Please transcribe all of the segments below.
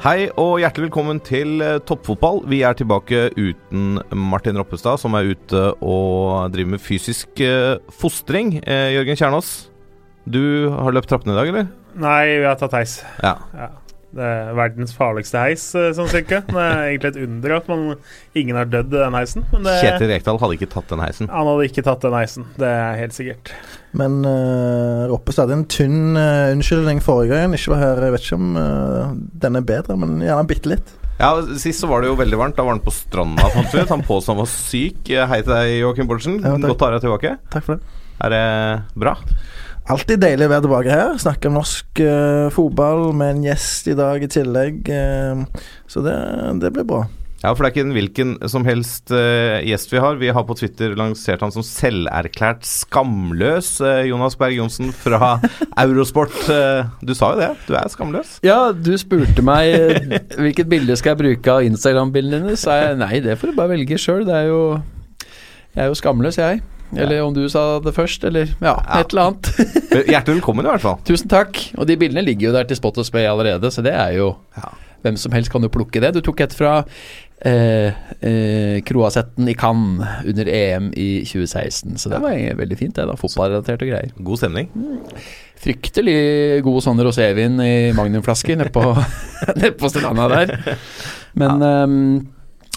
Hei og hjertelig velkommen til eh, toppfotball. Vi er tilbake uten Martin Roppestad, som er ute og driver med fysisk eh, fostring. Eh, Jørgen Kjernås, du har løpt trappene i dag, eller? Nei, vi har tatt heis. Ja. Det er verdens farligste heis, sånn cirka. Det er egentlig et under at man, ingen har dødd i den heisen. Men det, Kjetil Rekdal hadde ikke tatt den heisen. han hadde ikke tatt den heisen, det er helt sikkert. Men uh, Roppestad hadde en tynn uh, unnskyldning forrige gang han ikke var her. Jeg vet ikke om uh, den er bedre, men gjerne bitte litt. Ja, Sist så var det jo veldig varmt. Da var han på stranda, fant vi ut. Han påstod han var syk. Eh, Hei til deg, Joakim Bortsen. Ja. Godt å ha deg tilbake. Takk for det. Er det bra? Alltid deilig å være tilbake her. Snakke om norsk uh, fotball med en gjest i dag i tillegg. Uh, så det, det blir bra. Ja, for det er ikke en hvilken som helst uh, gjest vi har. Vi har på Twitter lansert han som selverklært skamløs. uh, Jonas Berg Johnsen fra Eurosport. Uh, du sa jo det, du er skamløs. Ja, du spurte meg hvilket bilde skal jeg bruke av Instagram-bildene dine. Sa jeg nei, det får du bare velge sjøl. Det er jo Jeg er jo skamløs, jeg. Eller om du sa det først, eller ja, Ja. et eller annet. Hjertelig velkommen, i hvert fall. Tusen takk. Og de bildene ligger jo der til spot og spe allerede, så det er jo Ja. Hvem som helst kan jo plukke det. Du tok et fra eh, eh, Kroasetten i Cannes under EM i 2016, så det var veldig fint, det. da Fotballrelaterte greier. God stemning. Fryktelig god sånn rosévin i magnumflasker nedpå på, nede på stranda der. Men ehm,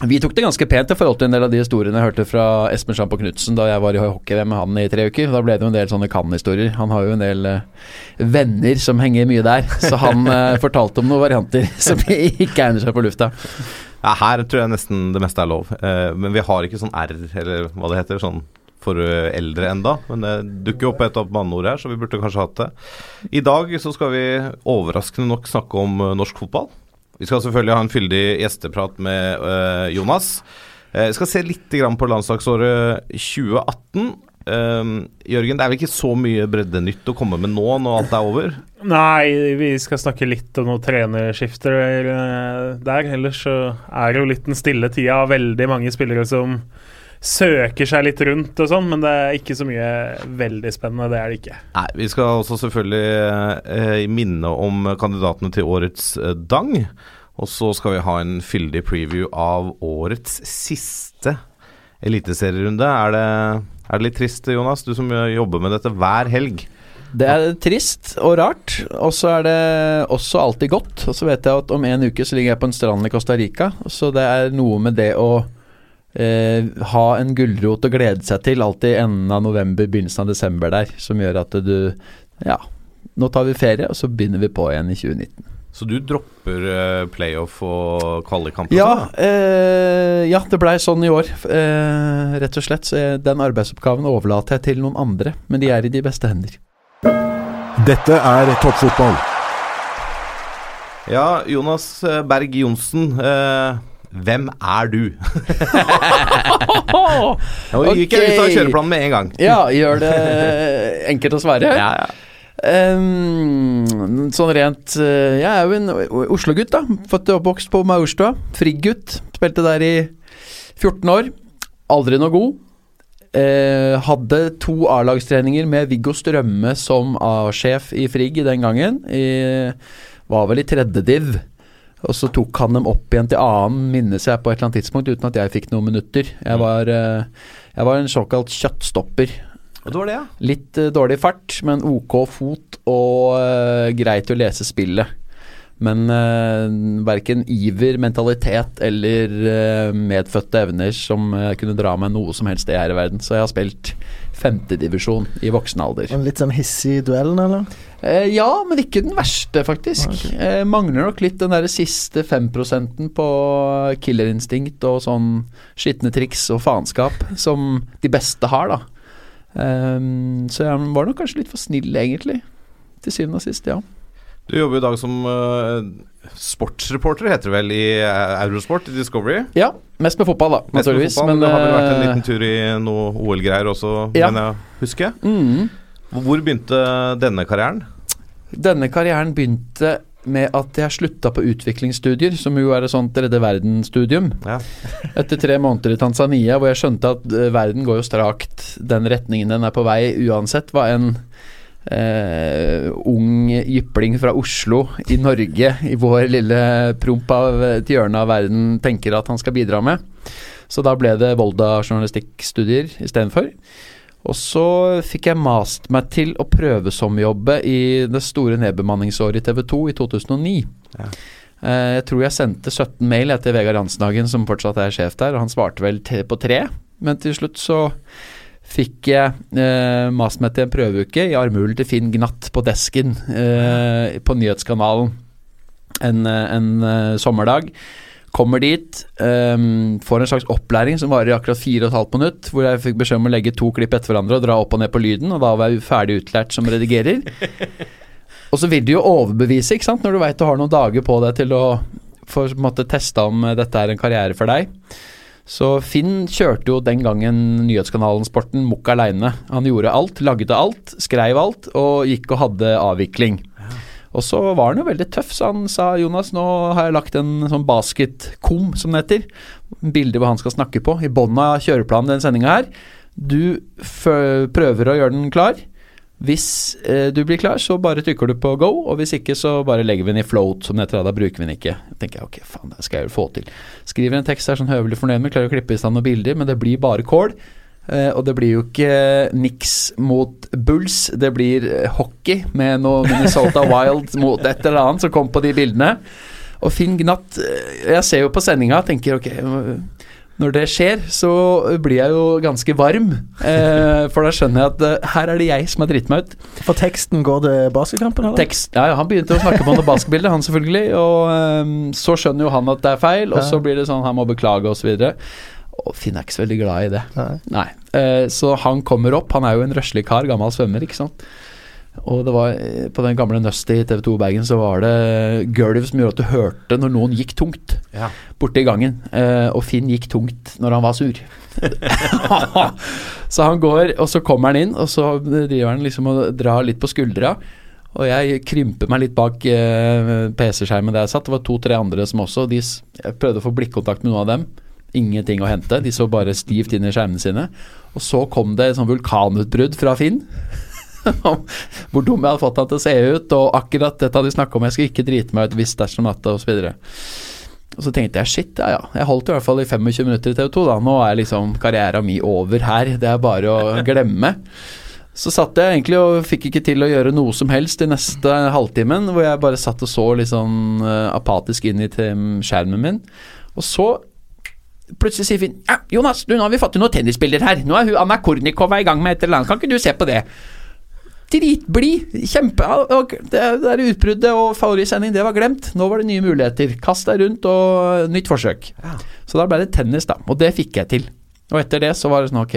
vi tok det ganske pent i forhold til en del av de historiene jeg hørte fra Espen Sjampo Knutsen da jeg var i hockey-VM med han i tre uker. Da ble det jo en del sånne Cannes-historier. Han har jo en del uh, venner som henger mye der, så han uh, fortalte om noen varianter som ikke egner seg på lufta. Ja, her tror jeg nesten det meste er lov. Eh, men vi har ikke sånn R, eller hva det heter, sånn for eh, eldre enda. Men det dukker opp et banneord her, så vi burde kanskje hatt det. I dag så skal vi overraskende nok snakke om eh, norsk fotball. Vi skal selvfølgelig ha en fyldig gjesteprat med Jonas. Vi skal se litt på landslagsåret 2018. Eh, Jørgen, det er vel ikke så mye breddenytt å komme med nå når alt er over? Nei, vi skal snakke litt om noen trenerskifter eh, der. Ellers så er det jo litt den stille tida. Veldig mange spillere som søker seg litt rundt og sånn, men det er ikke så mye veldig spennende. Det er det ikke. Nei, Vi skal også selvfølgelig eh, minne om kandidatene til årets eh, Dang. Og så skal vi ha en fyldig preview av årets siste eliteserierunde. Er det, er det litt trist, Jonas? Du som jobber med dette hver helg. Det er trist og rart, og så er det også alltid godt. Og så vet jeg at om en uke så ligger jeg på en strand i Costa Rica, så det er noe med det å eh, ha en gulrot å glede seg til alltid i enden av november, begynnelsen av desember der, som gjør at du Ja, nå tar vi ferie, og så begynner vi på igjen i 2019. Så du dropper eh, playoff og kvalikkamp? Ja, eh, ja det blei sånn i år, eh, rett og slett. Så jeg, den arbeidsoppgaven overlater jeg til noen andre, men de er i de beste hender. Dette er toppfotball. Ja, Jonas eh, Berg Johnsen. Eh, hvem er du? Nå gikk jeg ut av kjøreplanen med en gang. Ja, gjør det enkelt å svare. Ja, ja. Ehm, sånn rent uh, Jeg er jo en Oslo-gutt, da. Født og oppvokst på Maurstua. Frigg-gutt. Spilte der i 14 år. Aldri noe god. Uh, hadde to A-lagstreninger med Viggo Strømme som A-sjef i Frigg den gangen. I, var vel i tredje div. Og så tok han dem opp igjen til annen, minnes jeg, på et eller annet tidspunkt, uten at jeg fikk noen minutter. Jeg var, uh, jeg var en såkalt kjøttstopper. Og det var det, ja. Litt uh, dårlig fart, men ok fot og uh, greit å lese spillet. Men uh, verken iver, mentalitet eller uh, medfødte evner som uh, kunne dra meg noe som helst det her i verden. Så jeg har spilt femtedivisjon i voksen alder. En litt sånn hissig i duellen, eller? Uh, ja, men ikke den verste, faktisk. Okay. ok. Eh, mangler nok litt den der siste femprosenten på killerinstinkt og sånn skitne triks og faenskap som de beste har, da. Ehm, så jeg var nok kanskje litt for snill, egentlig. Til syvende og sist, ja. Du jobber i dag som uh, sportsreporter, heter det vel, i eh, Eurosport i Discovery. Ja, mest med fotball, da, Mest naturligvis. fotball, men, det har vel vært en eh, liten tur i noe OL-greier også, Ja. mener jeg husker. mm, Hvor begynte denne karrieren? Denne karrieren begynte med at jeg slutta på utviklingsstudier, som jo er et sånt tredje verdensstudium. Ja. Etter tre måneder i Tanzania, hvor jeg skjønte at eh, verden går jo strakt den retningen den er på vei, uansett hva en eh, ung jypling fra Oslo i Norge, i vår lille promp av et hjørne av verden, tenker at han skal bidra med. Så da ble det Volda journalistikkstudier istedenfor. Og så fikk jeg mast meg til å prøvesomjobbe i det store nedbemanningsåret i TV 2 i 2009. Ja. Eh, Jeg tror jeg sendte 17 mail etter Vegard Hansnagen, som fortsatt er sjef der, og han svarte vel på tre. Men til slutt så fikk jeg eh, mast meg til en prøveuke i armhulen til Finn Gnatt på desken eh, på nyhetskanalen en, eh, en eh, sommerdag. Kommer dit, um, får en slags opplæring som varer i akkurat fire og et halvt minutt, hvor jeg fikk beskjed om å legge to klipp etter hverandre og dra opp og ned på lyden, og da var jeg ferdig utlært som redigerer. og så vil du jo overbevise, ikke sant, når du veit du har noen dager på deg til å få måte testa om eh, dette er en karriere for deg. Så Finn kjørte jo den gangen nyhetskanalen Sporten mukk aleine. Han gjorde alt, lagde alt, skreiv alt og gikk og hadde avvikling. Og så var han jo veldig tøff, så han sa Jonas, nå har jeg lagt en sånn basketkom, som det heter. Bilde hvor han skal snakke på. I bånn av kjøreplanen den sendinga her. Du prøver å gjøre den klar. Hvis eh, du blir klar, så bare trykker du på go, og hvis ikke, så bare legger vi den i float, som det heter. Da bruker vi den ikke. Da tenker jeg ok, faen, det skal jeg jo få til. Skriver en tekst her er sånn høvelig fornøyd med, klarer å klippe i stand noen bilder, men det blir bare kål. Eh, og det blir jo ikke Nix mot Bulls, det blir eh, hockey med noe Minnesota Wild mot et eller annet som kom på de bildene. Og Finn Gnatt eh, Jeg ser jo på sendinga og tenker ok eh, Når det skjer, så blir jeg jo ganske varm. Eh, for da skjønner jeg at eh, her er det jeg som har dritt meg ut. For teksten går det basketkampen, eller? Tekst, ja, ja, Han begynte å snakke på noe basketbilde, han selvfølgelig. Og ehm, så skjønner jo han at det er feil, og så blir det sånn han må beklage osv. Og Finn er ikke så veldig glad i det. Nei. Nei. Eh, så han kommer opp. Han er jo en røslig kar, gammel svømmer, ikke sant. Og det var eh, på den gamle Nøstet i TV2 Bergen så var det gulv som gjorde at du hørte når noen gikk tungt Ja. borte i gangen. Eh, og Finn gikk tungt når han var sur. så han går, og så kommer han inn, og så driver han liksom og drar litt på skuldra. Og jeg krymper meg litt bak PC-skjermen der jeg satt. Det var to-tre andre som også de, Jeg prøvde å få blikkontakt med noen av dem. Ingenting å hente. De så bare stivt inn i skjermene sine. Og så kom det et sånn vulkanutbrudd fra Finn. Hvor dum jeg hadde fått han til å se ut, og akkurat dette hadde de snakka om. Jeg skulle ikke drite meg ut hvis dersom natta, osv. Og så tenkte jeg shit, ja ja. Jeg holdt i hvert fall i 25 minutter i TV 2, da. Nå er liksom karrieren min over her. Det er bare å glemme. Så satt jeg egentlig og fikk ikke til å gjøre noe som helst i neste halvtimen, hvor jeg bare satt og så litt sånn eh, apatisk inn i skjermen min. Og så plutselig sier Finn ja, 'Jonas, du, nå har vi fått til noen tennisbilder her. Nå er hun Anna Kornikova i gang med et eller annet. Kan ikke du se på det?' Dritblid. Kjempe og Det der utbruddet og favorittsending, det var glemt. Nå var det nye muligheter. Kast deg rundt og nytt forsøk. Så da ble det tennis, da. Og det fikk jeg til. Og etter det så var det sånn ok,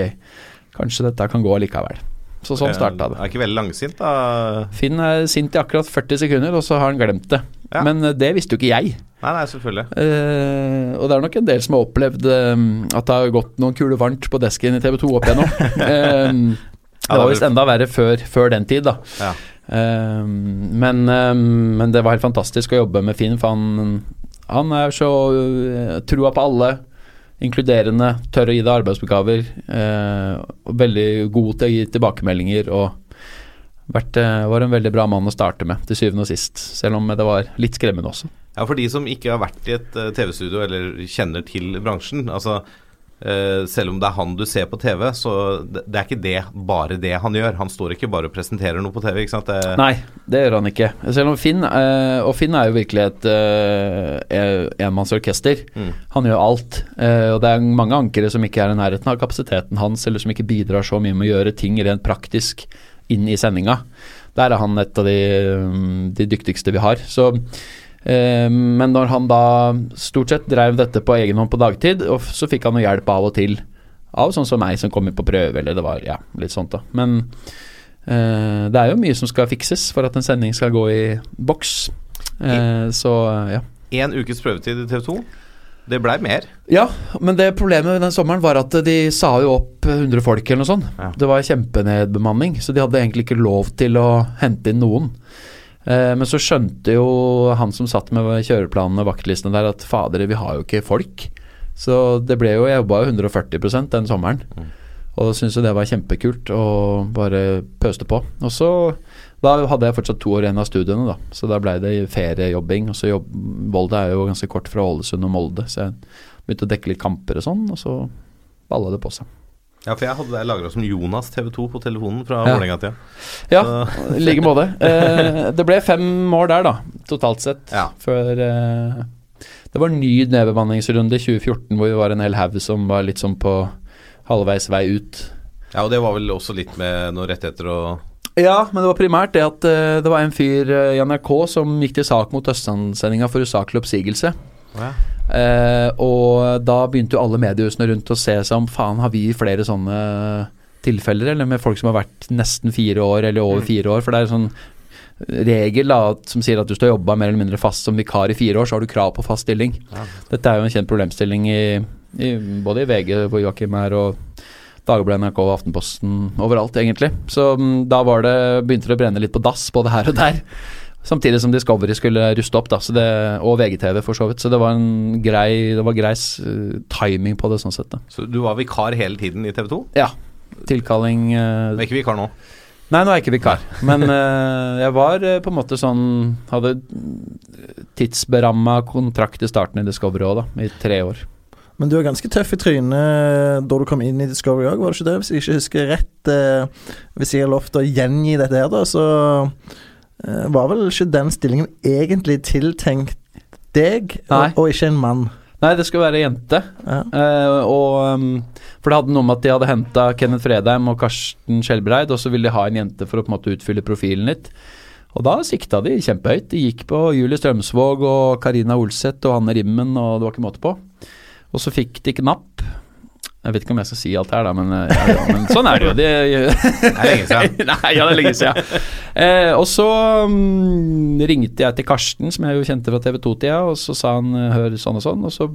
kanskje dette kan gå likevel. Så sånn starta det. Er ikke veldig langsint, da. Finn er sint i akkurat 40 sekunder, og så har han glemt det. Ja. Men eh, det visste jo ikke jeg. Nei, nei, selvfølgelig. Uh, og det er nok en del som har opplevd uh, at det har gått noen kuler varmt på desken i TV 2 opp igjennom. uh, det var visst enda verre før, før den tid, da. Ja. Men, men det var helt fantastisk å jobbe med Finn, for han, han er så trua på alle. Inkluderende, tør å gi deg arbeidsoppgaver. veldig god til å gi tilbakemeldinger. Og vært, eh, var en veldig bra mann å starte med, til syvende og sist. Selv om det var litt skremmende også. Ja, For de som ikke har vært i et eh, TV-studio eller kjenner til bransjen. Altså, eh, selv om det er han du ser på TV, så det, er ikke det bare det han gjør. Han står ikke bare og presenterer noe på TV. ikke sant? Det, Nei, det gjør han ikke. Selv om Finn Og Finn er jo virkelig et enmannsorkester. Mm. Han gjør alt. og det er mange ankere som ikke er i nærheten av kapasiteten hans, eller som ikke bidrar så mye med å gjøre ting rent praktisk inn i sendinga. Der er han et av de, mm, de dyktigste vi har. Så eh, men når han da stort sett drev dette på egen hånd på dagtid, så fikk han noe hjelp av og til av sånn som meg som kom inn på prøve, eller det var ja, litt sånt da. Men eh, det er jo mye som skal fikses for at en sending skal gå i boks. Eh, så ja. Én ukes prøvetid i TV 2. Det blei mer. Ja, men det problemet den sommeren var at de sa jo opp 100 folk eller noe sånt. Ja. Det var kjempenedbemanning, så de hadde egentlig ikke lov til å hente inn noen. Eh, men så skjønte jo han som satt med kjøreplanene og vaktlistene der at fader, vi har jo ikke folk. Så det ble jo, jeg jobba jo 140% den sommeren. Og syntes jo det var kjempekult og bare pøste på. Og så da hadde jeg fortsatt to år igjen av studiene, da. Så da blei det feriejobbing. Og så jobb, Volda er jo ganske kort fra Ålesund og Molde, så jeg begynte å dekke litt kamper og sånn, og så balla det på seg. Ja, for jeg hadde deg lagra som Jonas TV 2 på telefonen fra Ja. Vålerenga-tida. Ja, i like måte. Eh, det ble fem år der, da, totalt sett. Ja. Før eh, Det var en ny nedbemanningsrunde i 2014 hvor vi var en hel haug som var litt sånn på halvveis vei ut. ja, og det var vel også litt med noen rettigheter og Ja, men det var primært det at uh, det var en fyr uh, i NRK som gikk til sak mot Østlandssendinga for usaklig oppsigelse. ja. uh, og da begynte jo alle mediehusene rundt å se seg om faen, har vi flere sånne tilfeller, eller med folk som har vært nesten fire år eller over fire år? For det er en sånn regel da, som sier at hvis du har jobba mer eller mindre fast som vikar i fire år, så har du krav på fast stilling. Dette er jo en kjent problemstilling i, i, både i VG, hvor Joakim er, og Dagbladet, NRK, Aftenposten, overalt egentlig. Så mm, da var det, begynte det å brenne litt på dass både her og der. Samtidig som Discovery skulle ruste opp, da, så det, og VGTV for så vidt. Så det var en grei, det var grei eh, timing på det, sånn sett. da. Så du var vikar hele tiden i TV 2? Ja. Tilkalling uh, Du er ikke vikar nå? Nei, nå er jeg ikke vikar. Men uh, jeg var uh, på en måte sånn Hadde tidsberamma kontrakt i starten i Discovery òg, da. I tre år. Men du er ganske tøff i trynet da du kom inn i Discovery òg, var det ikke det? Hvis jeg ikke husker rett. Eh, hvis jeg har lovt å gjengi dette her, da, så eh, var vel ikke den stillingen egentlig tiltenkt deg, og, og ikke en mann. Nei, det skulle være jente. Ja. Eh, og um, For det hadde noe med at de hadde henta Kenneth Fredheim og Karsten Skjelbreid, og så ville de ha en jente for å på en måte utfylle profilen litt. Og da sikta de kjempehøyt. De gikk på Julie Strømsvåg og Karina Olseth og Hanne Rimmen, og det var ikke måte på. Og så fikk de ikke napp. Jeg vet ikke om jeg skal si alt det her, da, men, eh, ja, ja, men sånn er det jo. De, Det er lenge siden. Nei, ja, det er lenge siden. Eh, og så um, ringte jeg til Karsten, som jeg jo kjente fra TV 2-tida, og så sa han eh, hør sånn og sånn, og så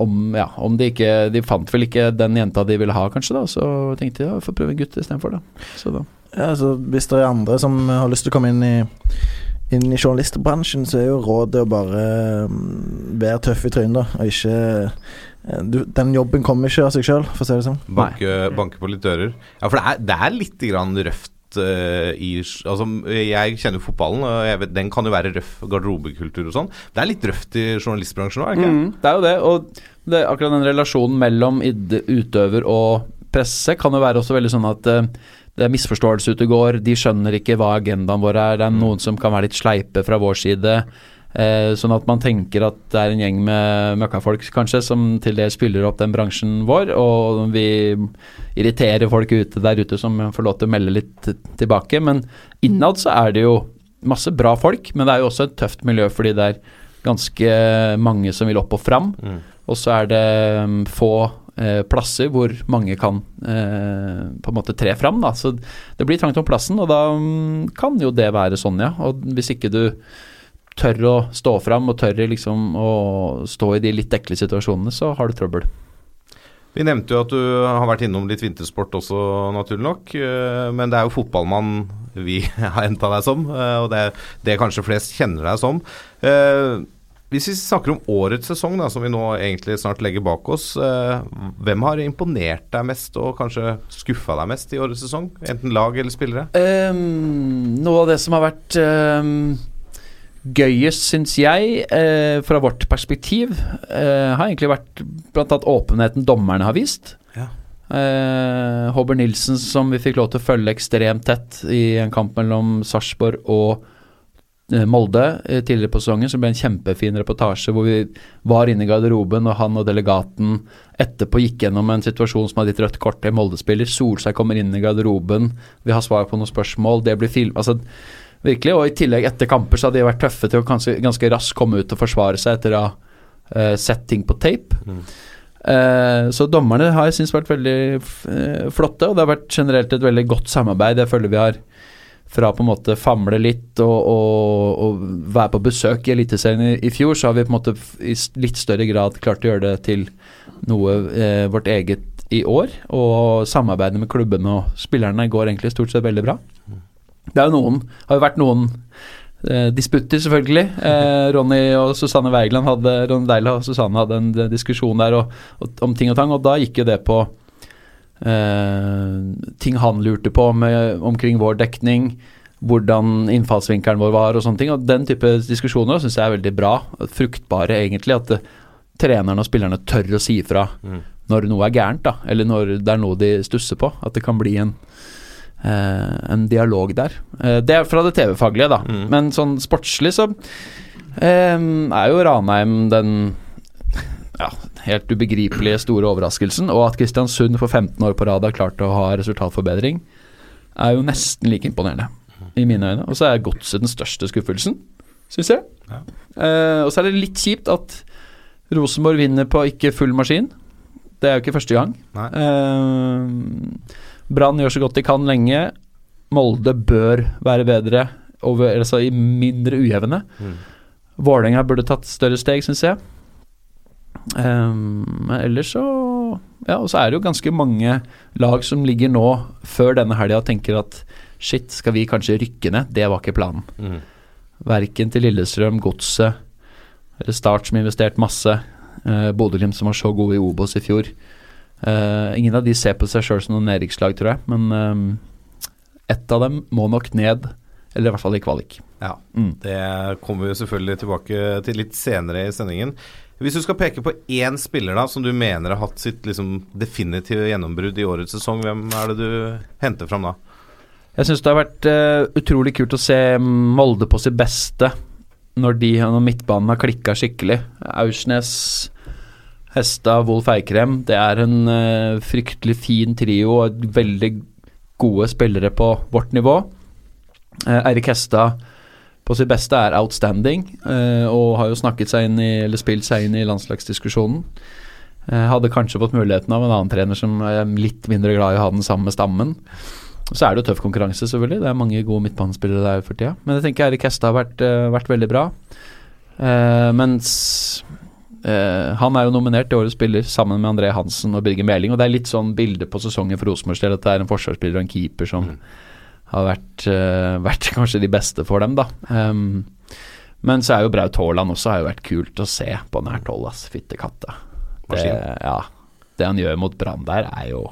om, ja, om de ikke De fant vel ikke den jenta de ville ha, kanskje, da, så tenkte jeg ja, vi får prøve en gutt istedenfor, da. Så da. Ja, altså, hvis det er andre som har lyst til å komme inn i inn i journalistbransjen, så er jo rådet å bare mm, være tøff i trynet, og ikke eh, du, Den jobben kommer ikke av seg sjøl, for å si det sånn. Banke, banke på litt dører. Ja, for det er, det er litt grann røft eh, i Altså, jeg kjenner jo fotballen, og jeg vet, den kan jo være røff garderobekultur og sånn. Det er litt røft i journalistbransjen òg, er det ikke? Mm, det er jo det, og det, akkurat den relasjonen mellom utøver og presse kan jo være også veldig sånn at eh, det er misforståelse ute og går, de skjønner ikke hva agendaen vår er, det er noen som kan være litt sleipe fra vår side. Eh, sånn at man tenker at det er en gjeng med møkkafolk kanskje som til dels fyller opp den bransjen vår, og vi irriterer folk ute der ute som får lov til å melde litt tilbake. Men innad så er det jo masse bra folk, men det er jo også et tøft miljø fordi det er ganske mange som vil opp og fram. Mm. Og så er det mm, få plasser hvor mange kan eh, på en måte tre fram. Da. Så det blir trangt om plassen, og da mm, kan jo det være sånn, ja. Og hvis ikke du tør å stå fram og tør liksom å stå i de litt ekle situasjonene, så har du trøbbel. Vi nevnte jo at du har vært innom litt vintersport også, naturlig nok. eh, Men det er jo fotballmann vi har henta deg som, eh, og det er det kanskje flest kjenner deg som. Hvis vi snakker om årets sesong, da, som vi nå egentlig snart legger bak oss. eh, Hvem har imponert deg mest, og kanskje skuffa deg mest i årets sesong? Enten lag eller spillere? Um, noe av det som har vært um, Gøyest, syns jeg, eh, fra vårt perspektiv, eh, har egentlig vært annet åpenheten dommerne har vist. Ja. Eh, Håber Nilsen, som vi fikk lov til å følge ekstremt tett i en kamp mellom Sarpsborg og Molde eh, tidligere på sesongen, som ble en kjempefin reportasje hvor vi var inne i garderoben, og han og delegaten etterpå gikk gjennom en situasjon som hadde gitt rødt kort til Molde-spiller. Solskjær kommer inn i garderoben, vi har svar på noen spørsmål, det blir film... Altså, virkelig. Og i tillegg, etter kamper, så hadde de vært tøffe til å ganske, ganske raskt komme ut og forsvare seg etter å ha uh, sett ting på tape. Eh, så dommerne har jeg syntes vært veldig eh, flotte, og det har vært generelt et veldig godt samarbeid. Jeg føler vi har fra på en måte famle litt og, og, og være på besøk i Eliteserien i, i fjor, så har vi på en måte i litt større grad klart å gjøre det til noe eh, vårt eget i år. Og samarbeidet med klubbene og spillerne går egentlig stort sett veldig bra. Det er jo noen, har jo vært noen eh, disputter, selvfølgelig. Eh, Ronny og Susanne Wergeland hadde Ronny Deila og Susanne hadde en eh, diskusjon der og, om ting og tang, og da gikk jo det på ting han lurte på med, omkring vår dekning, hvordan innfallsvinkelen vår var og sånne ting. Og den type diskusjoner syns jeg er veldig bra. Fruktbare, egentlig. At eh, trenerne og spillerne tør å si ifra Mm. når noe er gærent, da. Eller når det er noe de stusser på. At det kan bli en eh, en dialog der. Eh, det er fra det TV-faglige, da. Mm. Men sånn sportslig så eh, er jo Ranheim den ja, helt ubegripelige store overraskelsen. Og at Kristiansund for 15 år på rad har klart å ha resultatforbedring, er jo nesten like imponerende, i mine øyne. Og så er Godset den største skuffelsen, syns jeg. Ja. Eh, og så er det litt kjipt at Rosenborg vinner på ikke full maskin. Det er jo ikke første gang. Eh, Brann gjør så godt de kan lenge. Molde bør være bedre, over, altså i mindre ujevne. Mm. Vålerenga burde tatt større steg, syns jeg. Um, men ellers så Ja, og så er det jo ganske mange lag som ligger nå, før denne helga, og tenker at shit, skal vi kanskje rykke ned? Det var ikke planen. Mm. Verken til Lillestrøm, Godset eller Start som investert masse. Uh, Bodø-Glimt som var så gode i Obos i fjor. Uh, ingen av de ser på seg sjøl som noen nedrykkslag, tror jeg. Men um, ett av dem må nok ned, eller i hvert fall i kvalik. Ja. Mm. Det kommer vi selvfølgelig tilbake til litt senere i sendingen. Hvis du skal peke på én spiller da som du mener har hatt sitt liksom, definitive gjennombrudd i årets sesong, hvem er det du henter fram da? Jeg syns det har vært uh, utrolig kult å se Molde på sitt beste når, de, når midtbanen har klikka skikkelig. Aursnes, Hestad, Wolf Eikrem. Det er en uh, fryktelig fin trio og veldig gode spillere på vårt nivå. Uh, Eirik Hestad på sitt beste er outstanding, eh, og har jo snakket seg inn i, eller spilt seg inn i landslagsdiskusjonen. Eh, hadde kanskje fått muligheten av en annen trener som er litt mindre glad i å ha den samme stammen. Så er det jo tøff konkurranse, selvfølgelig. Det er mange gode midtbanespillere der for tida. Men jeg tenker Eirik Hestad har vært, eh, vært veldig bra. Eh, mens eh, han er jo nominert til årets spiller sammen med André Hansen og Birger Meling. Og det er litt sånn bilde på sesongen for Rosenborgs del at det er en forsvarsspiller og en keeper som har vært, eh, vært kanskje de beste for dem, da. Um, men så er jo Braut Haaland også har jo vært kult å se på nært hold, ass. Fytte katta. Det, ja, det han gjør mot Brann der, er jo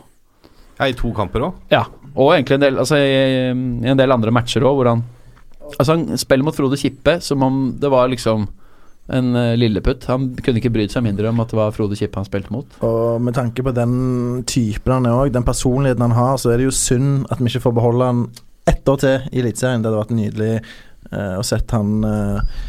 Ja, I to kamper òg. ja, og egentlig en del, altså, i, i en del andre matcher òg, hvor han Altså, han spiller mot Frode Kippe som om det var liksom en uh, lilleputt. Han kunne ikke brydd seg mindre om at det var Frode Kippe han spilte mot. Og med tanke på den typen han er òg, den personligheten han har, så er det jo synd at vi ikke får beholde han ett år til i Eliteserien. Det hadde vært nydelig eh, å sett han eh,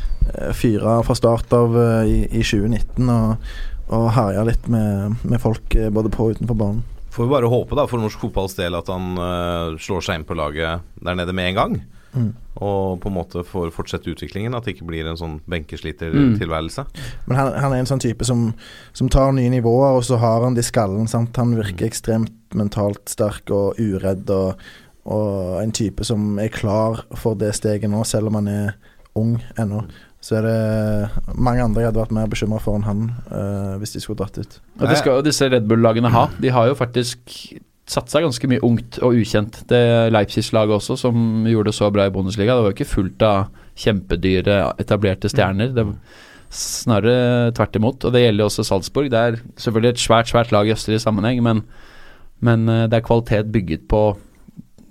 fyre fra start av eh, i, i 2019 og, og herje litt med, med folk eh, både på og utenfor banen. Får vi bare håpe da for norsk fotballs del at han eh, slår seg inn på laget der nede med en gang. Mm. Og på en måte får fortsette utviklingen, at det ikke blir en sånn Mm. benkeslitertilværelse. Men han, han er en sånn type som, som tar nye nivåer, og så har han det i skallen. Sant? Han virker ekstremt mentalt sterk og uredd, og, og en type som er klar for det steget nå, selv om han er ung ennå. Så er det mange andre jeg hadde vært mer bekymra for enn han, uh, hvis de skulle dratt ut. Og det skal jo disse Red Bull-lagene ha. De har jo faktisk satsa ganske mye ungt og ukjent. Det Leipzig-laget også, som gjorde det så bra i Bundesliga, det var jo ikke fullt av kjempedyre, etablerte stjerner. Det Snarere tvert imot. Og det gjelder jo også Salzburg. Det er selvfølgelig et svært, svært lag i østlig sammenheng, men, men eh, det er kvalitet bygget på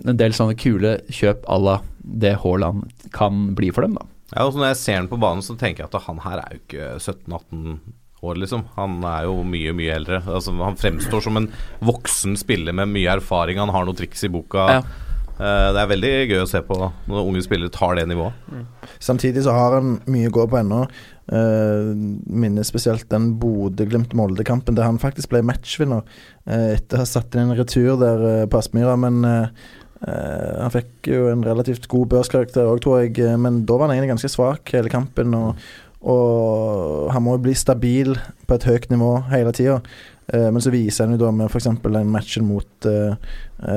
en del sånne kule kjøp à la det Haaland kan bli for dem, da. Ja, og Når jeg ser han på banen, så tenker jeg at han her er jo ikke 17-18 år, liksom. Han er jo mye, mye eldre. Altså, han fremstår som en voksen spiller med mye erfaring. Han har noen triks i boka. Ja. Eh, det er veldig gøy å se på når unge spillere tar det nivået. Samtidig så har han mye å gå på ennå. Uh, minner spesielt den Bodø-Glimt-Molde-kampen der han faktisk ble matchvinner uh, etter å ha satt inn en retur der uh, på Aspmyra. Men eh, eh, han fikk jo en relativt god børskarakter òg, tror jeg. eh, Men da var han egentlig ganske svak hele kampen. Og, og han må jo bli stabil på et høyt nivå hele tida. Eh, men så viser han jo da med f.eks. den matchen mot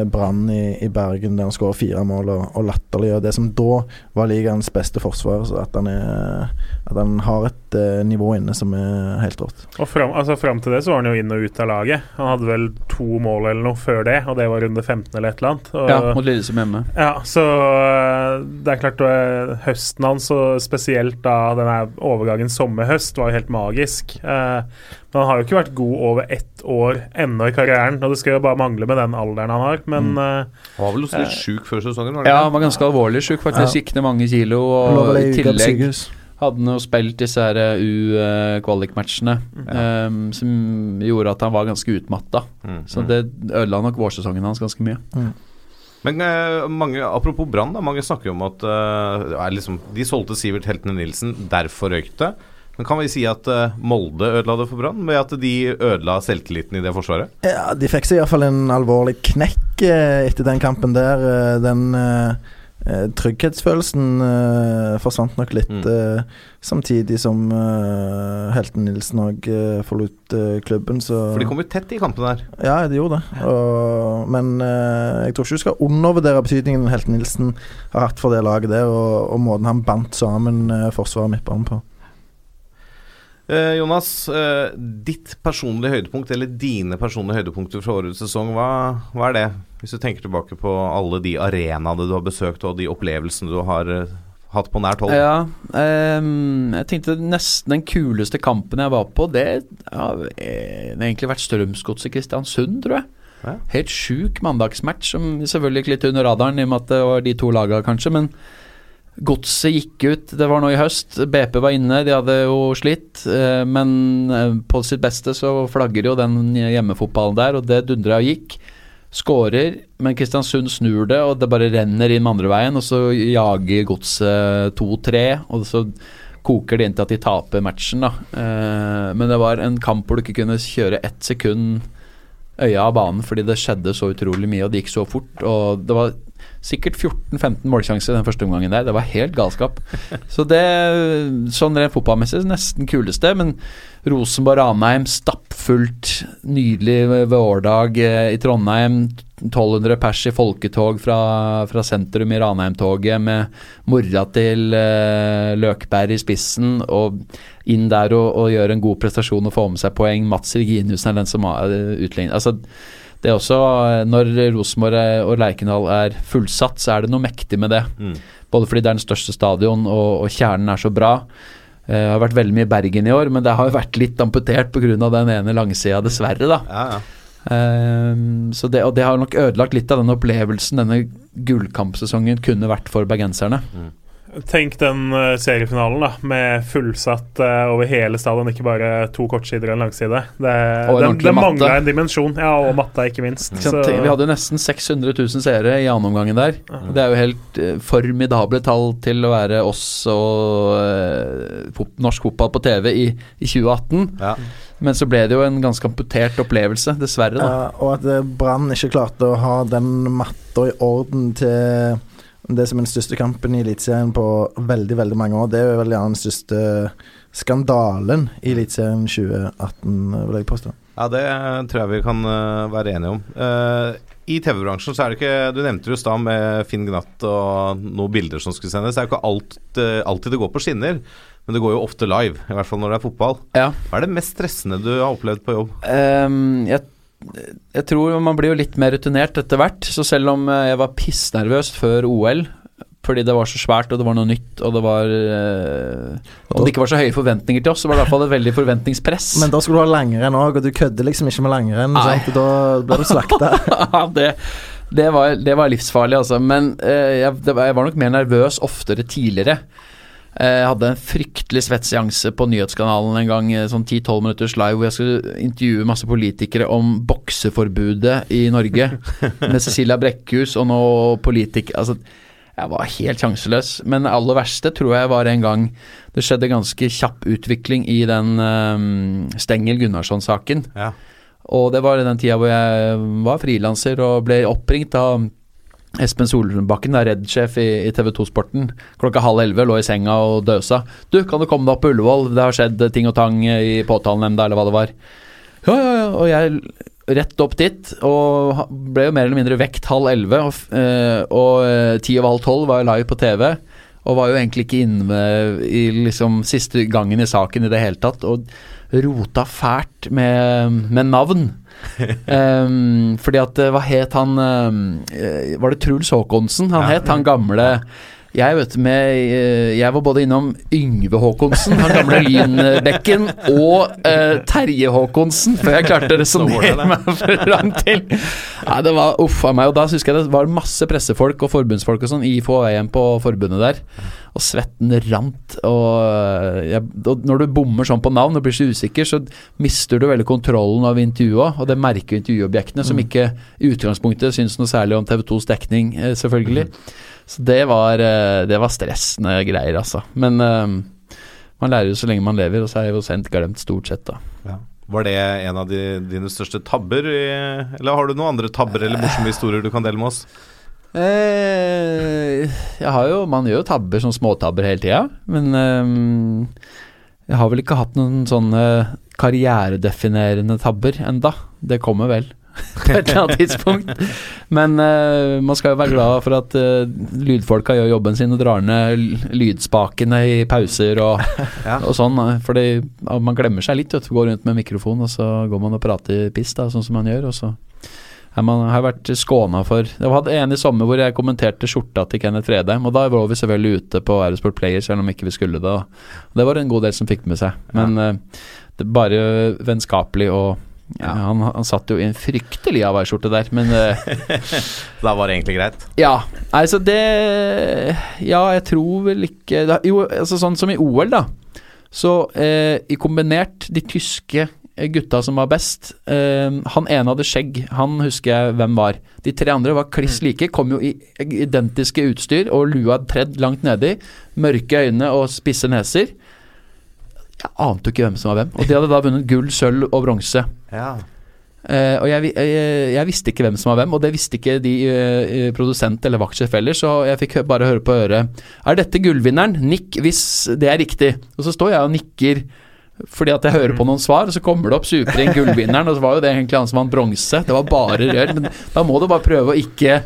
Brann i, i Bergen, der han skårer fire mål og, og latterliggjør det som da var ligaens beste forsvar. Så at han, er, at han har et uh, nivå inne som er helt rått. Og fram, altså, fram til det så var han jo inn og ut av laget. Han hadde vel to mål eller noe før det, og det var runde 15 eller et eller annet. Og, Ja, mot Lillesund hjemme. Ja, så øh, det er klart uh, Høsten hans, og spesielt da denne overgangen sommer-høst, var jo helt magisk. Uh, men han har jo ikke vært god over ett år ennå i karrieren, og det skal jo bare mangle med den alderen han har. Men mm. Han var vel også litt sjuk før sesongen? var det Ja, han var ganske alvorlig sjuk, faktisk. Ja. Gikk ned mange kilo. Og i tillegg hadde han jo spilt disse her eh, U-kvalik-matchene, eh, som gjorde at han var ganske utmatta. Mm. Så det ødela nok vårsesongen hans ganske mye. Men eh, mange, apropos Brann, mange snakker jo om at eh, er liksom, de solgte Sivert Heltene Nilsen, derfor røykte det. Men kan vi si at eh, Molde ødela det for Brann, ved at de ødela selvtilliten i det forsvaret? Ja, de fikk seg iallfall en alvorlig knekk eh, etter den kampen der. Eh, Den trygghetsfølelsen uh, forsvant nok litt. Mm. Uh, samtidig som uh, Helten Nilsen òg forlot klubben, så For de kom jo tett i kampen der. Ja, de gjorde det. Og, men jeg tror ikke du skal undervurdere betydningen Helten Nilsen har hatt for det laget der, og, og måten han bandt sammen forsvaret midtbanen på. Eh, Jonas, eh, ditt personlige høydepunkt, eller dine personlige høydepunkter fra årets sesong, hva, hva er det? Hvis du tenker tilbake på alle de arenaene du har besøkt, og de opplevelsene du har eh, hatt på nært hold. Ja, ehm, jeg tenkte nesten den kuleste kampen jeg var på, det har egentlig vært Strømsgodset Kristiansund, tror jeg. Ja. Helt sjuk mandagsmatch, som selvfølgelig gikk litt under radaren i og med at det var de to laga, kanskje, men Godset gikk ut, det var nå i høst. BP var inne, de hadde jo slitt. eh, Men eh, på sitt beste så flagger jo den hjemmefotballen der, og det dundra og gikk. Skårer, men Kristiansund snur det, og det bare renner inn andre veien. Og så jager Godset 2-3, og så koker det inn til at de taper matchen, da. Eh, Men det var en kamp hvor du ikke kunne kjøre ett sekund øya av banen fordi det skjedde så utrolig mye, og det gikk så fort. Og det var sikkert 14-15 målsjanser den første omgangen der. Det var helt galskap. Så det, sånn rent fotballmessig, nesten kuleste. Men Rosenborg-Ranheim, stappfullt. Nydelig ved ved årdag eh, i Trondheim. 1200 pers i folketog fra, fra sentrum i Ranheim-toget med mora til uh, Løkberg i spissen. Og inn der og, og gjøre en god prestasjon og få med seg poeng. Mats Reginiussen er den som har eh, utlignet. Altså, det er også, eh, Når Rosenborg er- og Lerkendal er fullsatt, så er det noe mektig med det. Mm. Både fordi det er den største stadion, og, og kjernen er så bra. Eh, Det har vært veldig mye Bergen i år, men det har jo vært litt amputert pga. den ene langsida, dessverre. da Ja, ja. Um, så det, Og det har nok ødelagt litt av den opplevelsen denne gullkampsesongen kunne vært for bergenserne. Tenk den øh, seriefinalen da med fullsatt uh, over hele stadion, ikke bare to kortsider og en langside. Det, Og en det, ordentlig det matte. mangla en dimensjon. Ja, og matta, ikke minst. Ikke sant? Vi hadde jo nesten 600 000 seere i annen omgangen der. Det er jo helt uh, formidable tall til å være oss og uh, fot norsk fotball på TV i, i 2018. Ja. Men så ble det jo en ganske amputert opplevelse, dessverre. da og at eh, Brann ikke klarte å ha den matta i orden til det som er den største kampen i Eliteserien på veldig veldig mange år. Det er vel gjerne den største skandalen i Eliteserien 2018, vil jeg påstå. Ja, det tror jeg vi kan eh, være enige om. Uh, I TV-bransjen så er det ikke Du nevnte jo i stad med Finn Gnatt og noen bilder som skulle sendes. Det er jo ikke alt, eh, alltid det går på skinner, men det går jo ofte live. I hvert fall når det er fotball. Ja. Hva er det mest stressende du har opplevd på jobb? Um, jeg, jeg tror man blir jo litt mer rutinert etter hvert. Så selv om eh, jeg var pissnervøs før OL, fordi det var så svært og det var noe nytt, og det var eh, Om det ikke var så høye forventninger til oss, så var det i hvert fall et veldig forventningspress. Men da skulle du ha langrenn òg, og du kødder liksom ikke med langrenn. Da blir du slakta. det, det, var, det var livsfarlig, altså. Men eh, jeg, var, jeg var nok mer nervøs oftere tidligere. Eh, Jeg hadde en fryktelig svett seanse på nyhetskanalen en gang, eh, sånn 10-12 minutters live, hvor jeg skulle intervjue masse politikere om bokseforbudet i Norge. med Cecilia Brekkhus og noen politikere Altså, jeg var helt sjanseløs. Men det aller verste tror jeg var en gang det skjedde ganske kjapp utvikling i den um, Stengel Gunnarsson-saken. Ja. Og det var i den tida hvor jeg var frilanser og ble oppringt av Espen Solbakken, er Redd-sjef i, i TV 2-sporten. Klokka halv elleve lå i senga og døsa. 'Du, kan du komme deg opp på Ullevål? Det har skjedd ting og tang i påtalenemnda', eller hva det var. Ja, ja, ja. Og jeg rett opp dit, og ble jo mer eller mindre vekt halv elleve. Og, eh, og eh, ti over halv tolv var jeg live på TV. Og var jo egentlig ikke inne i liksom siste gangen i saken i det hele tatt. Og rota fælt med, med navn. Ehm, fordi at eh, Hva het han ehm, eh, Var det Truls Håkonsen han het? Han gamle jeg vet med, eh, jeg var både innom Yngve Håkonsen, han gamle Lynbekken, og eh, Terje Håkonsen, før jeg klarte å resonnere meg fram til Nei, det var uff a meg. Og da husker jeg det var masse pressefolk og forbundsfolk og sånn i FHM på forbundet der. Og svetten rant. Og, eh, jeg, og når du bommer sånn på navn og blir så usikker, så mister du veldig kontrollen av intervjuet. Og det merker intervjuobjektene, som ikke i utgangspunktet syns noe særlig om TV 2s dekning, eh, selvfølgelig. Så det var, eh, det var stressende greier, altså. Men man lærer jo så lenge man lever, og så er jo sent glemt stort sett, da. Ja. Var det en av de, dine største tabber, eller har du noen andre tabber eller morsomme historier du kan dele med oss? Eh, jeg har jo, man gjør jo tabber, sånn småtabber hele tida, men eh, jeg har vel ikke hatt noen sånne karrieredefinerende tabber enda. Det kommer vel på et eller annet tidspunkt. Men uh, man skal jo være glad for at uh, lydfolka gjør jobben sin og drar ned lydspakene i pauser og, Ja. og sånn. Fordi man glemmer seg litt, vet. Går rundt med mikrofon, og så går man og prater piss, da, sånn som man gjør. Og så man, har vært skåna for Jeg hadde en i sommer hvor jeg kommenterte skjorta til Kenneth Fredheim, og da var vi selvfølgelig ute på Aerosport Player, selv om ikke vi skulle det. da. Det var en god del som fikk med seg, men eh, det bare vennskapelig og ja, han, han satt jo i en fryktelig Hawaii-skjorte der, men eh, Da var det egentlig greit. ja. Altså, det Ja, jeg tror vel ikke da, Jo, altså sånn som i OL, da. Så eh, i kombinert, de tyske gutta som var best Uh, Han ene hadde skjegg, han husker jeg hvem var. De tre andre var kliss like, kom jo i identiske utstyr og lua tredd langt nedi. Mørke øyne og spisse neser. Jeg ante jo ikke hvem som var hvem. Og de hadde da vunnet gull, sølv og bronse. Ja. Uh, og jeg, jeg, jeg visste ikke hvem som var hvem, og det visste ikke de uh, produsent eller vaktsjef heller, så jeg fikk bare høre på øret Er dette gullvinneren? Nikk hvis det er riktig. Og så står jeg og nikker fordi at jeg hører på noen svar, og så kommer det opp Supring, gullvinneren, og så var jo det egentlig han som vant bronse. Det var bare rør. Men da må du bare prøve å ikke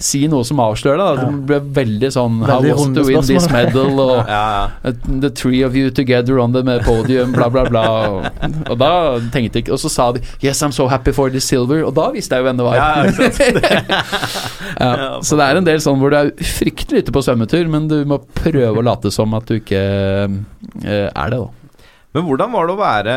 si noe som avslører det. Det ble veldig sånn How Veldig was to win this medal? Og Ja, ja. The three of you together on the podium, bla, bla, bla. Og, og da tenkte jeg Og så sa de 'Yes, I'm so happy for the silver', og da visste jeg jo hvem det var. Ja. Ja, så det er en del sånn hvor du er fryktelig ute på svømmetur, men du må prøve å late som at du ikke eh, er det, da. Men hvordan var det å være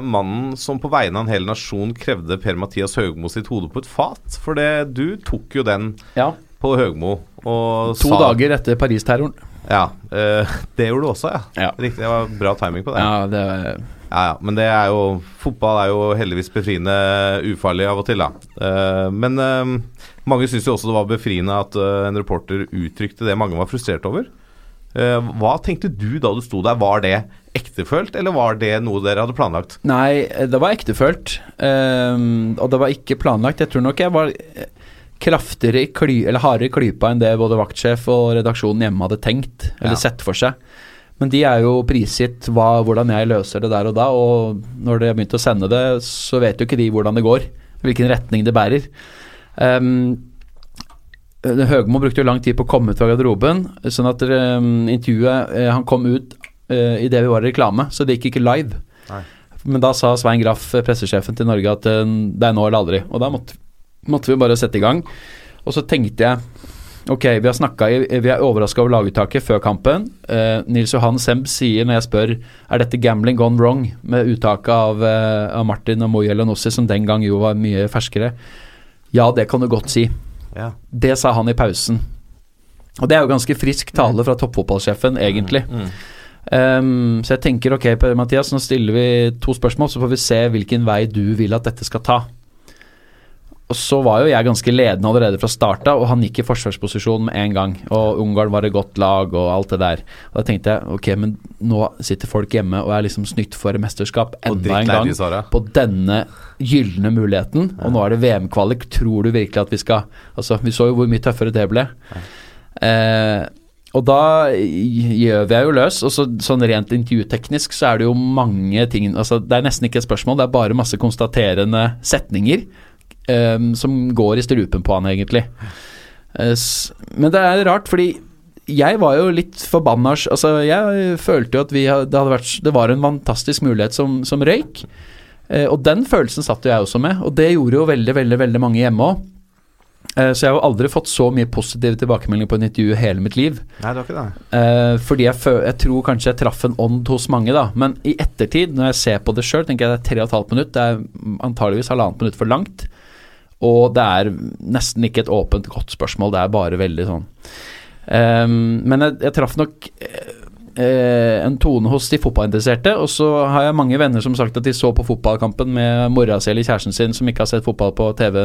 mannen som på vegne av en hel nasjon krevde Per-Mathias Høgmo sitt hode på et fat? For det, du tok jo den Ja. på Høgmo og To sa dager etter Paris-terroren. Ja, eh, det gjorde du også, ja. Ja. Riktig, det var bra timing på det. Ja, det Ja, ja, men det er jo Fotball er jo heldigvis befriende ufarlig av og til, da. Uh, men uh, mange syns jo også det var befriende at uh, en reporter uttrykte det mange var frustrert over. Hva tenkte du da du sto der? Var det ektefølt, eller var det noe dere hadde planlagt? Nei, det var ektefølt. um, og det var ikke planlagt. Jeg tror nok jeg var eh, kraftigere i kly, eller hardere klypa enn det både vaktsjef og redaksjonen hjemme hadde tenkt, eller Ja. sett for seg. Men de er jo prisgitt hva, hvordan jeg løser det der og da, og når de har begynt å sende det, så vet jo ikke de hvordan det går, hvilken retning det bærer. Um, Høgmo brukte jo lang tid på å komme ut fra garderoben, sånn at um, intervjuet eh, Han kom ut uh, idet vi var i reklame, så det gikk ikke live. Nei. Men da sa Svein Graff, eh, pressesjefen til Norge, at uh, det er nå eller aldri. Og da måtte, måtte vi bare sette i gang. Og så tenkte jeg Ok, vi har snakka Vi er overraska over laguttaket før kampen. Uh, Nils Johan Semb sier når jeg spør Er dette gambling gone wrong med uttaket av, uh, av Martin og Moyel og Nossi, som den gang jo var mye ferskere. Ja, det kan du godt si. Ja. Det sa han i pausen. Og det er jo ganske frisk tale fra toppfotballsjefen, egentlig. Um, så jeg tenker ok, Per Mathias, nå stiller vi to spørsmål, så får vi se hvilken vei du vil at dette skal ta. Og så var jo jeg ganske ledende allerede fra starta, og han gikk i forsvarsposisjon med en gang. Og Ungarn var et godt lag og alt det der. Og da tenkte jeg ok, men nå sitter folk hjemme og er liksom snytt for mesterskap enda en gang Leirvis, på denne gylne muligheten. Og nå er det VM-kvalik. Tror du virkelig at vi skal Altså, vi så jo hvor mye tøffere det ble. Eh, og da gjør vi jo løs. Og så, sånn rent intervjuteknisk så er det jo mange ting Altså, det er nesten ikke et spørsmål, det er bare masse konstaterende setninger um, som går i strupen på han, egentlig. Eh, men det er rart, fordi jeg var jo litt forbanna Altså, jeg følte jo at vi hadde, det, hadde vært, det var en fantastisk mulighet som, som røyk. Eh, og den følelsen satt jo jeg også med, og det gjorde jo veldig, veldig, veldig mange hjemme òg. Eh, så jeg har aldri fått så mye positive tilbakemeldinger på en intervju hele mitt liv. Nei, det var ikke det. Eh, fordi jeg, jeg tror kanskje jeg traff en ånd hos mange, da. Men i ettertid, når jeg ser på det sjøl, tenker jeg det er tre og et halvt minutt. Det er antageligvis halvannet minutt for langt. Og det er nesten ikke et åpent, godt spørsmål. Det er bare veldig sånn. Ehm, men jeg, jeg traff nok eh, en tone hos de fotballinteresserte. Og så har jeg mange venner som sagt at de så på fotballkampen med mora si eller kjæresten sin som ikke har sett fotball på TV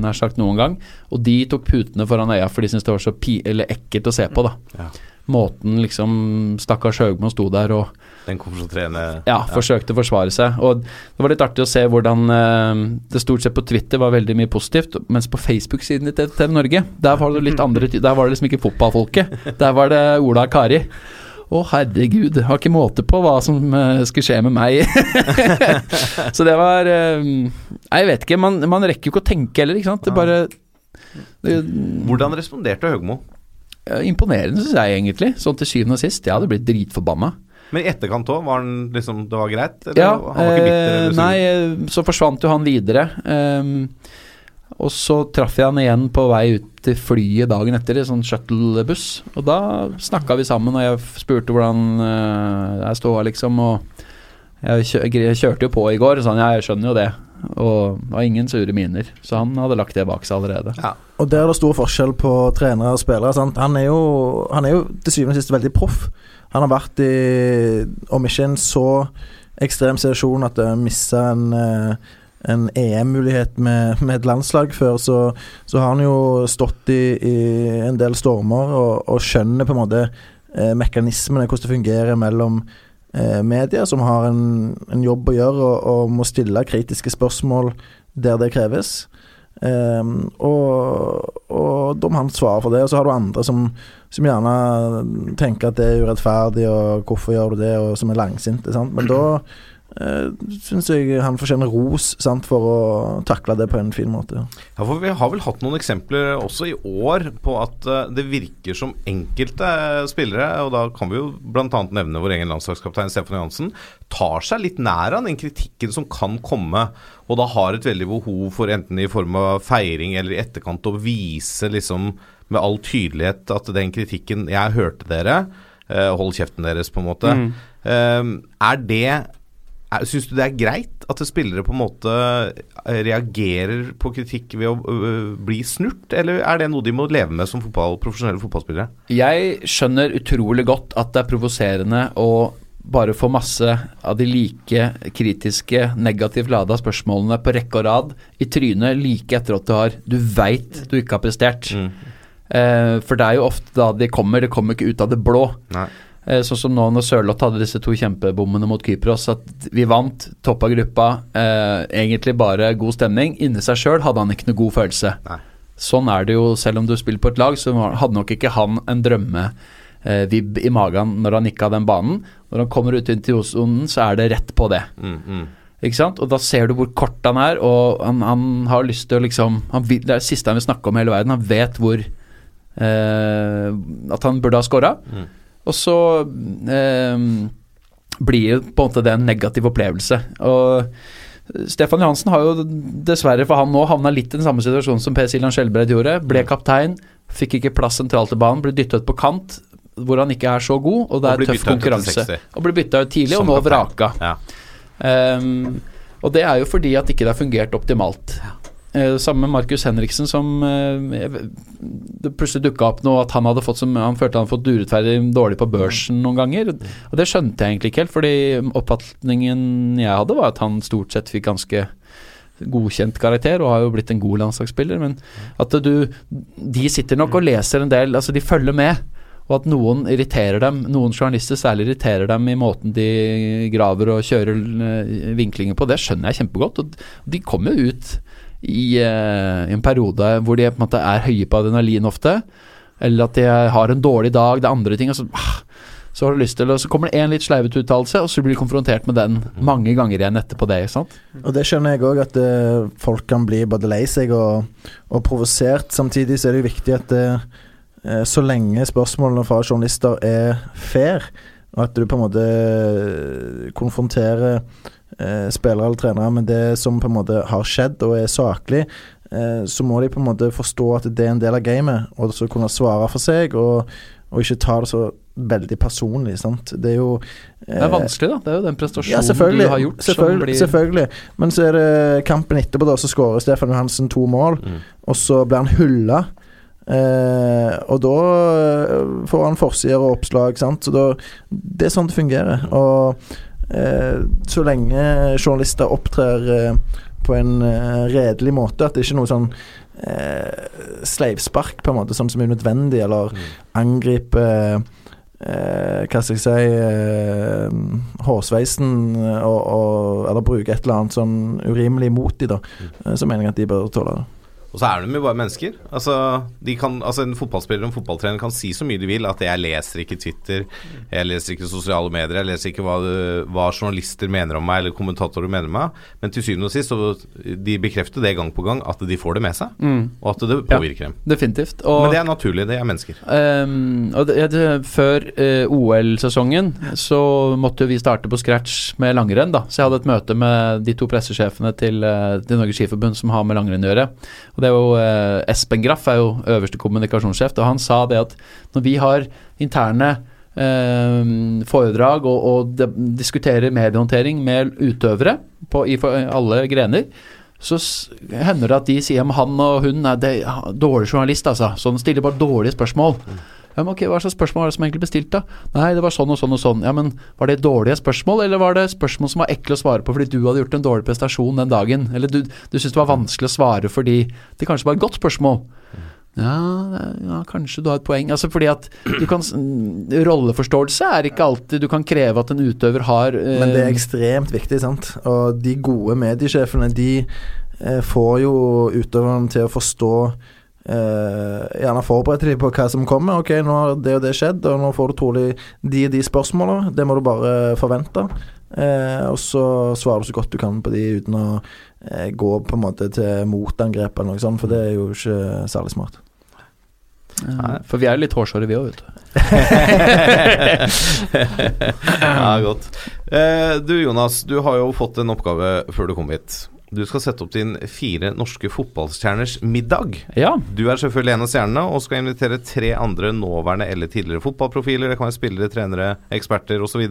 nær sagt noen gang. Og de tok putene foran øya for de syntes det var så pi eller ekkelt å se på. da Ja. Måten liksom stakkars Høgmo sto der og Den konsentrerende ja, forsøkte å forsvare seg. Og det var litt artig å se hvordan eh, det stort sett på Twitter var veldig mye positivt, mens på Facebook-siden til TV Norge, der var det litt andre Der var det liksom ikke fotballfolket. Der var det Ola Kari. Å, herregud, jeg har ikke måte på hva som eh, skulle skje med meg. Så det var eh, Nei, jeg vet ikke. Man, man rekker jo ikke å tenke heller, ikke sant. Det bare det, Hvordan responderte Høgmo? eh, Imponerende, syns jeg egentlig. Sånn til syvende og sist. Jeg hadde blitt dritforbanna. Men i etterkant òg, var han liksom Det var greit? Eller Ja, han var ikke bitter? eh, nei, eh, så forsvant jo han videre. ehm, og så traff jeg han igjen på vei ut til flyet dagen etter i sånn shuttlebuss. Og da snakka vi sammen, og jeg spurte hvordan uh, jeg stod liksom. Og jeg, kjø jeg kjørte jo på i går, og sa han ja, jeg skjønner jo det. Og det var ingen sure miner. Så han hadde lagt det bak seg allerede. Og der er det stor forskjell på trenere og spillere. Sant? Han, er jo, han er jo til syvende og sist veldig proff. Han har vært i, om ikke en så ekstrem situasjon at det mista en, eh, en EM-mulighet med, med et landslag før, så, så har han jo stått i, i en del stormer og, og skjønner på en måte eh, mekanismene, hvordan det fungerer mellom eh, media, som har en, en jobb å gjøre og, og må stille kritiske spørsmål der det kreves. Ehm, og, og da må han svare for det. Og så har du andre som, som gjerne tenker at det er urettferdig, og hvorfor gjør du det, og som er langsinte. Men da uh, syns jeg han fortjener ros sant, for å takle det på en fin måte. Ja, for Vi har vel hatt noen eksempler også i år på at eh, det virker som enkelte eh, spillere, og da kan vi jo bl.a. nevne vår egen landslagskaptein Stefan Johansen, tar seg litt nær av den kritikken som kan komme, og da har et veldig behov for enten i form av feiring eller i etterkant å vise liksom med all tydelighet at den kritikken 'jeg hørte dere', eh, hold kjeften deres, på en måte. Eh, er det Syns du det er greit at spillere på en måte eh, reagerer på kritikk ved å øh, bli snurt, eller er det noe de må leve med som fotball, profesjonelle fotballspillere? Jeg skjønner utrolig godt at det er provoserende å bare få masse av de like kritiske, negativt lada spørsmålene på rekke og rad i trynet like etter at du har Du veit du ikke har prestert. Mm. for det er jo ofte da de kommer, det kommer ikke ut av det blå. Nei. Eh, sånn som nå når Sørloth hadde disse to kjempebommene mot Kypros, at vi vant, toppa gruppa, eh, egentlig bare god stemning. Inni seg sjøl hadde han ikke noe god følelse. Nei. Sånn er det jo, selv om du spiller på et lag, så hadde nok ikke han en drømme eh, vibb i magen når han gikk av den banen. Når han kommer ut inn til sonen, så er det rett på det. Mm, mm. Ikke sant? Og da ser du hvor kort han er, og han, han har lyst til å liksom han vil, Det er det siste han vil snakke om i hele verden. Han vet hvor eh, At han burde ha scora. Mm. Og så eh, blir det på en måte det en negativ opplevelse. Og Stefan Johansen har jo dessverre for han nå havna litt i den samme situasjonen som Per Siljan Skjelbreid gjorde. Ble kaptein, fikk ikke plass sentralt i banen, ble dyttet på kant, hvor han ikke er så god, og det er tøff konkurranse. Og blir bytta ut tidlig, Som og nå kaptein. vraka. Ja. Um, og det er jo fordi at ikke det har fungert optimalt. Eh, Samme med Markus Henriksen, som eh, det plutselig dukka opp noe at han hadde fått som, han følte han hadde fått urettferdig dårlig på børsen noen ganger. Og det skjønte jeg egentlig ikke helt, fordi oppfatningen jeg hadde, var at han stort sett fikk ganske godkjent karakter og har jo blitt en god landslagsspiller. Men at du De sitter nok og leser en del, altså de følger med. Og at noen irriterer dem, noen journalister særlig irriterer dem i måten de graver og kjører eh, vinklinger på, det skjønner jeg kjempegodt. Og de kommer jo ut i, uh, i en periode hvor de på en måte er høye på adrenalin ofte. Eller at de har en dårlig dag, det er andre ting. Og så, ah, så har du lyst til, og så kommer det en litt sleivete uttalelse, og så blir du konfrontert med den mange ganger igjen etterpå det. sant? Og det skjønner jeg òg, at uh, folk kan bli både lei seg og, og provosert. Samtidig så er det jo viktig at eh, så lenge spørsmålene fra journalister er fair, og at du på en måte konfronterer spillere eller trenere men det som på en måte har skjedd og er saklig, eh, så må de på en måte forstå at det er en del av gamet, og så kunne svare for seg, og, og ikke ta det så veldig personlig. sant? Det er jo Det er vanskelig, da. Det er jo den prestasjonen ja, du har gjort selvfølgelig, som blir selvfølgelig. Men så er det kampen etterpå, da, så skårer Stefan Johansen to mål. Mm. Og så blir han hylla. Eh, og da eh, får han forsider og oppslag, sant. Så da, det er sånn det fungerer. Og eh, så lenge journalister opptrer eh, på en eh, redelig måte, at det ikke er noe sånn eh, sleivspark, på en måte, som, som er nødvendig, eller angriper Eh, hva skal jeg si eh, Hårsveisen og, og, Eller bruke et eller annet sånn urimelig mot de da. Eh, så mener jeg at de bør tåle det. Og så er de jo bare mennesker. Altså, de kan, altså En fotballspiller og en fotballtrener kan si så mye de vil, at jeg leser ikke Twitter, jeg leser ikke sosiale medier, jeg leser ikke hva, hva journalister mener om meg, eller kommentatorer mener om meg. Men til syvende og sist, så de bekrefter det gang på gang, at de får det med seg. Mm, Og at det påvirker dem. definitivt. Og, Men det er naturlig, det er mennesker. Um, og det, det, før uh, OL-sesongen så måtte vi starte på scratch med langrenn. da Så jeg hadde et møte med de to pressesjefene til, eh, til Norges Skiforbund som har med langrenn å gjøre. Og det er jo eh, Espen Graff er jo øverste kommunikasjonssjef, og han sa det at når vi har interne eh, foredrag og, og de, diskuterer mediehåndtering med utøvere på, i alle grener, så hender det at de sier om han og hun er dårlig journalist, altså. Så han stiller bare dårlige spørsmål. Ja, men ok, Hva slags spørsmål var det som egentlig bestilt, da? Nei, det var sånn og sånn og sånn. Ja, men Var det dårlige spørsmål, eller var det spørsmål som var ekle å svare på fordi du hadde gjort en dårlig prestasjon den dagen? Eller du, du syntes det var vanskelig å svare fordi det kanskje var et godt spørsmål? Ja, ja, kanskje du har et poeng. Altså fordi at kan Rolleforståelse er ikke alltid Du kan kreve at en utøver har eh, Men det er ekstremt viktig, sant. Og de gode mediesjefene, de eh, får jo utøverne til å forstå eh, Gjerne forberedte dem på hva som kommer. Ok, nå har det og det skjedd, og nå får du trolig de og de spørsmålene. Det må du bare forvente. Uh, og så svarer du så godt du kan på de uten å uh, gå på en måte til motangrep eller noe sånt, for det er jo ikke særlig smart. Nei, For vi er jo litt hårsåre, vi òg, vet du. ja, godt. Eh, du Jonas, du har jo fått en oppgave før du kom hit. Du skal sette opp din fire norske fotballstjerners middag. Ja. Du er selvfølgelig en av stjernene og skal invitere tre andre nåværende eller tidligere fotballprofiler. Det kan være spillere, trenere, eksperter osv.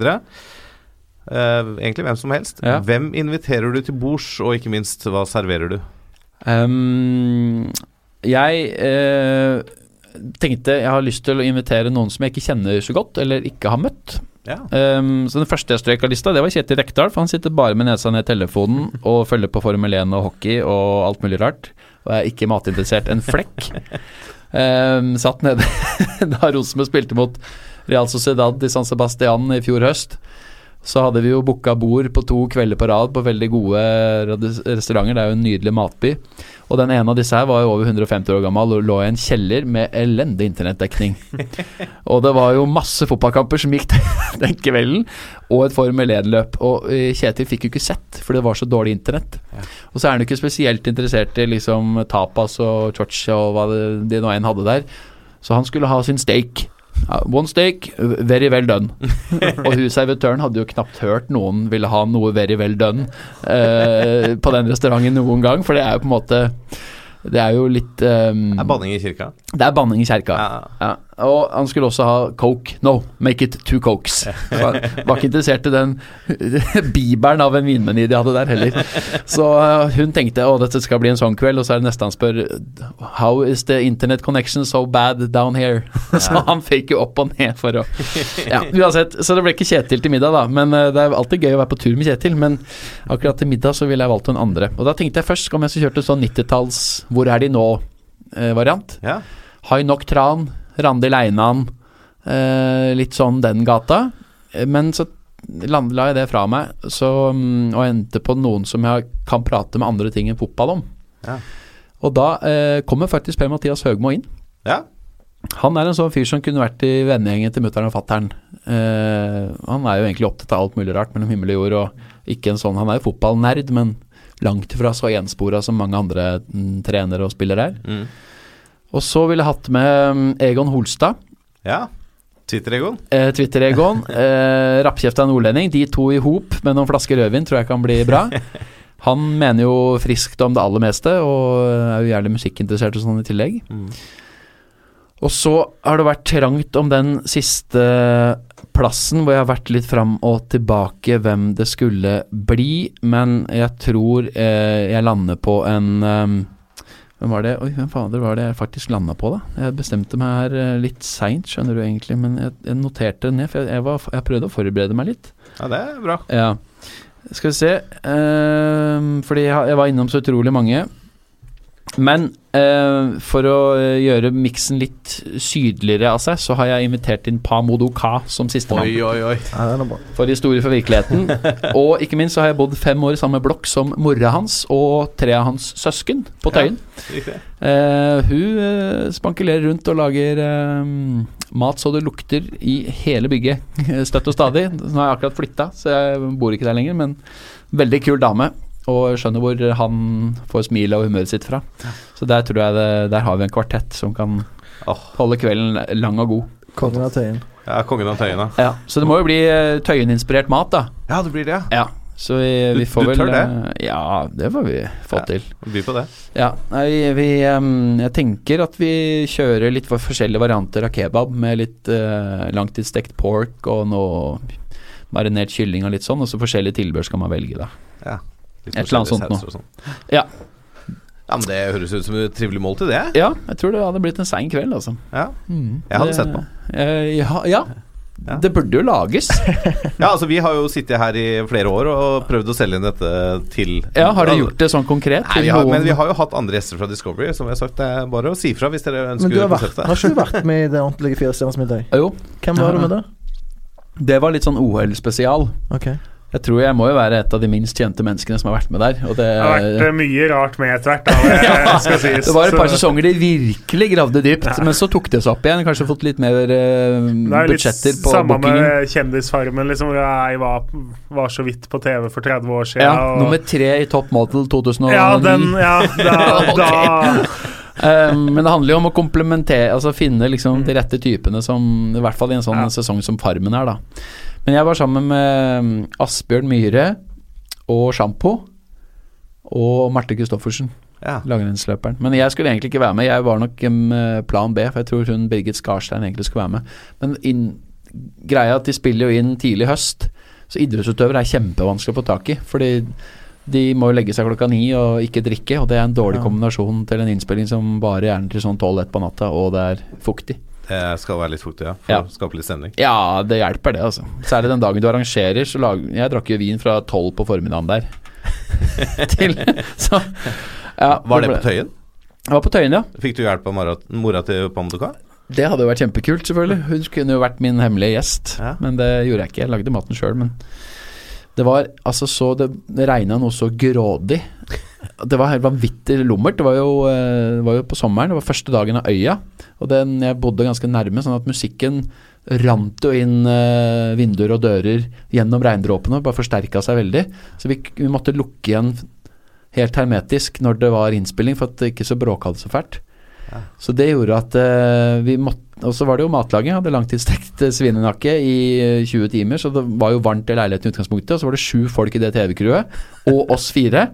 Uh, egentlig hvem som helst. Ja. Hvem inviterer du til bords, og ikke minst, hva serverer du? Um, jeg uh, tenkte jeg har lyst til å invitere noen som jeg ikke kjenner så godt, eller ikke har møtt. Ja. Ehm, så den første jeg strøk av lista, det var Kjetil Rekdal, for han sitter bare med nesa ned i telefonen og følger på Formel 1 og hockey og alt mulig rart, og er ikke matinteressert en flekk. um, satt nede da Rosenborg spilte mot Real Sociedad i San Sebastian i fjor høst. Så hadde vi jo booka bord på to kvelder på rad på veldig gode restauranter. Det er jo en nydelig matby. Og den ene av disse her var jo over 150 år gammel og lå i en kjeller med elendig internettdekning. og det var jo masse fotballkamper som gikk den kvelden, og et Formel 1-løp. Og eh, Kjetil fikk jo ikke sett, for det var så dårlig internett. Og så er han jo ikke spesielt interessert i liksom tapas og chocha og hva det, de nå enn hadde der. Så han skulle ha sin steak. Ja, one steak, very well done. og hun servitøren hadde jo knapt hørt noen ville ha noe very well done eh, på den restauranten noen gang, for det er jo på en måte Det er jo litt Det Er banning i kirka? Det er banning i kirka, Ja. Ja. Og han skulle også ha coke. No, make it two cokes. Var, var ikke interessert i den bibelen av en vinmeny de hadde der heller. Så eh, hun tenkte å dette skal bli en sånn kveld, og så er det neste han spør How is the internet connection so bad down here? så han fikk jo opp og ned for å Ja, uansett. Så det ble ikke Kjetil til middag, da. Men eh, det er alltid gøy å være på tur med Kjetil. Men akkurat til middag så ville jeg valgt hun andre. Og da tenkte jeg først om jeg så kjørte sånn 90-talls Hvor er de nå-variant. Ja. Hai Nok Tran, Randi Leinan, eh, litt sånn den gata. Men så la jeg det fra meg, så, mm, og endte på noen som jeg kan prate med andre ting enn fotball om. Ja. Og da eh, kommer faktisk Per-Mathias Høgmo inn. ja. Han er en sånn fyr som kunne vært i vennegjengen til mutter'n og fatter'n. Eh, han er jo egentlig opptatt av alt mulig rart mellom himmel og jord, og ikke en sånn Han er jo fotballnerd, men langt ifra så enspora som mange andre mm, trenere og spillere er. Mm. Og så ville jeg hatt med mm, Egon Holstad. ja. Twitter-Egon. Eh, Twitter-Egon. Eh, Rappkjefta nordlending. De to i hop med noen flasker rødvin tror jeg kan bli bra. Han mener jo friskt om det aller meste, og er jo gjerne musikkinteressert og sånn i tillegg. Mm. Og så har det vært trangt om den siste plassen, hvor jeg har vært litt fram og tilbake hvem det skulle bli, men jeg tror eh, jeg lander på en ehm, Hvem var det? Oi, hvem fader var det jeg faktisk landa på, da? Jeg bestemte meg her eh, litt seint, skjønner du egentlig, men jeg, jeg noterte det ned, for jeg, jeg, var, jeg prøvde å forberede meg litt. Ja, det er bra. Ja. Skal vi se ehm, Fordi jeg var innom så utrolig mange. Men eh, for å eh, gjøre miksen litt sydligere av seg, så har jeg invitert inn Pa Modoka som sistemann. Oi, oi, oi. Ja. For historie for virkeligheten. og ikke minst så har jeg bodd fem år i samme blokk som mora hans og tre av hans søsken på Tøyen. Ja, Eh, hun eh, spankulerer rundt og lager eh, mat så det lukter i hele bygget, støtt og stadig. Nå har jeg akkurat flytta, så jeg bor ikke der lenger, men veldig kul dame. Og skjønner hvor han får smilet og humøret sitt fra. Så der tror jeg det, der har vi en kvartett som kan holde kvelden lang og god. Kongen av Tøyen. Ja, kongen av Tøyen. Ja, Så det må jo bli eh, Tøyen-inspirert mat, da. Ja, det blir det, ja. Så vi, Du- vi får du vel tør det? eh, Ja, det får vi få Ja. til. By på det. Ja, nei, vi Jeg tenker at vi kjører litt for forskjellige varianter av kebab med litt uh, langtidsstekt pork og noe marinert kylling og litt sånn, og så forskjellige tilbehør skal man velge, da. Ja. Et eller annet sånt noe. Ja. Ja, men Det høres ut som et trivelig måltid, det. Ja, jeg tror det hadde blitt en sein kveld, altså. Ja. Mm, Jeg hadde det- sett på. eh, ja, ja. Ja. Det burde jo lages. Ja, altså Vi har jo sittet her i flere år og prøvd å selge inn dette til Ja, Har dere gjort det sånn konkret? Nei, vi har, men vi har jo hatt andre gjester fra Discovery, som jeg har sagt. Det er bare å si fra hvis dere Men du har, vært, konseptet. har ikke du vært med i det ordentlige Firestjerners middag? Jo, Hvem var du med da? det var litt sånn OL-spesial. Ok. Jeg tror jeg må jo være et av de minst kjente menneskene som har vært med der. Det, har vært eh, mye rart med etter hvert, det Ja, sies. Det var et par Så- sesonger de virkelig gravde dypt, men så tok det seg opp igjen. Kanskje fått litt mer eh, Det er litt på samme bookingen. med Kjendisfarmen, liksom, jeg var, var så vidt på TV for 30 år siden. Ja, og, nummer tre i Top Model 2009. ja, den, ja, da, da um, men det handler jo om å komplementere, altså finne liksom de rette typene som I hvert fall i en sånn Ja. sesong som Farmen er, da. Men jeg var sammen med mm, Asbjørn Myhre og Sjampo og Marte Christoffersen. Ja. langrennsløperen. Men jeg skulle egentlig ikke være med. Jeg var nok um, plan B, for jeg tror hun Birgit Skarstein egentlig skulle være med. Men inn, greia at de spiller jo inn tidlig høst, så idrettsutøvere er kjempevanskelig å få tak i. Fordi de må jo legge seg klokka ni og ikke drikke, og det er en dårlig Ja. kombinasjon til en innspilling som bare gjerne til sånn tolv-ett på natta, og det er fuktig. Det skal være litt fuktig, ja. For Ja. å skape litt stemning. Ja, det hjelper det, altså. Særlig den dagen du arrangerer, så lag, Jeg drakk jo vin fra tolv på formiddagen der. til Så ja, Var det på Tøyen? Jeg var på Tøyen, ja. Fikk du hjelp av mora, mora til Pamodoka? Det hadde jo vært kjempekult, selvfølgelig. Hun kunne jo vært min hemmelige gjest, Ja. men det gjorde jeg ikke. Jeg lagde maten sjøl, men det var altså så Det, det regna noe så grådig. Det var helt vanvittig lummert. Det var jo, eh, det var jo på sommeren, det var første dagen av øya. Og den, jeg bodde ganske nærme, sånn at musikken rant jo inn uh, vinduer og dører gjennom regndråpene, bare forsterka seg veldig. Så vi, vi måtte lukke igjen helt hermetisk når det var innspilling, for at det ikke så bråka det så fælt. Så det gjorde at uh, vi måtte Og så var det jo matlaging. Hadde langtidsstekt svinenakke i eh, 20 timer, så det var jo varmt i leiligheten i utgangspunktet. Og så var det sju folk i det TV-crewet, og oss fire.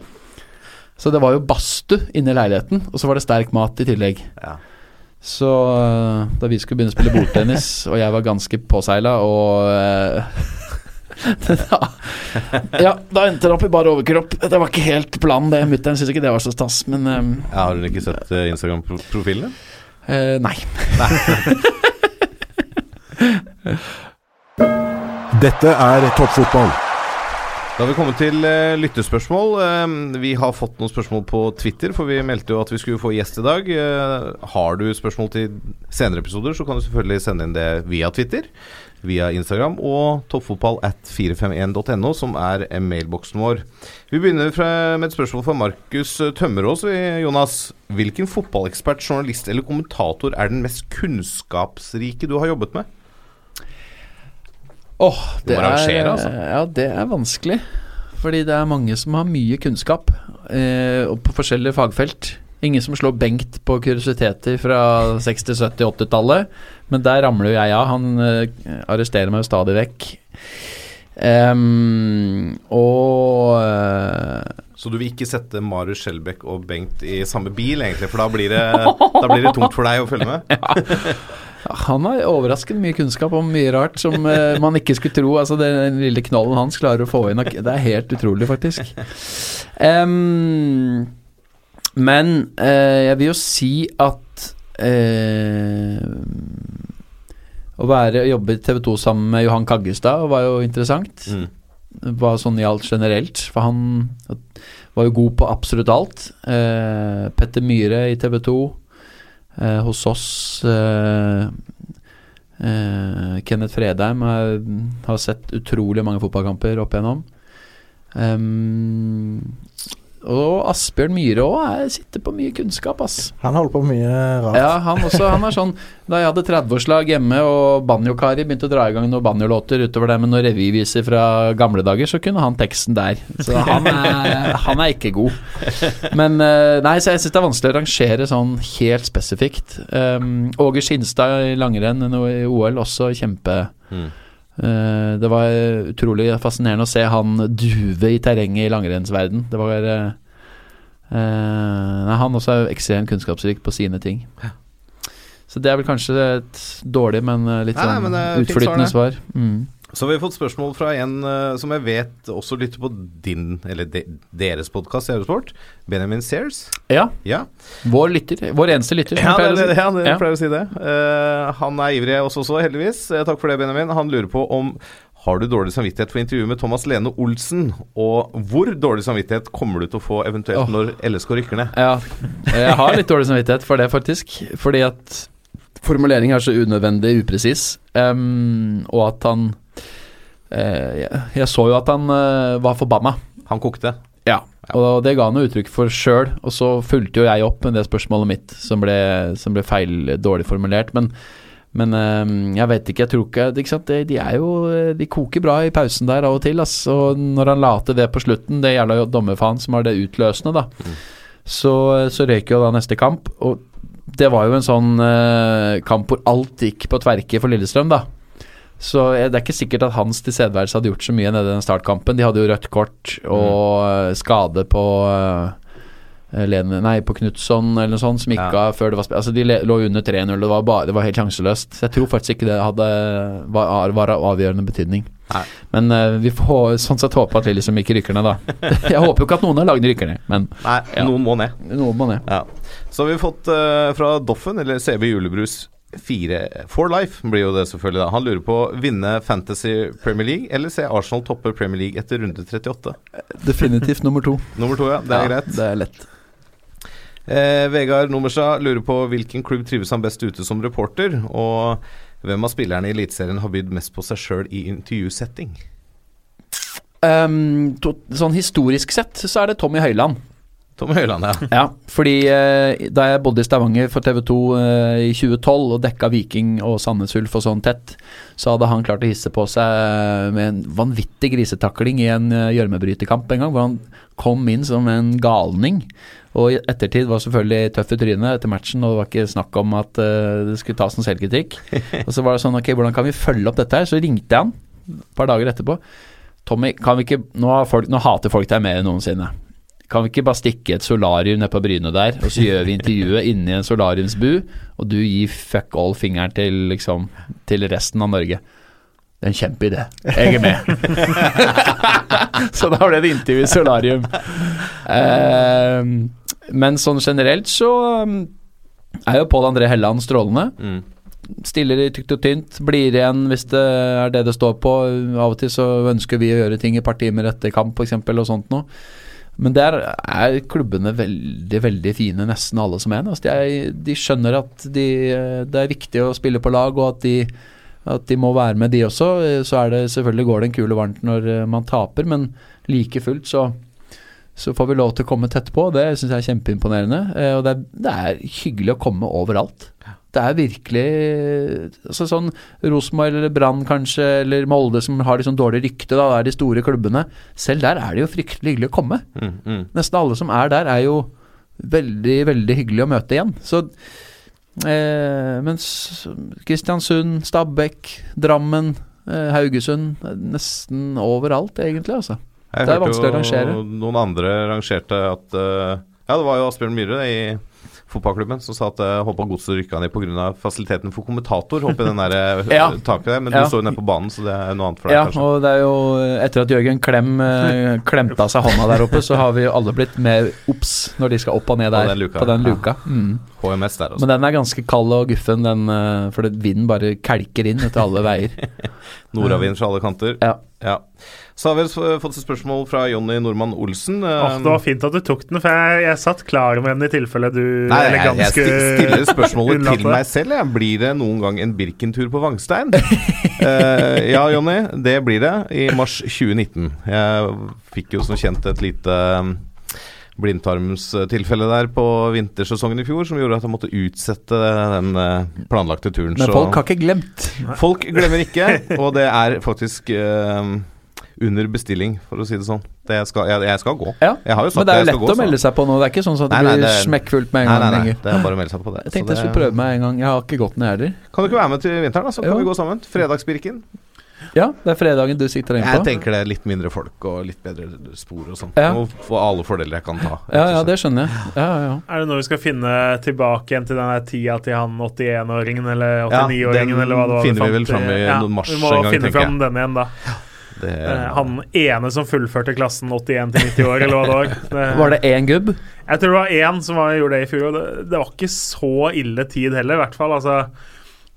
Så det var jo badstue inne i leiligheten, og så var det sterk mat i tillegg. Ja. Så eh, da vi skulle begynne å spille bordtennis, og jeg var ganske påseila og eh, da, Ja, da endte det opp i bare overkropp. Det var ikke helt planen, det. Mutter'n syntes ikke det var så stas, men um, Ja, har hun ikke sett uh, Instagram-profilen din? eh, nei. Dette er toppfotball. Da har vi kommet til uh, lyttespørsmål. Uh, vi har fått noen spørsmål på Twitter, for vi meldte jo at vi skulle få gjest i dag. Uh, har du spørsmål til senere episoder, så kan du selvfølgelig sende inn det via Twitter, via Instagram og toppfotball at 451.no, som er mailboksen vår. Vi begynner fra, med et spørsmål fra Markus Tømmerås. Jonas. Hvilken fotballekspert, journalist eller kommentator er den mest kunnskapsrike du har jobbet med? Åh, det, må rangere, altså. Ja, det er vanskelig. Fordi det er mange som har mye kunnskap, eh, på forskjellige fagfelt. Ingen som slår Bengt på kuriositeter fra 60-, 70-, 80-tallet. Men der ramler jo jeg av. Han eh, arresterer meg jo stadig vekk. Um, og eh, Så du vil ikke sette Marius Skjelbæk og Bengt i samme bil, egentlig? For da blir det, da blir det tungt for deg å følge med? Han har overraskende mye kunnskap om mye rart som eh, man ikke skulle tro. Altså Den lille knollen hans klarer å få inn Det er helt utrolig, faktisk. Um, men eh, jeg vil jo si at eh, Å være jobbe i TV 2 sammen med Johan Kaggestad var jo interessant. Mm. Hva sånn gjaldt generelt. For han var jo god på absolutt alt. Eh, Petter Myhre i TV 2. Eh, hos oss eh, eh, Kenneth Fredheim har, har sett utrolig mange fotballkamper opp igjennom. Em, og Asbjørn Myhre òg sitter på mye kunnskap, ass. Han holder på mye rart. Ja, han også. Han er sånn Da jeg hadde 30-årslag hjemme og Banjo-Kari begynte å dra i gang noen banjolåter utover det med noen revyviser fra gamle dager, så kunne han teksten der. Så han er, han er ikke god. Men eh, Nei, så jeg syns det er vanskelig å rangere sånn helt spesifikt. Um, Åge Skinstad i langrenn i OL, også kjempe Mm. Eh, det var utrolig fascinerende å se han duve i terrenget i langrennsverden. Det var eh, eh, nei, Han også er ekstremt kunnskapsrik på sine ting. Så det er vel kanskje et dårlig, men litt Nei, nei, sånn men utflytende svar. Mm. Så vi har fått spørsmål fra en uh, som jeg vet også lytter på din, eller de, deres podkast i Eurosport. Benjamin Sears. Ja, Ja, vår lytter. Vår eneste lytter. ja det, det, ja, det Ja. pleier å si det. Uh, han er ivrig også, så, heldigvis. Uh, takk for det, Benjamin. Han lurer på om har du dårlig samvittighet for intervjuet med Thomas Lene Olsen? Og hvor dårlig samvittighet kommer du til å få eventuelt oh. når LSK rykker ned? Ja, jeg har litt dårlig samvittighet for det, faktisk. Fordi at formuleringen er så unødvendig upresis, um, og at han jeg, jeg så jo at han eh, var forbanna. Han kokte. Ja, og det ga han jo uttrykk for sjøl. Og så fulgte jo jeg opp med det spørsmålet mitt som ble, som ble feil, dårlig formulert. Men, men eh, jeg vet ikke, jeg tror ikke, ikke? De, de er jo De koker bra i pausen der av og til. Ass. Og når han la til det på slutten, det gjelder jo dommerfaen som var det utløsende, da, så, så røyk jo da neste kamp. Og det var jo en sånn eh, kamp hvor alt gikk på tverke for Lillestrøm, da. Så eh, det er ikke sikkert at hans tilstedeværelse hadde gjort så mye nede i den startkampen. De hadde jo rødt kort og mm. skade på eh, Lene, nei, på Knutson eller noe sånt, som gikk Ja. før det var Altså, de lå under 3-0, det det var helt sjanseløst. Så jeg tror faktisk ikke det hadde var, var av avgjørende betydning. Nei. Men uh, vi får sånn sett håpe at vi liksom ikke rykker ned, da. jeg håper jo ikke at noen av lagene rykker ned, men Nei, Ja. noen må ned. noen må ned. Ja. Så har vi fått uh, fra Doffen, eller CB Julebrus 4 For Life blir jo det selvfølgelig da. Han lurer på vinne Fantasy Premier League eller se Arsenal toppe Premier League etter runde 38. Definitivt nummer to. Nummer to, ja. Det er Ja, greit. Det er lett. Eh, Vegard Nummerstad lurer på hvilken klubb trives han best ute som reporter, og hvem av spillerne i Eliteserien har bydd mest på seg sjøl i intervjusetting? Um, to, sånn historisk sett så er det Tommy Høiland. Tommy Høiland, ja. Ja, fordi eh, da jeg bodde i Stavanger for TV 2 eh, i 2012 og dekka Viking og Sandnes Ulf og sånn tett, så hadde han klart å hisse på seg med en vanvittig grisetakling i en gjørmebrytekamp gjørmebryterkamp en gang, hvor han kom inn som en galning. Og i ettertid var selvfølgelig tøff i trynet etter matchen, og det var ikke snakk om at eh, det skulle tas noen selvkritikk. og så var det sånn, ok, hvordan kan vi følge opp dette her? Så ringte jeg han et par dager etterpå. Tommy, kan vi ikke Nå, har folk, nå hater folk deg mer enn noensinne. Kan vi ikke bare stikke et solarium ned på Bryne der, og så gjør vi intervjuet inni en solariumsbu, og du gir fuck all-fingeren til liksom Til resten av Norge. Det er en kjempeidé. Jeg er med. så da ble det intervju i solarium. Eh, men sånn generelt så um, er jo Pål André Helland strålende. Mm. Stiller i tykt og tynt, blir igjen hvis det er det det står på. Av og til så ønsker vi å gjøre ting i et par timer etter kamp, f.eks., og sånt noe. Men der er klubbene veldig, veldig fine, nesten alle som en. Altså, de, de skjønner at de, det er viktig å spille på lag, og at de, at de må være med, de også. Så det selvfølgelig går det en kule varmt når eh, man taper, men like fullt så så får vi lov til å komme tett på, det syns jeg er kjempeimponerende. Eh, Og det er, det er hyggelig å komme overalt. Det er virkelig altså Sånn Rosenborg eller Brann kanskje, eller Molde som har liksom dårlig rykte, da, er de store klubbene. Selv der er det jo fryktelig hyggelig å komme. Mm, mm. Nesten alle som er der, er jo veldig, veldig hyggelig å møte igjen. Så eh, Mens Kristiansund, Stabekk, Drammen, eh, Haugesund Nesten overalt, egentlig, altså. Jeg Det er vanskelig å rangere. Noen andre rangerte at eh, Ja, det var jo Asbjørn Myhre i fotballklubben som sa at uh, håpa godset rykka ned pga. fasiliteten for kommentator oppi den der eh, Ja. taket der. Men Ja. du står jo nede på banen, så det er noe annet for deg, Ja, kanskje. og det er jo Etter at Jørgen Klem uh, klemte av seg hånda der oppe, så har vi jo alle blitt mer obs når de skal opp og ned På der. den luka. På den Ja. luka. Mm. HMS der, også. Men den er ganske kald og guffen, den, uh, for vinden bare kelker inn etter alle veier. Nordavind fra alle kanter. Ja. Ja. Så har vi fått et spørsmål fra Jonny Normann Olsen. Åh, det var fint at du tok den, for jeg, jeg satt klar med den i tilfelle du Nei, jeg, jeg stiller spørsmålet til meg selv. Jeg. Blir det noen gang en Birken-tur på Vangstein? uh, ja, Jonny, det blir det i mars 2019. Jeg fikk jo som kjent et lite um, blindtarmstilfelle der på vintersesongen i fjor som gjorde at jeg måtte utsette den eh, planlagte turen. Men folk har ikke glemt. Folk glemmer ikke, og det er faktisk eh, under bestilling, for å si det sånn. Det skal, jeg, jeg skal gå. Ja. Jeg har jo sagt Men det er jo lett gå, å melde seg på nå. Det er ikke sånn at det Nei, nei, blir det- smekkfullt med en Nei, gang nei, nei, det er bare å melde seg på det. Jeg Så tenkte jeg skulle prøve meg en gang. Jeg har ikke gått ned heller. Kan du ikke være med til vinteren, da? Så kan Jo. vi gå sammen. Fredagsbirken. Ja, det er fredagen du sitter inne på. Jeg tenker det er litt mindre folk og litt bedre spor og sånn. Ja. Og få alle fordeler jeg kan ta. Ja, ja, det skjønner jeg. Ja, ja, ja. Er det nå vi skal finne tilbake igjen til den der tida til han 81-åringen eller 89-åringen, den eller hva det var? finner vi vel fram i ja, tenker jeg. Vi må finne fram den igjen, da. Det, Eh, Han ene som fullførte klassen 81 til 90 år, eller hva det var. Det, Var det én gubb? Jeg tror det var én som var, gjorde det i fjor, det, det var ikke så ille tid heller, i hvert fall. Altså,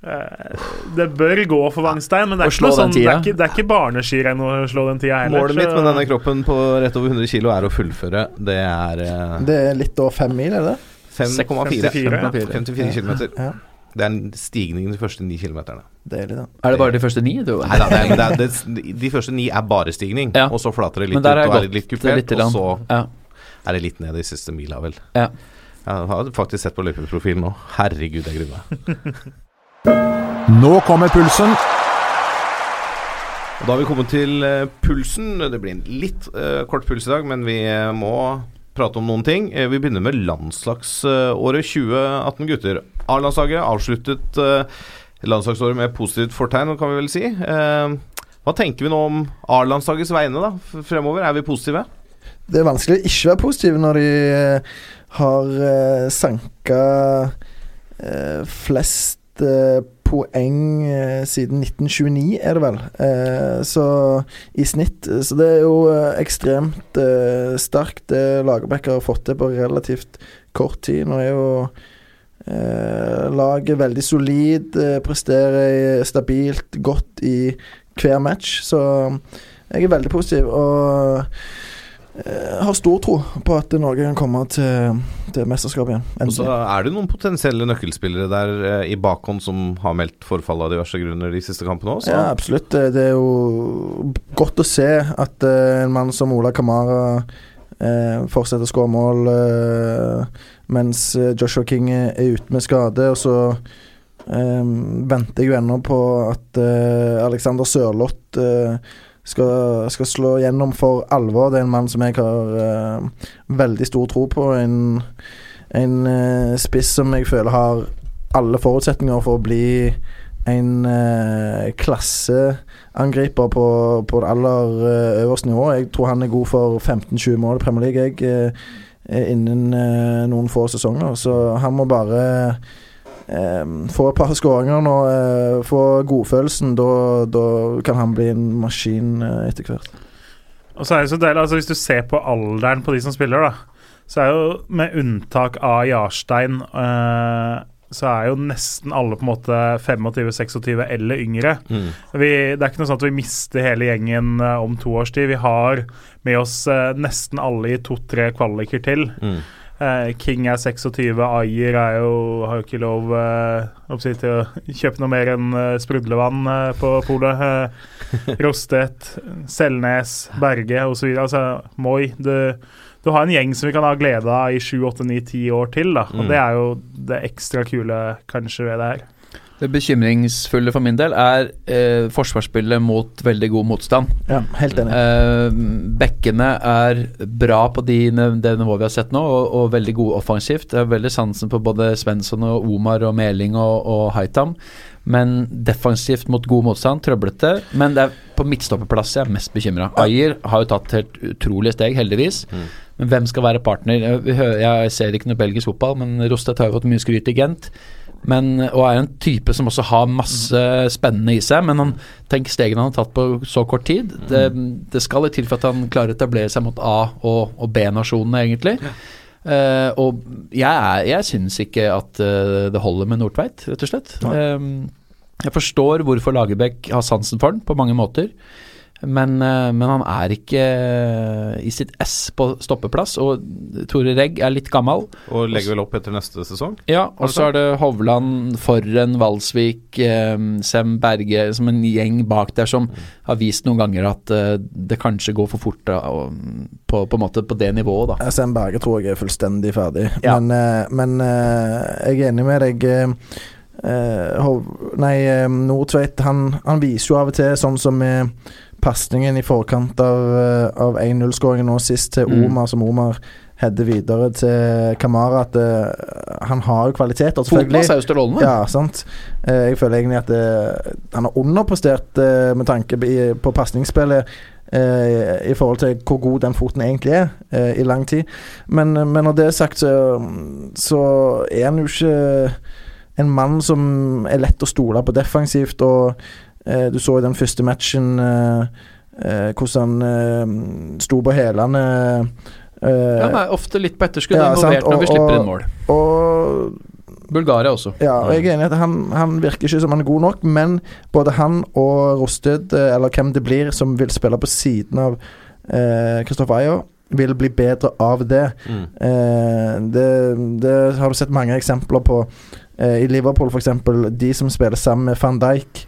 eh, det bør gå for Vangstein, men det er ikke, sånn, det er ikke, det er ikke barneskirenn å slå den tida heller. Målet mitt med denne kroppen på rett over 100 kg er å fullføre. Det er eh, Det er litt over fem mil, er det det? 5,4 54, ja. 54 km. Ja. Det er en stigning de første ni kilometerne. Deilig, da. Er det bare de første ni? Du? Nei da, det er, det er, det, de første ni er bare stigning, Ja. og så flater det litt ut og er litt gått kupert, litt. og så Ja. er det litt ned i siste mila, vel. Ja. Jeg har faktisk sett på løypeprofilen nå. Herregud, jeg gruer meg. Nå kommer pulsen. Og Da har vi kommet til eh, pulsen. Det blir en litt uh, kort puls i dag, men vi eh, må prate om noen ting. Eh, vi begynner med landslagsåret 2018, gutter. A-landslaget avsluttet eh, landslagsåret med positivt fortegn, kan vi vel si. Eh, hva tenker vi nå om A-landslagets vegne da, fremover? Er vi positive? Det er vanskelig å ikke være positiv når de har sanka flest poeng eh, siden 1929, er det vel. Eh, så i snitt. Så det er jo eh, ekstremt sterkt det Lagerbäck har fått til på relativt kort tid. Nå er jo laget veldig solid, presterer stabilt godt i hver match. Så jeg er veldig positiv. Og har stor tro på at Norge kan komme til, til mesterskap igjen. Og så er det noen potensielle nøkkelspillere der eh, i bakhånd som har meldt forfall av diverse grunner de siste kampene òg. Ja, absolutt. Det det er jo godt å se at eh, en mann som Ola Kamara eh, fortsetter å skåre mål, eh, mens eh, Joshua King er ute med skade. Og så eh, venter jeg jo ennå på at eh, Alexander Sørloth eh, skal, skal slå gjennom for alvor. Det er en mann som jeg har uh, veldig stor tro på. En, en uh, spiss som jeg føler har alle forutsetninger for å bli en uh, klasseangriper på, på det aller øverste nivå. Jeg tror han er god for 15-20 mål i Premier League jeg, innen noen få sesonger. Så han må bare eh, få et par skåringer nå, eh, få godfølelsen. Da, da kan han bli en maskin eh, etter hvert. Og så er det så deilig, altså Hvis du ser på alderen på de som spiller, da, så er jo med unntak av Jarstein eh, så er jo nesten alle på en måte 25-26 eller yngre. Mm. Vi, det er ikke noe sånn at vi mister hele gjengen om to års tid. Vi har med oss eh, nesten alle i to-tre kvaliker til. Mm. Eh, King er 26, Ayer er jo, har jo ikke lov eh, til å kjøpe noe mer enn eh, sprudlevann eh, på polet. Eh, Rostet, Selnes, Berge osv. Altså, Moi. Du, du har en gjeng som vi kan ha glede av i 7, 8, 9, 10 år til. Da. Og Mm. Det er jo det ekstra kule kanskje ved det her. Det bekymringsfulle for min del er eh, forsvarsspillet mot veldig god motstand. Ja, helt enig. Eh, bekkene er bra på de, det nivået vi har sett nå, og, og veldig gode offensivt. Jeg har veldig sansen på både Svensson og Omar og Meling og, og Haitam. Men defensivt mot god motstand, trøblete. Men det er på midtstopperplass jeg er mest bekymra. Ayer har jo tatt helt utrolige steg, heldigvis. Men hvem skal være partner? Jeg, ser ikke noe belgisk fotball, men Rostedt har jo fått mye skryt i Gent. Men, og er en type som også har masse spennende i seg. Men han, tenk stegene han har tatt på så kort tid. Det, det skal litt til for at han klarer å etablere seg mot A- og, og B-nasjonene, egentlig. Eh, og jeg, er- jeg syns ikke at uh, det holder med Nordtveit, rett og slett. Um, jeg forstår hvorfor Lagerbäck har sansen for den, på mange måter. Men, eh, men han er ikke eh, i sitt ess på stoppeplass. Og Tore Regg er litt gammel. Og legger vel opp etter neste sesong. Ja, og så er det Hovland, Forren, Valsvik, eh, Sem Berge Som en gjeng bak der som har vist noen ganger at det kanskje går for fort da, på, på en måte på det nivået, da. Sem Berge tror jeg er fullstendig ferdig. Ja. Men, men jeg er enig med deg. Hov, nei, Nordtveit han, han viser jo av og til, sånn som med pasningen i forkant av, eh, av 1-0-skåringen nå sist til Mm. Omar, som Omar header videre til Kamara, at uh, han har jo kvaliteter, selvfølgelig. Ja, sant. Uh, jeg føler egentlig at uh, han har underprestert med tanke på, pasningsspillet i forhold til hvor god den foten egentlig er, i lang tid. Men, men når det er sagt, så, så er han jo ikke en mann som er lett å stole på defensivt. Og du så i den første matchen eh, eh, hvordan han eh, sto på hælene. eh, Ja, er ofte litt på etterskudd Ja, involvert når vi slipper inn mål. og Bulgaria også. Ja, og jeg er enig i at han, han virker ikke som han er god nok, men både han og Rosted, eh, eller hvem det blir som vil spille på siden av Kristoffer Ayer, vil bli bedre av det. Mm. Eh, det. Det har du sett mange eksempler på. Eh, I Liverpool, f.eks. De som spiller sammen med van Dijk,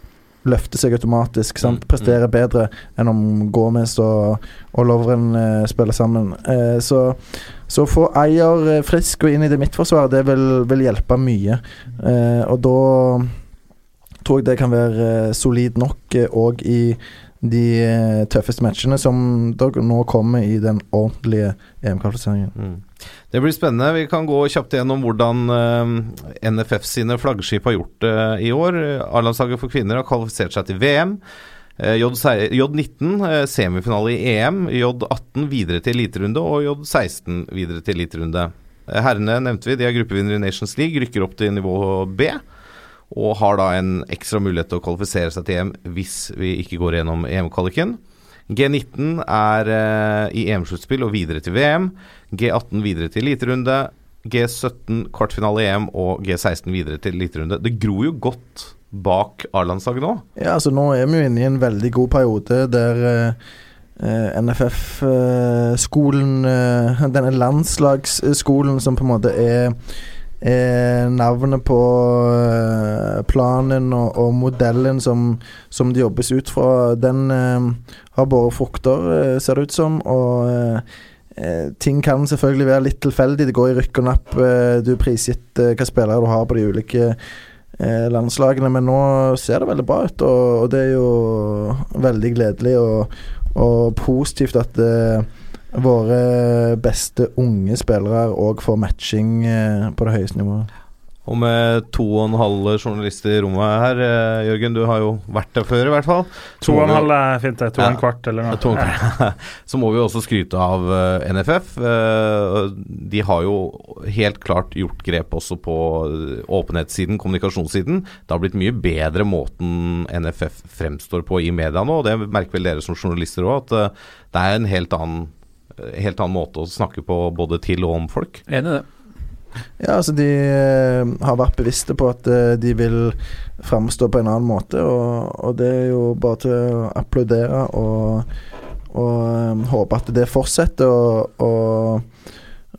løfter seg automatisk. Sant? Mm, Presterer bedre enn om Gomez og, og Lovren eh, spiller sammen. Eh, så så få Ayer eh, frisk og inn i det midtforsvaret, det vil, vil hjelpe mye. Eh, og da tror jeg det kan være eh, solid nok òg i de eh, tøffeste matchene som nå kommer i den ordentlige EM-kvalifiseringen. Mm. Det blir spennende. Vi kan gå kjapt gjennom hvordan eh, NFF sine flaggskip har gjort det i år. A-landslaget for kvinner har kvalifisert seg til VM. Eh, J16 J19 eh, semifinale i EM. J18 videre til eliterunde, og J16 videre til eliterunde. Eh, Herrene nevnte vi, de er gruppevinnere i Nations League, rykker opp til nivå B. Og har da en ekstra mulighet til å kvalifisere seg til EM hvis vi ikke går gjennom EM-kvaliken. G19 er eh, i EM-sluttspill og videre til VM. G18 videre til eliterunde. G17 kvartfinale i EM og G16 videre til eliterunde. Det gror jo godt bak A-landslaget nå. Ja, altså nå er vi jo inne i en veldig god periode der eh, NFF-skolen, eh, denne landslagsskolen som på en måte er er navnet på eh, planen og, og modellen som, som det jobbes ut fra, den eh, har båret frukter, eh, ser det ut som. Og eh, eh, ting kan selvfølgelig være litt tilfeldig. Det går i rykk og napp. Eh, du er prisgitt eh, hva spillere du har på de ulike eh, landslagene, men nå ser det veldig bra ut, og, og det er jo veldig gledelig og, og positivt at eh, våre beste unge spillere òg får matching eh, på det høyeste nivået. Og med to og en halv journalister i rommet her, eh, Jørgen, du har jo vært der før i hvert fall. To og en halv er fint, det. To og Ja. en kvart eller noe. To og en kvart. Så må vi jo også skryte av eh, NFF. Eh, De har jo helt klart gjort grep også på eh, åpenhetssiden, kommunikasjonssiden. Det har blitt mye bedre måten NFF fremstår på i media nå, og det merker vel dere som journalister òg, at eh, det er en helt annen, eh, helt annen måte å snakke på både til og om folk. Enig i det. Ja, altså de eh, har vært bevisste på at eh, de vil framstå på en annen måte, og, og det er jo bare til å applaudere og, og eh, håpe at det fortsetter, og, og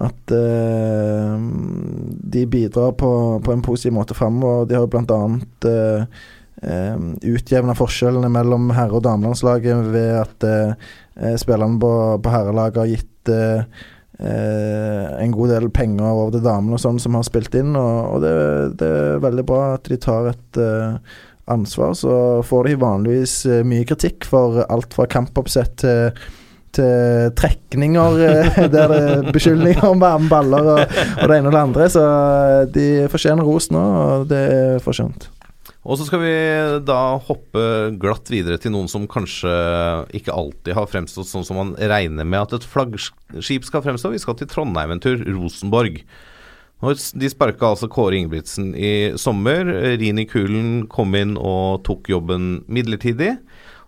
at uh, de bidrar på, på en positiv måte framover. De har jo blant annet uh, utjevna forskjellene mellom herre- og damelandslaget ved at eh, spillerne på, på herrelaget har gitt eh, eh, en god del penger over til damene og sånn som har spilt inn, og, og det, det er veldig bra at de tar et ansvar. Så får de vanligvis mye kritikk for alt fra kampoppsett til til trekninger der det er beskyldninger om varme baller og, og det ene og det andre. Så de fortjener ros nå, og det er fortjent. Og så skal vi da hoppe glatt videre til noen som kanskje ikke alltid har fremstått sånn som man regner med at et flaggskip skal fremstå. Vi skal til Trondheim en tur, Rosenborg. De sparka altså Kåre Ingebrigtsen i sommer. Rini Kulen kom inn og tok jobben midlertidig.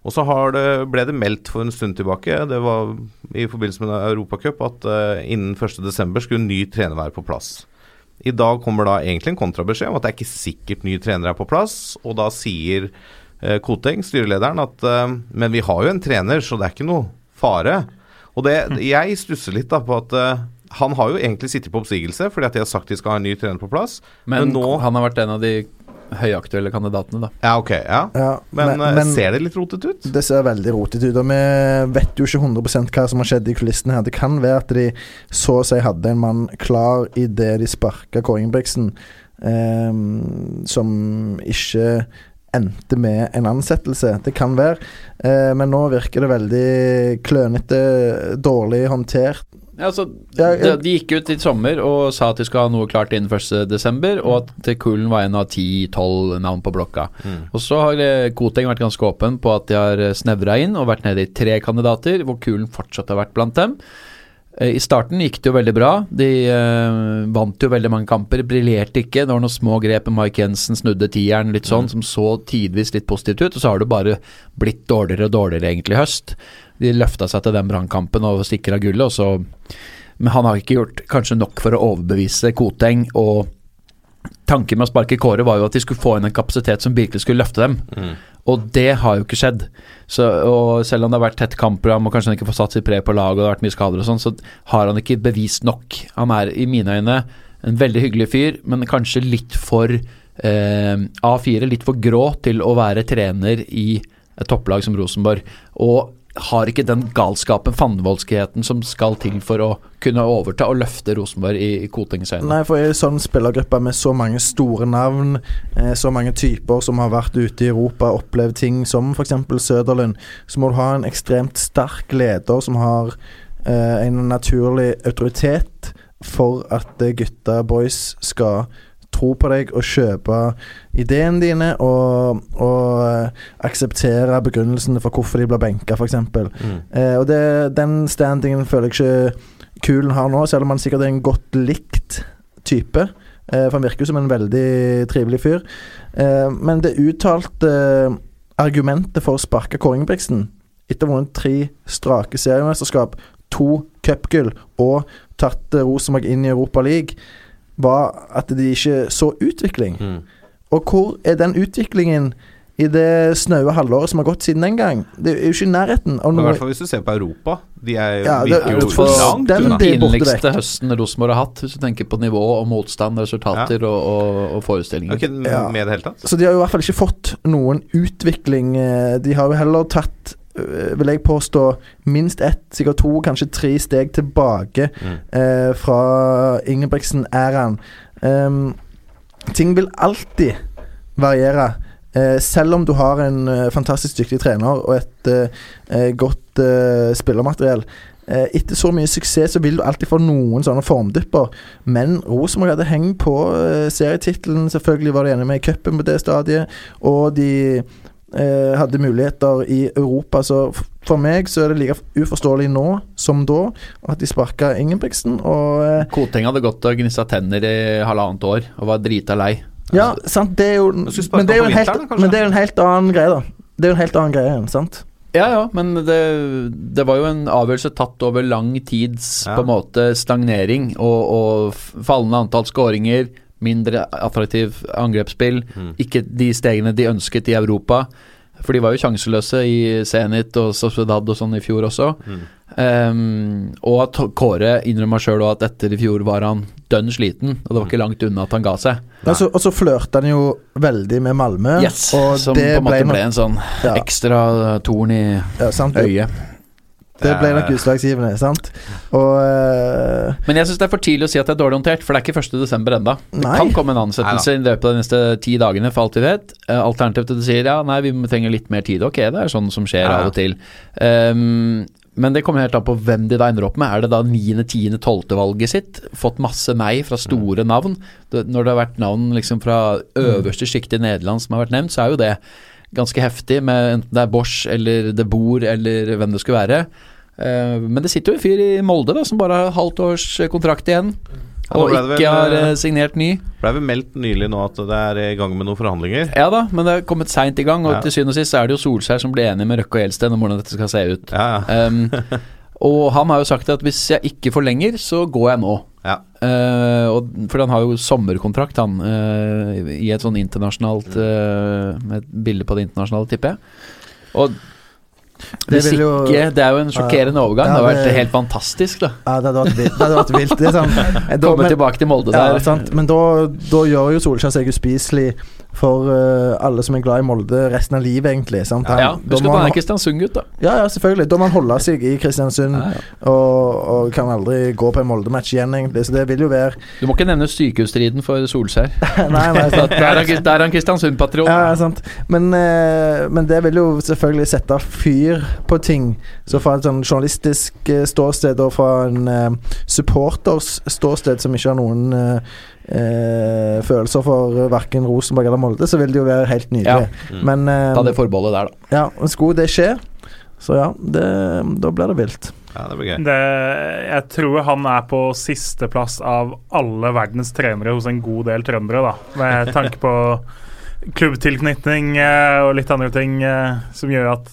Og så det, ble det meldt for en stund tilbake, det var i forbindelse med Europacup, at uh, innen 1.12. skulle en ny trener være på plass. I dag kommer da egentlig en kontrabeskjed om at det er ikke sikkert ny trener er på plass, og da sier eh, Koteng, styrelederen, at eh, men vi har jo en trener, så det er ikke noe fare. Og det, jeg stusser litt da på at eh, han har jo egentlig sittet på oppsigelse fordi at de har sagt de skal ha en ny trener på plass. Men, Men nå- han har vært en av de høyaktuelle kandidatene, da. Ja, ok, ja. Ja, Men, men- uh, men- ser det litt rotete ut? Det ser veldig rotete ut, og vi vet jo ikke 100% hva som har skjedd i kulissene her. Det kan være at de så å si hadde en mann klar idet de sparka Kåre Ingebrigtsen, eh, som ikke endte med en ansettelse. Det kan være, eh, men nå virker det veldig klønete, dårlig håndtert. Ja, altså, Ja, de, jeg- de gikk ut i sommer og sa at de skulle ha noe klart innen 1.12., og at Kulen var en av 10-12 navn på blokka. Og så har eh, Koteng vært ganske åpen på at de har snevra inn og vært nede i tre kandidater, hvor Kulen fortsatt har vært blant dem. Eh, I starten gikk det jo veldig bra. De eh, vant jo veldig mange kamper, briljerte ikke. Det var noen små grep Mike Jensen, snudde tieren litt sånn, som så tidvis litt positivt ut. Og så har det bare blitt dårligere og dårligere egentlig i høst. De løfta seg til den brannkampen og sikra gullet, og så Men han har ikke gjort kanskje nok for å overbevise Koteng. og Tanken med å sparke Kåre var jo at de skulle få inn en kapasitet som virkelig skulle løfte dem. Og det har jo ikke skjedd. Så, og selv om det har vært tett kampprogram og kanskje han ikke får satt sitt preg på laget og det har vært mye skader og sånn, så har han ikke bevist nok. Han er i mine øyne en veldig hyggelig fyr, men kanskje litt for eh, A4, litt for grå til å være trener i et topplag som Rosenborg. Og har ikke den galskapen, fandenivoldskheten, som skal til for å kunne overta og løfte Rosenborg i, i Kotings øyne. Nei, for i en sånn spillergruppe med så mange store navn, eh, så mange typer som har vært ute i Europa og opplevd ting som f.eks. Søderlund, så må du ha en ekstremt sterk leder som har eh, en naturlig autoritet for at eh, gutta boys skal tro på deg og kjøpe ideene dine og, og eh, akseptere begrunnelsene for hvorfor de blir benka, f.eks. Mm. Eh, og det, den standingen føler jeg ikke Kulen har nå, selv om han sikkert er en godt likt type. Eh, for han virker jo som en veldig trivelig fyr. Eh, men det uttalte eh, argumentet for å sparke Kåre Ingebrigtsen etter å ha vunnet tre strake seriemesterskap, to cupgull og tatt eh, Rosenborg inn i Europa League, var at de ikke så utvikling. Mm. Og hvor er den utviklingen i det snaue halvåret som har gått siden den gang? Det er jo ikke i nærheten av I hvert fall hvis du ser på Europa. De er, Ja, det virker jo jo for- langt den unna. Den pinligste høsten Rosenborg har hatt, hvis du tenker på nivå og motstand, resultater og, og, og forestillinger. Okay, Med det hele tatt? Så de har jo i hvert fall ikke fått noen utvikling. eh, De har jo heller tatt, vil jeg påstå, minst ett, sikkert to, kanskje tre steg tilbake Mm. eh, fra Ingebrigtsen-æraen. Um, ting vil alltid variere. Eh, selv om du har en eh, fantastisk dyktig trener og et eh, eh, godt eh, spillermateriell. eh, etter så mye suksess så vil du alltid få noen sånne formdypper. Men Rosenborg hadde hengt på eh, serietittelen. Selvfølgelig var de enige med i cupen på det stadiet. Og de eh, hadde muligheter i Europa. Så for meg så er det like uforståelig nå som da at de sparka Ingebrigtsen. Og eh, Koteng hadde gått og gnissa tenner i halvannet år og var drita lei. Ja, sant, det er jo Men det er jo en helt, men det er jo en helt annen greie, da. Det er jo en helt annen greie igjen, sant? Ja, ja, men det, det var jo en avgjørelse tatt over lang tids Ja. på en måte stagnering og, og fallende antall skåringer, mindre attraktiv angrepsspill, Mm. ikke de stegene de ønsket i Europa. For de var jo sjanseløse i Zenit og Sociedad og sånn i fjor også. Mm. Um, og at Kåre innrømmer sjøl at etter i fjor var han dønn sliten, og det var ikke langt unna at han ga seg. Og så, og så flørta han jo veldig med Malmö. Yes, og som det på en måte ble en sånn ja, ekstra torn i ja, øyet. Det ble nok utslagsgivende, sant? Og uh, Men jeg syns det er for tidlig å si at det er dårlig håndtert, for det er ikke 1.12. enda. Det Nei. kan komme en ansettelse i løpet av de neste ti dagene, for alt vi vet. Eh, Alternativt til du sier ja, nei, vi trenger litt mer tid. Ok, det er sånn som skjer Ja. av og til. Um, men det kommer helt an på hvem de da ender opp med. Er det da 9., 10., 12. valget sitt? Fått masse nei fra store navn. Når det har vært navn liksom fra øverste sjikt i Nederland som har vært nevnt, så er jo det ganske heftig, med enten det er Bosch eller De Boer eller hvem det skulle være. Eh, men det sitter jo en fyr i Molde da som bare har halvt års kontrakt igjen, og ikke vel, har eh, eh, signert ny. Ble vel meldt nylig nå at det er i gang med noen forhandlinger. Ja da, men det er kommet seint i gang, og Ja. til syvende og sist er det jo Solskjær som blir enig med Røkke og Gjelsten om hvordan dette skal se ut. Ja, ja. Um, og han har jo sagt at hvis jeg ikke forlenger, så går jeg nå. ja. Uh, og, for han har jo sommerkontrakt, han, uh, i et sånn internasjonalt uh, Med et bilde på det internasjonale, tipper jeg. Og Det jo- ikke Det er jo en sjokkerende overgang. Ja, det har vært helt fantastisk, da. ja, det hadde vært vilt. Det hadde vært vilt. Det da- Komme men- tilbake til Molde Ja, der. sant? Men da, da gjør jo Solskjær seg uspiselig for uh, alle som er glad i Molde resten av livet, egentlig. Sant? Han- Ja, da Husk at han er Kristiansund-gutt, da. Ja, ja, selvfølgelig. Da må han holde seg i Kristiansund Ja, ja. og, og kan aldri gå på en Molde-match igjen, egentlig. Så det vil jo være Du må ikke nevne sykehusstriden for Solskjær. Nei, nei, sant. Der er han- Kristiansund-patriot. Ja, ja, sant. Men, uh, men det vil jo selvfølgelig sette fyr på ting. Så fra et sånn journalistisk eh, ståsted og fra en supporters ståsted som ikke har noen eh, eh, følelser for uh, verken Rosenborg eller Molde, så vil det jo være helt nydelig. Mm. Men eh, Ta det forbeholdet der, da. ja, skulle det skje, så ja, det, da blir det vilt. ja, det blir gøy. Det, jeg tror han er på sisteplass av alle verdens trenere hos en god del trøndere, da. Med tanke på klubbtilknytning eh, og litt andre ting eh, som gjør at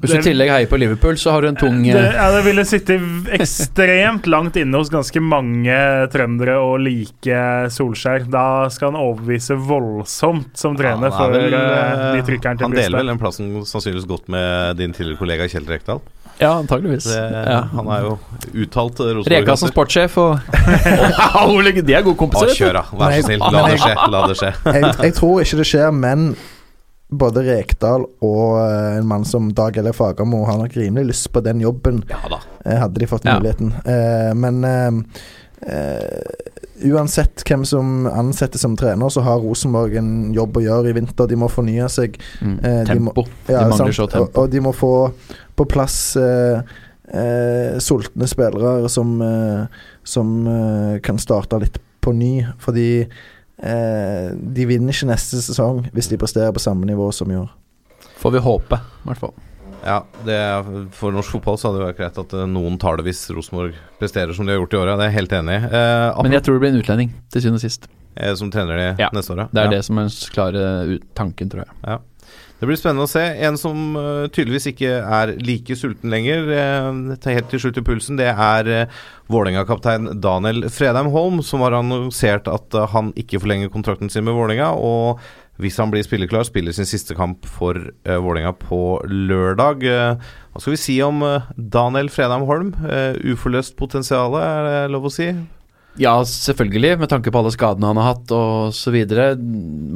Hvis du i tillegg heier på Liverpool, så har du en tung det, eh, ja, det ville sitte ekstremt langt inne hos ganske mange trøndere å like Solskjær. Da skal han overbevise voldsomt som trener ja, er for vel, eh, eh, de trykkerne til Han deler vel den plassen sannsynligvis godt med din tidligere kollega Kjell Rekdal. Ja, antageligvis. Det, Ja. Han er jo uttalt Reka som sportssjef og De er gode Å, kompiser. vet kjør, da. Vær så snill. La det skje. La det skje. Jeg, jeg tror ikke det skjer, men både Rekdal og eh, en mann som Dag Eller Fagermo har nok rimelig lyst på den jobben, Ja eh, hadde de fått Ja. muligheten. Eh, men Uh, uansett hvem som ansettes som trener, så har Rosenborg en jobb å gjøre i vinter. De må fornye seg. Mm. Eh, de må- Ja, de mangler så Og, tempo. og de må få på plass uh, sultne spillere som, som kan starte litt på ny. Fordi eh, de vinner ikke neste sesong hvis de presterer på samme nivå som i år. Får vi håpe, i hvert fall. Ja, det er, For norsk fotball så hadde det vært greit at eh, noen tar det hvis Rosenborg presterer som de har gjort i år. ja, Det er jeg helt enig i. Eh, Men jeg tror det blir en utlending, til syvende og sist. eh, som trener de Ja, neste år, ja. Det er ja. det som er den klare tanken, tror jeg. Det blir spennende å se. En som eh, tydeligvis ikke er like sulten lenger, uh, helt til slutt i pulsen, det er uh, Vålerenga-kaptein Daniel Fredheim Holm, som har annonsert at eh, han ikke forlenger kontrakten sin med Vålerenga. Og hvis han blir spilleklar, spiller sin siste kamp for uh, Vålerenga på lørdag. Eh, hva skal vi si om eh, Daniel Fredheim Holm? Eh, uforløst potensial, er det lov å si? Ja, selvfølgelig, med tanke på alle skadene han har hatt og så videre.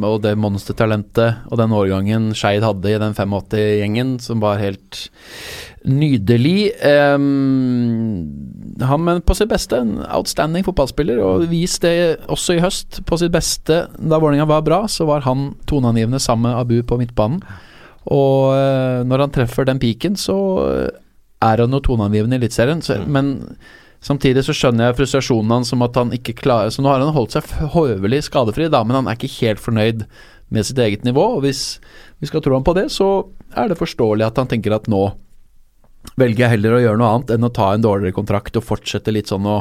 Og det monstertalentet og den årgangen Skeid hadde i den 85-gjengen, som var helt nydelig. Um, han, men på sitt beste, en outstanding fotballspiller, og vist det også i høst. På sitt beste, da Vålerenga var bra, så var han toneangivende sammen med Abu på midtbanen. Og uh, når han treffer den piken, så er han jo toneangivende i Eliteserien, Mm. men samtidig så skjønner jeg frustrasjonen hans om at han ikke klarer Så nå har han holdt seg høvelig skadefri, da, men han er ikke helt fornøyd med sitt eget nivå. Og hvis vi skal tro ham på det, så er det forståelig at han tenker at nå velger jeg heller å gjøre noe annet enn å ta en dårligere kontrakt og fortsette litt sånn å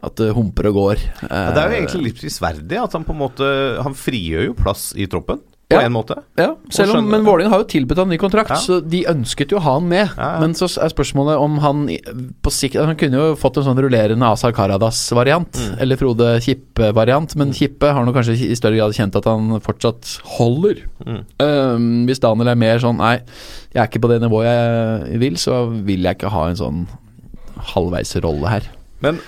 at det humper og går. Ja, det er jo Eh, egentlig litt prisverdig at han på en måte Han frigjør jo plass i troppen, på Ja. en måte. Ja, selv om, men Vålerenga har jo tilbudt han ny kontrakt, Ja. så de ønsket jo å ha han med. Ja. Men så er spørsmålet om han på sikt Han kunne jo fått en sånn rullerende Asar Karadas-variant, Mm. eller Frode Kippe-variant, men Kippe har nok kanskje i større grad kjent at han fortsatt holder. Mm. Um, hvis Daniel er mer sånn Nei, jeg er ikke på det nivået jeg vil, så vil jeg ikke ha en sånn halvveisrolle her. Men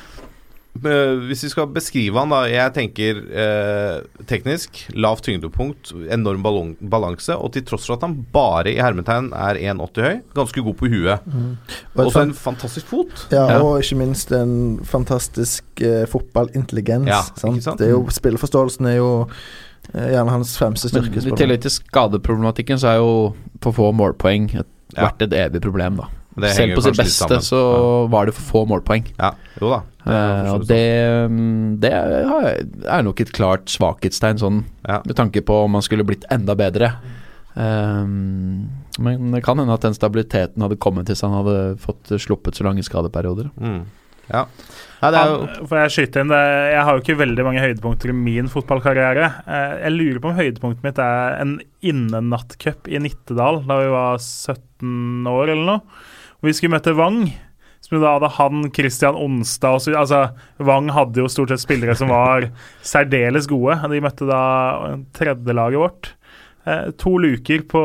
hvis vi skal beskrive han, da Jeg tenker eh, teknisk, lavt tyngdepunkt, enorm balanse, og til tross for at han bare i hermetegn er 1,80 høy, ganske god på huet. Mm. et Og så en fantastisk fot. Ja, Ja. og ikke minst en fantastisk eh, fotballintelligens. Ja, sant? sant? Det er jo, spilleforståelsen er jo eh, gjerne hans fremste Men styrke. I tillegg til skadeproblematikken, så er jo for få målpoeng et, Ja. vært et evig problem, da. Det Selv på sitt beste så var det for få målpoeng. Ja, jo da. Det er Eh, og det, mm, det er nok et klart svakhetstegn, sånn Ja. med tanke på om man skulle blitt enda bedre. Um, men det kan hende at den stabiliteten hadde kommet hvis han hadde fått sluppet så lange skadeperioder. Mm. Ja. Nei, det er jo Han, får jeg skyte inn det? Jeg har jo ikke veldig mange høydepunkter i min fotballkarriere. Eh, Jeg lurer på om høydepunktet mitt er en innenattcup i Nittedal da vi var 17 år eller noe. Vi skulle møte Wang. Som da hadde han Christian Onsdag og så, altså, Wang hadde jo stort sett spillere som var særdeles gode. De møtte da tredjelaget vårt. Eh, to luker på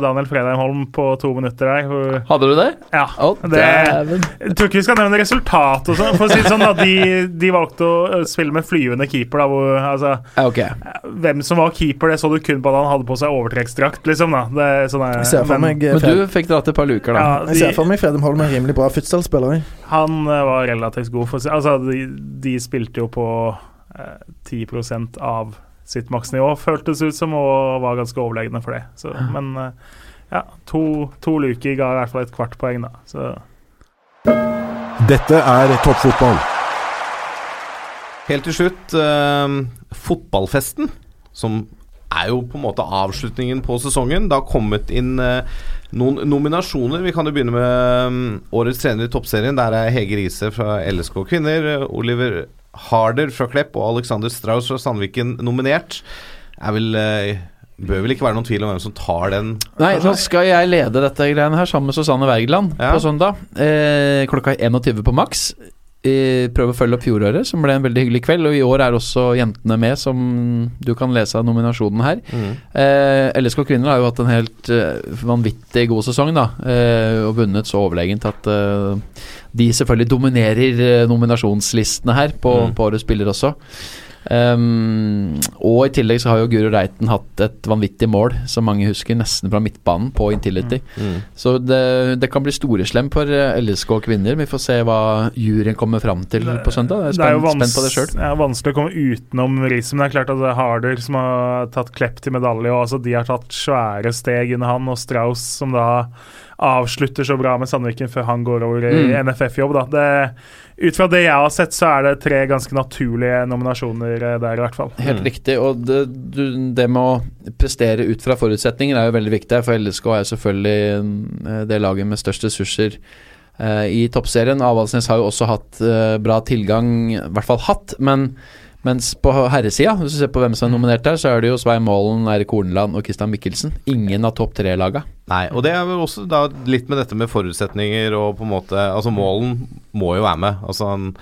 Daniel Fredheim Holm på to minutter der. Hvor, Hadde du det? ja, Oh, det, jeg tror ikke vi skal nevne resultat og sånn. For å si det sånn, da, de, de valgte å spille med flyvende keeper. Da, hvor, altså, okay. hvem som var keeper, det så du kun på at han hadde på seg overtrekksdrakt. Liksom, da. det, er sånn, Jeg ser for men meg, eh, Men du fikk dratt et par luker, da. ja, jeg ser for meg Fredheim Holm er rimelig bra futsal-spiller. han ø, var relativt god. For, å si- altså, de, de spilte jo på eh, 10 av sitt maksnivå, føltes ut som, og var ganske overlegne for det. Så, men eh, ja, to, to luker ga i hvert fall et kvart poeng, da. Så Dette er toppfotball. Helt til slutt, eh, fotballfesten, som er jo på en måte avslutningen på sesongen. Det har kommet inn eh, noen nominasjoner. Vi kan jo begynne med mm, årets trener i toppserien. Der er Hege Riise fra LSK Kvinner, eh, Oliver Harder fra Klepp og Alexander Strauss fra Sandviken nominert. Er vel eh, Bør vel ikke være noen tvil om hvem som tar den. Nei, nå skal jeg lede dette greiene her sammen med Susanne Wergeland Ja. på søndag. Eh, klokka 21 på maks. Eh, prøve å følge opp fjoråret, som ble en veldig hyggelig kveld. Og i år er også jentene med, som du kan lese av nominasjonen her. Eh, LSK Kvinner har jo hatt en helt eh, vanvittig god sesong, da. Eh, og vunnet så overlegent at eh, de selvfølgelig dominerer eh, nominasjonslistene her på, Mm. på årets spiller også. Um, og i tillegg så har jo Guro Reiten hatt et vanvittig mål, som mange husker, nesten fra midtbanen på Intility. Mm. Så det, det kan bli storeslem for eh, LSK kvinner. Vi får se hva juryen kommer fram til på søndag. Jeg er Det er jo spent, på det sjøl. ja, vanskelig å komme utenom Riise, men det er klart at det er Harder som har tatt Klepp til medalje, og altså de har tatt svære steg under han, og Strauss som da avslutter så bra med Sandviken før han går over i Mm. NFF-jobb. da. Det, ut fra det jeg har sett, så er det tre ganske naturlige nominasjoner eh, der, i hvert fall. Helt Mm. riktig. Og det, du, det med å prestere ut fra forutsetninger er jo veldig viktig. For LSK er selvfølgelig eh, det laget med størst ressurser eh, i toppserien. Avaldsnes har jo også hatt eh, bra tilgang, i hvert fall hatt. Men mens på herresida, hvis du ser på hvem som er nominert der, så er det jo Svein Målen, Eirik Horneland og Christian Mikkelsen. Ingen av topp tre-laga. Nei, og det er vel også da litt med dette med forutsetninger og på en måte Altså, Målen må jo være med. Altså, han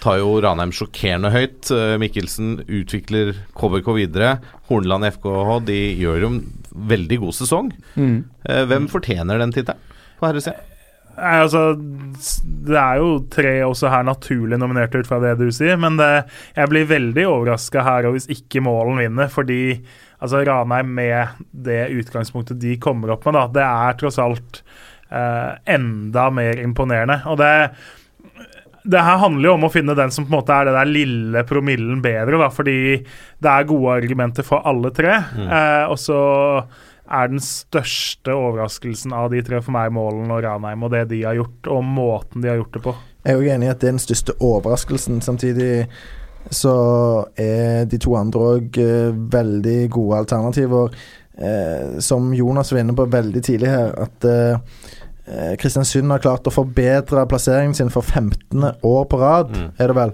tar jo Ranheim sjokkerende høyt. Eh, Mikkelsen utvikler KBK videre. Horneland FKH de gjør jo en veldig god sesong. Mm. Hvem fortjener den tittelen på herresida? Nei, altså, det er jo tre også her naturlig nominerte ut fra det du sier, men det, jeg blir veldig overraska her og hvis ikke Målen vinner, fordi altså, Ranheim med det utgangspunktet de kommer opp med, da, det er tross alt eh, enda mer imponerende. Og det det her handler jo om å finne den som på en måte er det der lille promillen bedre, da, fordi det er gode argumenter for alle tre. Eh, og så er den største overraskelsen av de tre for meg, Målen og Ranheim, og det de har gjort, og måten de har gjort det på. Jeg er jo enig i at det er den største overraskelsen. Samtidig så er de to andre òg veldig gode alternativer. Eh, som Jonas var inne på veldig tidlig her, at eh, eh, Kristiansund har klart å forbedre plasseringen sin for 15. år på rad, Mm. er det vel.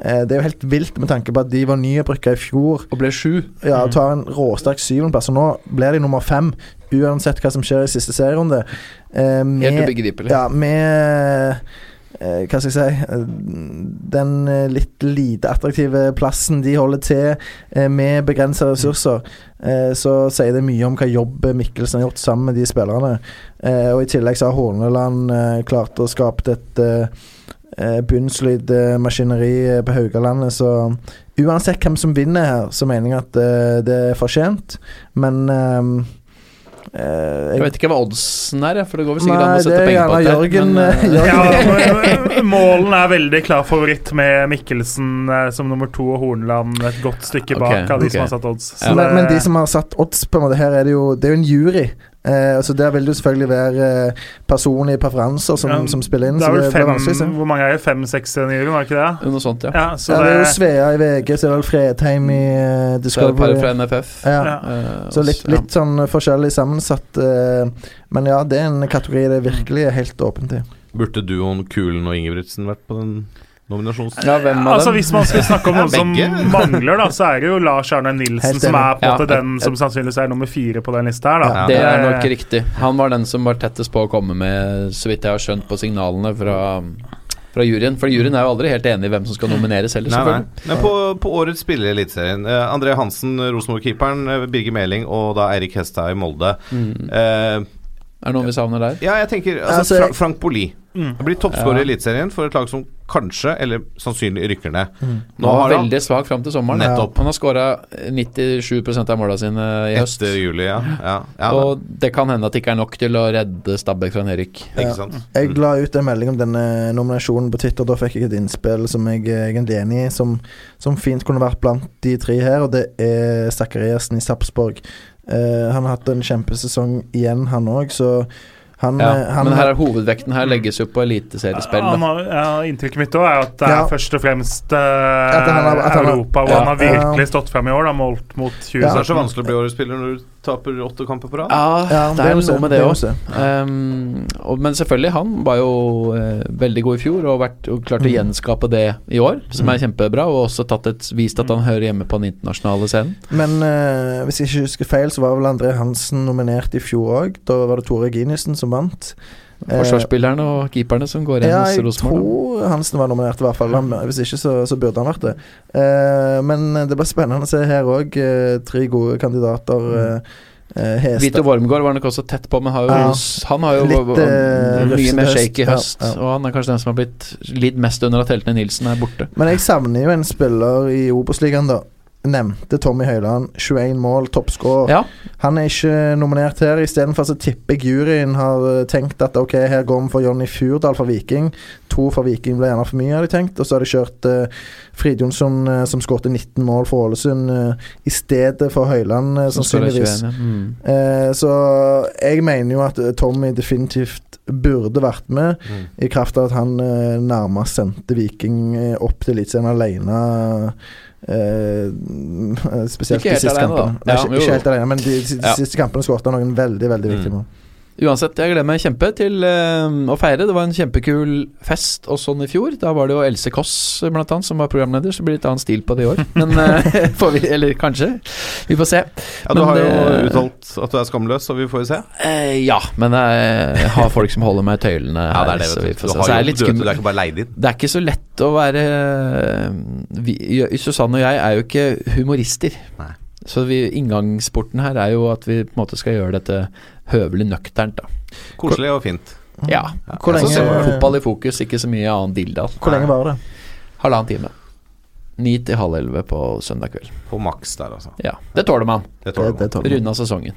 Eh, det er jo helt vilt med tanke på at de var nyopprykka i fjor. Og ble sju. Ja, og tar en råsterk syvendeplass, og nå blir de nummer fem. Uansett hva som skjer i siste serierunde. Eh, Helt med- ubegripelig. ja, med eh, Hva skal jeg si Den eh, litt lite attraktive plassen de holder til eh, med begrensa ressurser, så sier det mye om hva jobb Mikkelsen har gjort sammen med de spillerne. Og I tillegg så har Horneland klart å skape et eh, bunnsolid eh, maskineri på Haugalandet, så uansett hvem som vinner her, så mener jeg at eh, det er fortjent, men Uh, eh, Jeg vet ikke hva oddsen er, for det går vel sikkert an å sette er penger på det. Jørgen, men, eh, Ja, Målen er veldig klar favoritt med Mikkelsen som nummer to og Hornland et godt stykke bak av de okay. som har satt odds. Ja. men, men de som har satt odds på en måte her, er det jo Det er jo en jury. Eh, så Der vil det selvfølgelig være eh, personlige preferanser som, Ja, som spiller inn. det er vel det fem, vanskelig. Hvor mange er det? Fem-seks i juryen, var det ikke det? Noe sånt, ja. Ja, så Ja, det er jo Svea i VG, så er det vel Fredheim i uh, er det Discovery. fra NFF. Ja. Ja. eh, Så litt, litt sånn forskjellig sammensatt. Uh, men ja, det er en kategori det virkelig er helt åpent i. Burde duoen Kulen og Ingebrigtsen vært på den nominasjons... Ja, hvem av altså dem? Hvis man skal snakke om noen som mangler, da, så er det jo Lars Arne Nilsen som er på en måte Ja. den som sannsynligvis er nummer fire på den lista her. da Ja. Det er Eh, nok riktig. Han var den som var tettest på å komme med, så vidt jeg har skjønt på signalene fra, fra juryen. For juryen er jo aldri helt enig i hvem som skal nomineres heller, Nei, nei. Men på, på årets spiller i Eliteserien eh, André Hansen, Rosenborg-keeperen, eh, Birger Meling og da Eirik Hestad i Molde. Mm. Eh, Er det noen vi savner der? ja, jeg tenker altså, Altså, Fra, Frank Boli. Mm. Han blir toppskårer Ja. i Eliteserien for et lag som kanskje, eller sannsynlig, rykker ned. Mm. Nå Han var har han veldig svak fram til sommeren. Nettopp. Han har skåra 97 av måla sine i høst. etter juli, ja. ja, ja Og det kan hende at det ikke er nok til å redde Stabæk fra nedrykk. Ikke Ja. sant? Jeg la ut en melding om denne nominasjonen på Twitter. Da fikk jeg et innspill som jeg er egentlig enig i, som, som fint kunne vært blant de tre her, og det er Zakariassen i Sarpsborg. Uh, han har hatt en kjempesesong igjen, han òg, så han, Ja, eh, han men her er hovedvekten her legges jo på eliteseriespill. Ja, inntrykket mitt også er at det er Ja. først og fremst uh, At han har- at han har- Europa hvor Ja, han har virkelig stått frem i år, da, målt mot Det er så vanskelig å bli årets spiller når du taper åtte kamper på rad. Ja, Ja, det er noe med det òg. Um, men selvfølgelig, han var jo uh, veldig god i fjor og, vært, og klarte å Mm. gjenskape det i år, som er kjempebra, og også tatt et, vist at han hører hjemme på den internasjonale scenen. Men uh, hvis jeg ikke husker feil, så var vel André Hansen nominert i fjor òg. Da var det Tore Ginesen som vant. Eh, Forsvarsspillerne og keeperne som går inn Ja, hos Rosenborg. Jeg tror Hansen var nominert, i hvert fall. Hvis ikke, så, så burde han vært det. Eh, men det blir spennende å se her òg. tre gode kandidater. Eh, eh, Hestad Vito Wormgård var nok også tett på, men har jo, Ja. han har jo Litt, eh, mye rufsete mer shake i Ja, høst. ja. Og han er kanskje den som har blitt lidd mest under at heltene Nilsen er borte. Men jeg savner jo en spiller i Obos-ligaen, da. Nevnte Tommy Høiland. 21 mål, toppscorer. Ja, Han er ikke nominert her. Istedenfor så tipper jeg juryen har eh, tenkt at ok, her går vi for Jonny Furdal fra Viking. To fra Viking ble gjerne for mye, har de tenkt. Og så har de kjørt uh, Frid Jonsson, eh, som skårte 19 mål for Ålesund, uh, i stedet for Høiland, i sannsynligvis. Mm. Uh, så jeg mener jo at Tommy definitivt burde vært med, Mm. i kraft av at han nærmest sendte Viking opp til Eliteserien alene. Eh, spesielt de siste alene, kampene. Nei, Ja, ikke, ikke helt alene, men de, de, de Ja. siste kampene skåret han noen veldig veldig viktige Mm. mål. Uansett, jeg gleder meg kjempe til eh, å feire. Det var en kjempekul fest og sånn i fjor. Da var det jo Else Kåss blant annet som var programleder, så det blir litt annen stil på det i år. Men eh, får vi Eller kanskje. Vi får se. Ja, du Men har jo det- uttalt at du er skamløs, så vi får jo se. Eh, ja, men jeg har folk som holder meg i tøylene Ja, det er det, så vi får se. Så er det jobb, litt du, er ikke bare leid inn. Det er ikke så lett å være eh, vi, Susanne og jeg er jo ikke humorister. Nei. Så vi, inngangsporten her er jo at vi på en måte skal gjøre dette høvelig nøkternt, da. Koselig og fint. Ja. Hvor lenge- ser vi fotball i fokus, ikke så mye annen dilldall. Hvor lenge var det? Halvannen time. Ni til halv elleve på søndag kveld. På maks der, altså. Ja, det tåler man. Det Det, tåler det man. tåler man. Runda sesongen.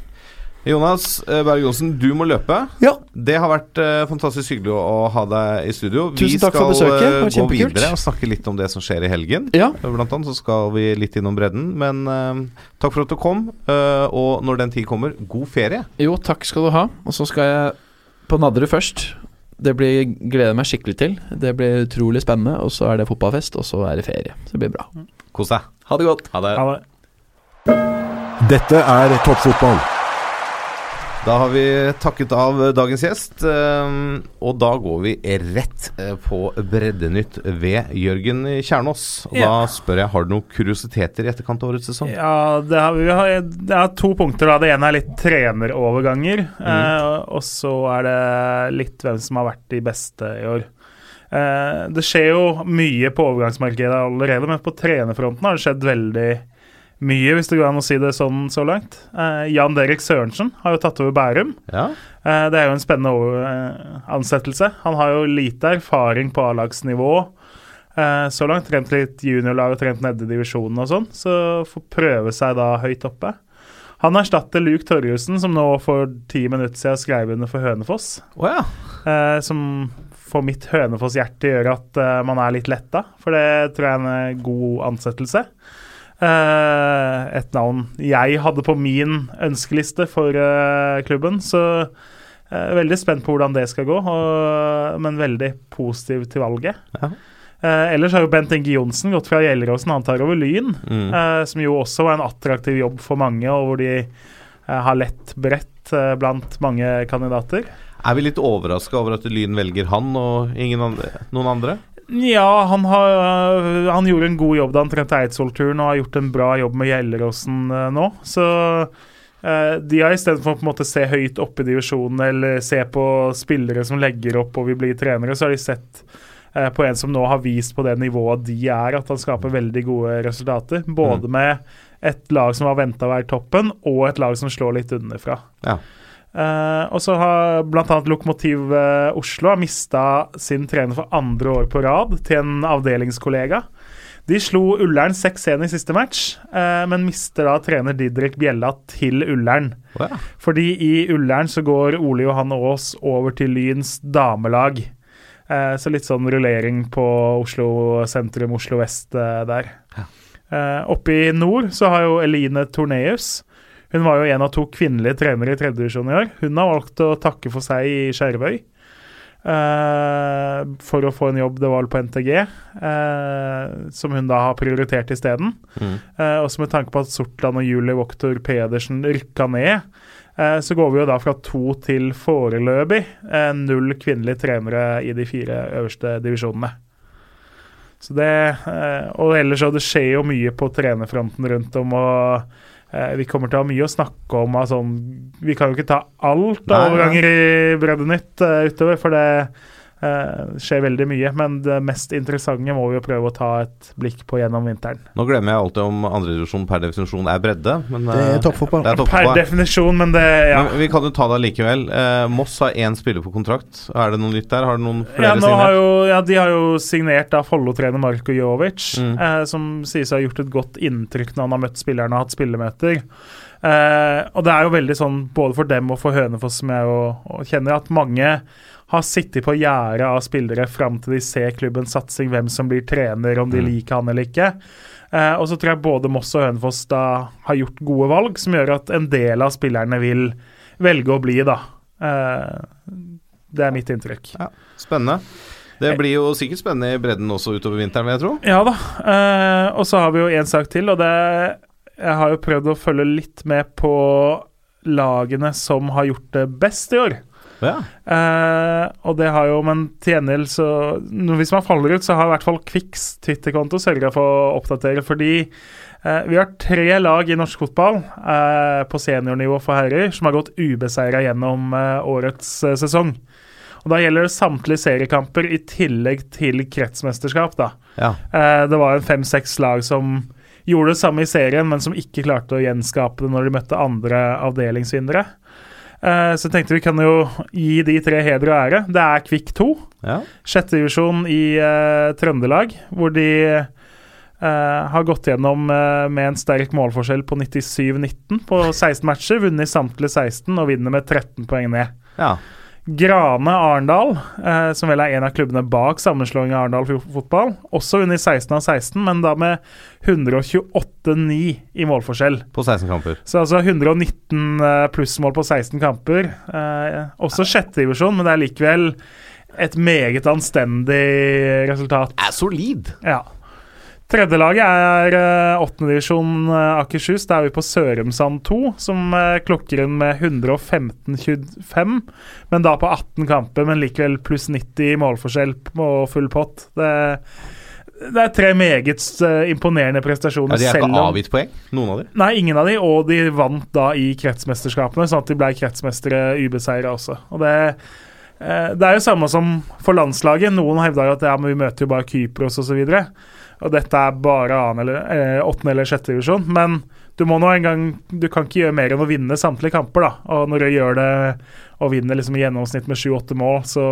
Jonas eh, Berg Johnsen, du må løpe. Ja. Det har vært uh, fantastisk hyggelig å, ha deg i studio. Tusen takk for Vi besøket. Skal eh, gå kjempekult. videre og snakke litt om det som skjer i helgen. Ja. Blant annet så skal vi litt innom bredden. Men uh, takk for at du kom. Uh, og når den tid kommer, god ferie. Jo, takk skal du ha. Og så skal jeg på Nadderud først. Det blir, gleder jeg meg skikkelig til. Det blir utrolig spennende. Og så er det fotballfest, og så er det ferie. Så det blir bra. Kos deg. Ha det godt. Ha det. Ha det. Dette er toppfotball. Da har vi takket av dagens gjest, eh, og da går vi rett eh, på Breddenytt ved Jørgen Kjernås. Og Ja. da spør jeg, har du noen kuriositeter i etterkant av årets sesong? Ja, det, har, vi har, det er to punkter. da Det ene er litt treneroverganger. Eh, og så er det litt hvem som har vært de beste i år. Eh, det skjer jo mye på overgangsmarkedet allerede, men på trenerfronten har det skjedd veldig mye, hvis det går an å si det sånn så langt. Eh, Jan Derek Sørensen har jo tatt over Bærum. Ja. Eh, Det er jo en spennende over, eh, ansettelse. Han har jo lite erfaring på A-lagsnivå eh, så langt. Trent litt juniorlag og trent nede i divisjonen og sånn, så får prøve seg da høyt oppe. Han erstatter Luke Torjussen, som nå for ti minutter siden skrev under for Hønefoss. Oh, ja. Eh, som for mitt Hønefoss-hjerte gjør at eh, man er litt letta, for det tror jeg er en god ansettelse. Eh, et navn jeg hadde på min ønskeliste for uh, klubben, så eh, veldig spent på hvordan det skal gå, og, men veldig positiv til valget. Ja. Ellers har jo Bent Inge Johnsen gått fra Gjelleråsen, han tar over Lyn, Mm. som jo også var en attraktiv jobb for mange, og hvor de har lett brett eh, blant mange kandidater. Er vi litt overraska over at Lyn velger han og ingen andre, noen andre? Ja, han, har, øh, han gjorde en god jobb da han trente Eidsvoll-turen og har gjort en bra jobb med Gjelleråsen øh, nå. Så eh, de har istedenfor å måte se høyt oppe i divisjonen eller se på spillere som legger opp og vil bli trenere, så har de sett eh, på en som nå har vist på det nivået de er, at han skaper veldig gode resultater. Både med et lag som har venta å være toppen, og et lag som slår litt underfra. Ja. Eh, og så har bl.a. Lokomotiv uh, Oslo har mista sin trener for andre år på rad til en avdelingskollega. De slo Ullern 6-1 i siste match, uh, men mister da trener Didrik Bjella til Ullern. Ja. Fordi i Ullern så går Ole Johan Aas over til Lyns damelag. Så litt sånn rullering på Oslo sentrum, Oslo vest der. Eh, oppe i nord så har jo Eline Torneus Hun var jo en av to kvinnelige trenere i tredjedivisjon i år. Hun har valgt å takke for seg i Skjervøy. Uh, for å få en jobb det var på NTG, uh, som hun da har prioritert isteden. Mm. Uh, også med tanke på at Sortland og Julie Voktor Pedersen rykka ned, eh, så går vi jo da fra to til foreløpig eh, null kvinnelige trenere i de fire øverste divisjonene. Så det, eh, og ellers så det skjer jo mye på trenerfronten rundt om, og eh, vi kommer til å ha mye å snakke om. sånn, vi kan jo ikke ta alt av overganger i Breddenytt eh, utover, for det eh, skjer veldig mye. Men det mest interessante må vi jo prøve å ta et blikk på gjennom vinteren. Nå glemmer jeg alltid om andredivisjon per definisjon er bredde. Men, Det er eh, toppfotball. Er Per definisjon, men det ja. Men vi kan jo ta det likevel. Eh, Moss har én spiller på kontrakt. Er det noe nytt der? Har du noen flere Ja, nå har signert? jo, ja, De har jo signert da Follo-trener Marko Jovic, Mm. eh, som sies å ha gjort et godt inntrykk når han har møtt spillerne og hatt spillemøter. Eh, og det er jo veldig sånn både for dem og for Hønefoss, som jeg jo og kjenner, at mange har sittet på gjerdet av spillere fram til de ser klubbens satsing, hvem som blir trener, om de Mm. liker han eller ikke. Eh, og så tror jeg både Moss og Hønefoss da har gjort gode valg, som gjør at en del av spillerne vil velge å bli, da. Eh, det er mitt inntrykk. Spennende. Det blir jo sikkert spennende i bredden også utover vinteren, vil jeg tro. Ja da. eh, og så har vi jo én sak til, og det Jeg har jo prøvd å følge litt med på lagene som har gjort det best i år. Ja. Eh, og det har jo, men til gjengjeld så Hvis man faller ut, så har i hvert fall Kvikks Twitter-konto sørga for å oppdatere, fordi eh, vi har tre lag i norsk fotball eh, på seniornivå for herrer som har gått ubeseira gjennom eh, årets eh, sesong. Og Da gjelder det samtlige seriekamper i tillegg til kretsmesterskap. da. ja. Eh, det var en fem-seks lag som gjorde det samme i serien, men som ikke klarte å gjenskape det når de møtte andre avdelingsvinnere. Eh, så tenkte vi kan jo gi de tre heder og ære. Det er Kvikk 2, ja. sjette divisjon i uh, Trøndelag, hvor de Uh, har gått gjennom uh, med en sterk målforskjell på 97-19 på 16 matcher. Vunnet samtlige 16 og vinner med 13 poeng ned. Ja. Grane Arendal, eh, som vel er en av klubbene bak sammenslåingen av Arendal fotball, også under 16 av 16, men da med 128-9 i målforskjell. På 16 kamper. Så altså 119 eh, plussmål på 16 kamper. Eh, også sjettedivisjon, men det er likevel et meget anstendig resultat. Er solid. Ja. Tredjelaget er uh, åttendedivisjon uh, Akershus. Da er vi på Sørumsand 2, som eh, klokker inn med 115-25. Men da på 18 kamper, men likevel pluss 90 i målforskjell og full pott. Det, det er tre meget eh, imponerende prestasjoner. Ja, de er ikke om- avgitt poeng, noen av de. Nei, ingen av de, og de vant da i kretsmesterskapene, sånn at de ble kretsmestere ubeseira også. Og det, eh, det er jo samme som for landslaget. Noen hevder at ja, men vi møter jo bare Kypros osv. Og, dette er bare annen eller, eh, åttende eller sjette divisjon. Men du må nå en gang Du kan ikke gjøre mer enn å vinne samtlige kamper, da. Og når du gjør det og vinner liksom i gjennomsnitt med sju-åtte mål, så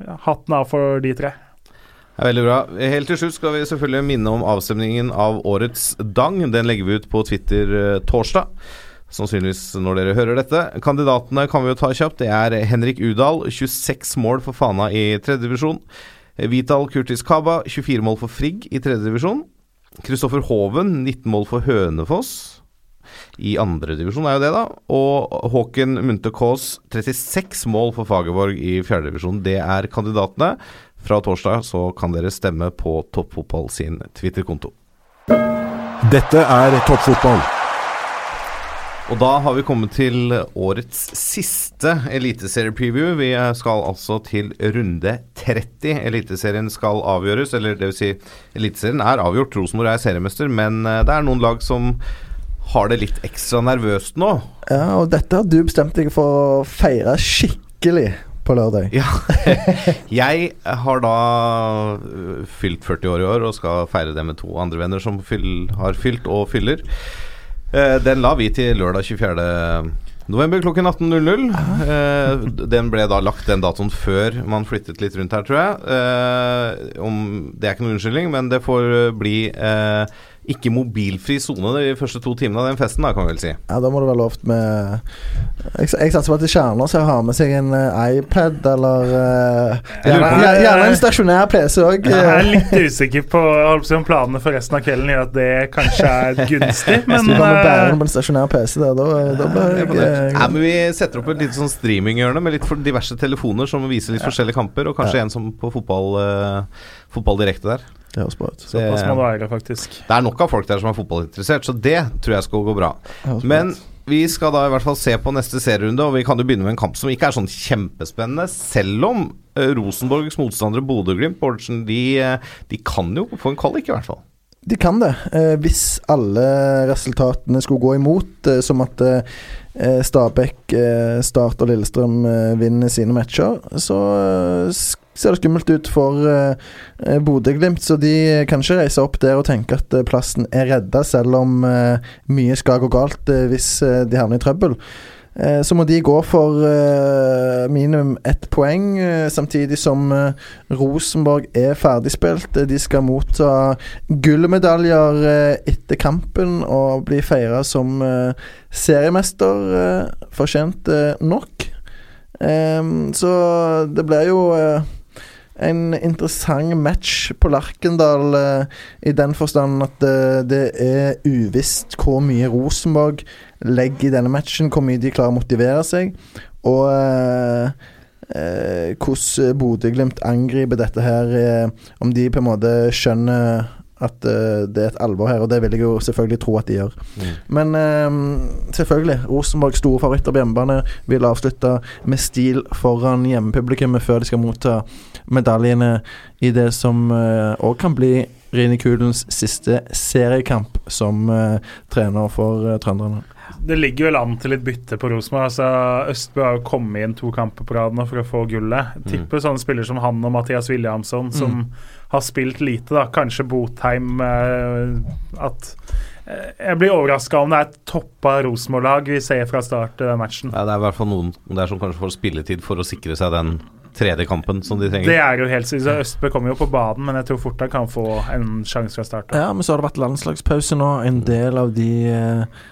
ja, hatten av for de tre. Er veldig bra. Helt til slutt skal vi selvfølgelig minne om avstemningen av årets Dang. Den legger vi ut på Twitter eh, torsdag. Sannsynligvis når dere hører dette. Kandidatene kan vi jo ta kjapt. Det er Henrik Udal, 26 mål for Fana i tredje divisjon. Vital Kurtis Kaba, 24 mål for Frigg i tredje divisjon. Kristoffer Hoven, 19 mål for Hønefoss. I andre divisjon er jo det, da. Og Håken Munthe Kaas, 36 mål for Fagerborg i fjerde divisjon. Det er kandidatene. Fra torsdag så kan dere stemme på Toppfotball sin Twitter-konto. Dette er toppfotball. Og da har vi kommet til årets siste eliteserie-preview. Vi skal altså til runde 30. Eliteserien skal avgjøres, eller det vil si, Eliteserien er avgjort. Rosenborg er seriemester, men eh, det er noen lag som har det litt ekstra nervøst nå. Ja, og dette har du bestemt deg for å feire skikkelig på lørdag. Ja. Jeg har da øh, fylt 40 år i år og skal feire det med to andre venner som fyll, har fylt og fyller. Eh, Den la vi til lørdag 24. november klokken 18.00. Eh, Den ble da lagt den datoen før man flyttet litt rundt her, tror jeg. Eh, Om, det er ikke noen unnskyldning, men det får bli ikke mobilfri sone de første to timene av den festen, da, kan vi vel si. Ja, Da må det være lovt med Jeg, jeg satser på at er som har med seg en eh, iPad eller uh, gjerne, en stasjonær PC òg. Jeg er litt usikker på om planene for resten av kvelden gjør at det kanskje er gunstig, Hvis men du kommer eh, bærende på en stasjonær PC der, da, da blir jeg eh, men Vi setter opp et lite sånn streaminghjørne med litt for diverse telefoner som viser litt forskjellige kamper, og kanskje en som på fotball, eh, fotball direkte der. Det er. Det, det være, det er nok av folk der som er fotballinteressert, så det tror jeg skal gå bra. Men vi skal da i hvert fall se på neste serierunde, og vi kan jo begynne med en kamp som ikke er sånn kjempespennende, selv om eh, Rosenborgs motstandere Bodø-Glimt de, eh, de kan jo få en kvalik, i hvert fall. De kan det, eh, hvis alle resultatene skulle gå imot, eh, som at eh, Stabæk, Start og Lillestrøm vinner sine matcher, så ser det skummelt ut for Bodø-Glimt. Så de kan ikke reise opp der og tenke at plassen er redda, selv om mye skal gå galt hvis de havner i trøbbel. Eh, Så må de gå for eh, minimum ett poeng, eh, samtidig som Rosenborg er ferdigspilt. De skal motta gullmedaljer etter kampen og bli feira som seriemester. Fortjent nok. Så det blir jo en interessant match på Lerkendal eh, i den forstand at det er uvisst hvor mye Rosenborg legger i denne matchen, hvor mye de klarer å motivere seg, og eh, eh, hvordan Bodø-Glimt angriper dette her, eh, om de på en måte skjønner at eh, det er et alvor her, og det vil jeg jo selvfølgelig tro at de gjør. Men eh, selvfølgelig, Rosenborg store favoritter på hjemmebane vil avslutte med stil foran hjemmepublikummet før de skal motta medaljene i det som òg kan bli Rini Kulens siste seriekamp som uh, trener for uh, trønderne. Det ligger vel an til litt bytte på Rosenborg. Altså, Østbø har jo kommet inn to kamper på rad nå for å få gullet. Jeg tipper sånne spillere som han og Mathias Williamson, som har spilt lite, da. Kanskje Botheim uh, At Jeg blir overraska om det er et toppa Rosenborg-lag vi ser fra start i den matchen. Ja, det er i hvert fall noen der som kanskje får spilletid for å sikre seg den tredje kampen som de trenger. Det er jo helt sykt. Så Østbø kommer jo på banen, men jeg tror fort han kan få en sjanse fra start. Ja, men så har det vært landslagspause nå. En del av de eh,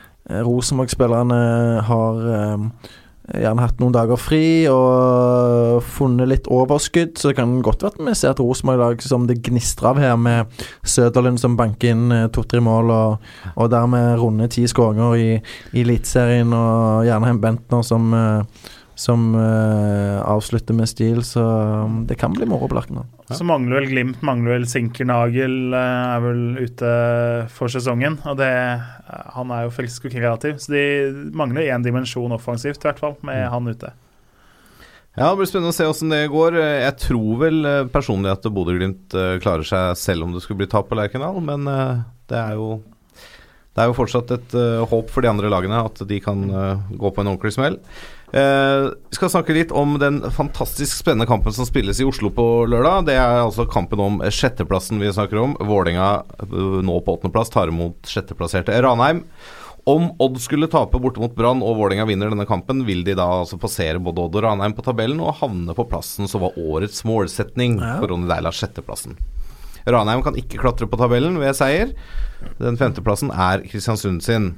Rosenborg-spillerne har eh, gjerne hatt noen dager fri og funnet litt overskudd, så det kan godt være at vi ser et Rosenborg-lag som det gnistrer av her, med Søderlund som banker inn eh, to-tre mål, og, og dermed runde ti skåringer i, i Eliteserien, og gjerne en Bentner som eh, som uh, avslutter med stil, så um, det kan bli moro på Lerkendal. Så mangler vel Glimt, mangler vel Sinkernagel, uh, er vel ute for sesongen. Og det Han er jo frisk og kreativ, så de mangler én dimensjon offensivt, i hvert fall, med han ute. Ja, Det blir spennende å se åssen det går. Jeg tror vel eh, personlig at Bodø-Glimt eh, klarer seg selv om det skulle bli tap på Lerkendal, men eh, det er jo det er jo fortsatt et eh, håp for de andre lagene at de kan eh, gå på en ordentlig smell. Eh, vi skal snakke litt om den fantastisk spennende kampen som spilles i Oslo på lørdag. Det er altså kampen om sjetteplassen vi snakker om. Vålerenga eh, nå på åttendeplass tar imot sjetteplasserte Ranheim. Om Odd skulle tape borte mot Brann og Vålerenga vinner denne kampen, vil de da altså passere både Odd og Ranheim på tabellen og havne på plassen som var årets målsetning Ja. for Ronny Deila, sjetteplassen. Ranheim kan ikke klatre på tabellen ved seier. Den femteplassen er Kristiansund sin.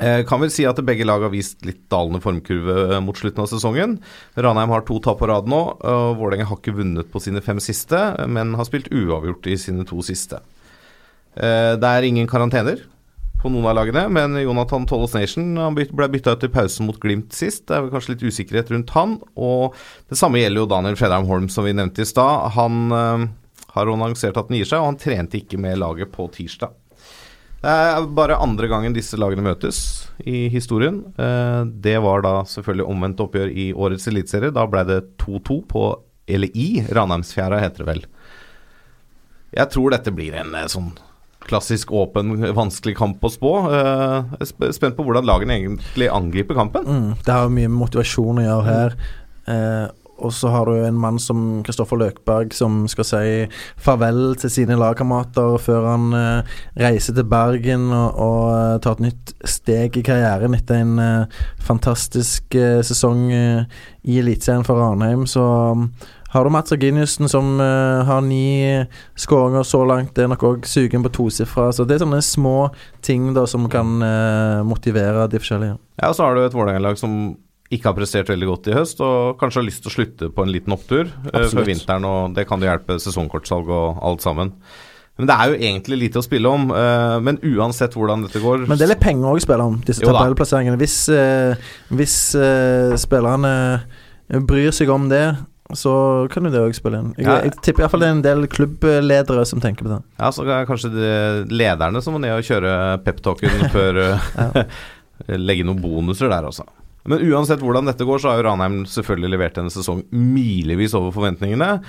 Eh, kan vel si at begge lag har vist litt dalende formkurve eh, mot slutten av sesongen. Ranheim har to tap på rad nå. og Vålerenga har ikke vunnet på sine fem siste, men har spilt uavgjort i sine to siste. Eh, det er ingen karantener på noen av lagene, men Jonathan Tollos Nation ble bytta ut i pausen mot Glimt sist. Det er vel kanskje litt usikkerhet rundt han. Og det samme gjelder jo Daniel Fredheim Holm, som vi nevnte i stad. Han har annonsert at han gir seg, og han trente ikke med laget på tirsdag. Det er bare andre gangen disse lagene møtes i historien. Eh, Det var da selvfølgelig omvendt oppgjør i årets eliteserie. Da ble det 2-2 på Eller i Ranheimsfjæra, heter det vel. Jeg tror dette blir en eh, sånn klassisk åpen, vanskelig kamp å spå. Eh, Jeg er spent på hvordan lagene egentlig angriper kampen. Mm, det har mye motivasjon å gjøre her. Eh, og så har du en mann som Kristoffer Løkberg som skal si farvel til sine lagkamerater før han uh, reiser til Bergen og, og uh, tar et nytt steg i karrieren etter en uh, fantastisk sesong i Eliteserien for Ranheim. Så um, har du Mats Reginiussen som har ni skåringer så langt. Det er nok òg sugen på tosifra. Så det er sånne små ting da som kan motivere de forskjellige. Ja, og så har du et Vålerenga-lag som ikke har prestert veldig godt i høst, og kanskje har lyst til å slutte på en liten opptur eh, Absolutt. før vinteren, og det kan jo hjelpe sesongkortsalg og alt sammen. Men det er jo egentlig lite å spille om. eh, men uansett hvordan dette går Men det er litt penger å spille om, disse tabellplasseringene. Hvis, eh, hvis spillerne bryr seg om det, så kan jo det òg spille inn. Jeg, Ja. jeg tipper iallfall det er en del klubbledere som tenker på det. Ja, så er det kanskje de lederne som må ned og kjøre peptalken før Legge noen bonuser der også. Men uansett hvordan dette går, så har jo Ranheim selvfølgelig levert en sesong milevis over forventningene.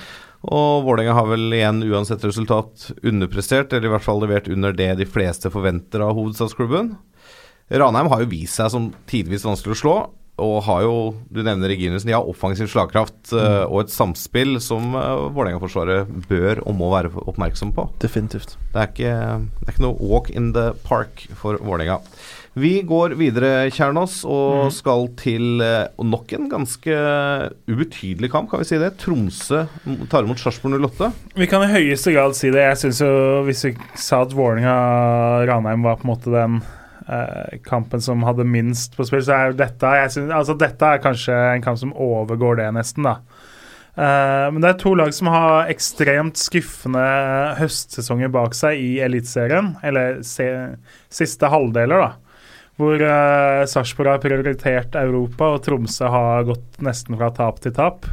Og Vålerenga har vel igjen uansett resultat underprestert, eller i hvert fall levert under det de fleste forventer av hovedstadsklubben. Ranheim har jo vist seg som tidvis vanskelig å slå, og har jo, du nevner Reginussen, de har offensiv slagkraft mm. og et samspill som uh, Vålerenga-forsvaret bør og må være oppmerksom på. Definitivt. Det er ikke, det er ikke noe walk in the park for Vålerenga. Vi går videre, Kjernås, og skal til eh, nok en ganske ubetydelig kamp, kan vi si det. Tromsø tar imot Sarpsborg 08. Vi kan i høyeste grad si det. Jeg synes jo Hvis vi sa at Vålerenga-Ranheim var på en måte den eh, kampen som hadde minst på spill, så er jo dette jeg synes, altså Dette er kanskje en kamp som overgår det, nesten. da Eh, Men det er to lag som har ekstremt skuffende høstsesonger bak seg i Eliteserien. Eller se, siste halvdeler, da. Hvor uh, Sarpsborg har prioritert Europa, og Tromsø har gått nesten fra tap til tap.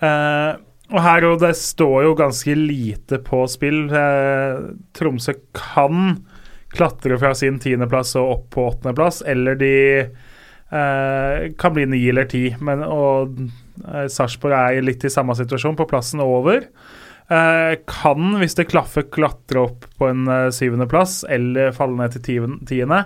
Uh, og her og det står jo ganske lite på spill. Eh, Tromsø kan klatre fra sin tiendeplass og opp på åttendeplass, eller de eh, kan bli ni eller ti. Men og eh, Sarpsborg er litt i samme situasjon, på plassen over. Eh, kan, hvis det klaffer, klatre opp på en uh, syvendeplass eller falle ned til tiende.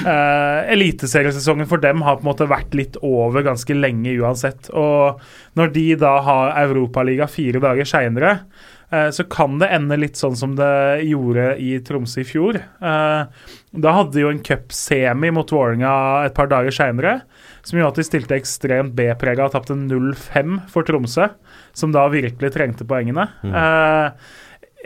Uh, Eliteseriesesongen for dem har på en måte vært litt over ganske lenge uansett. Og når de da har Europaliga fire dager seinere, eh, så kan det ende litt sånn som det gjorde i Tromsø i fjor. Eh, da hadde de jo en cupsemi mot Vålerenga et par dager seinere, som gjorde at de stilte ekstremt B-prega og tapte 0-5 for Tromsø, som da virkelig trengte poengene. Eh,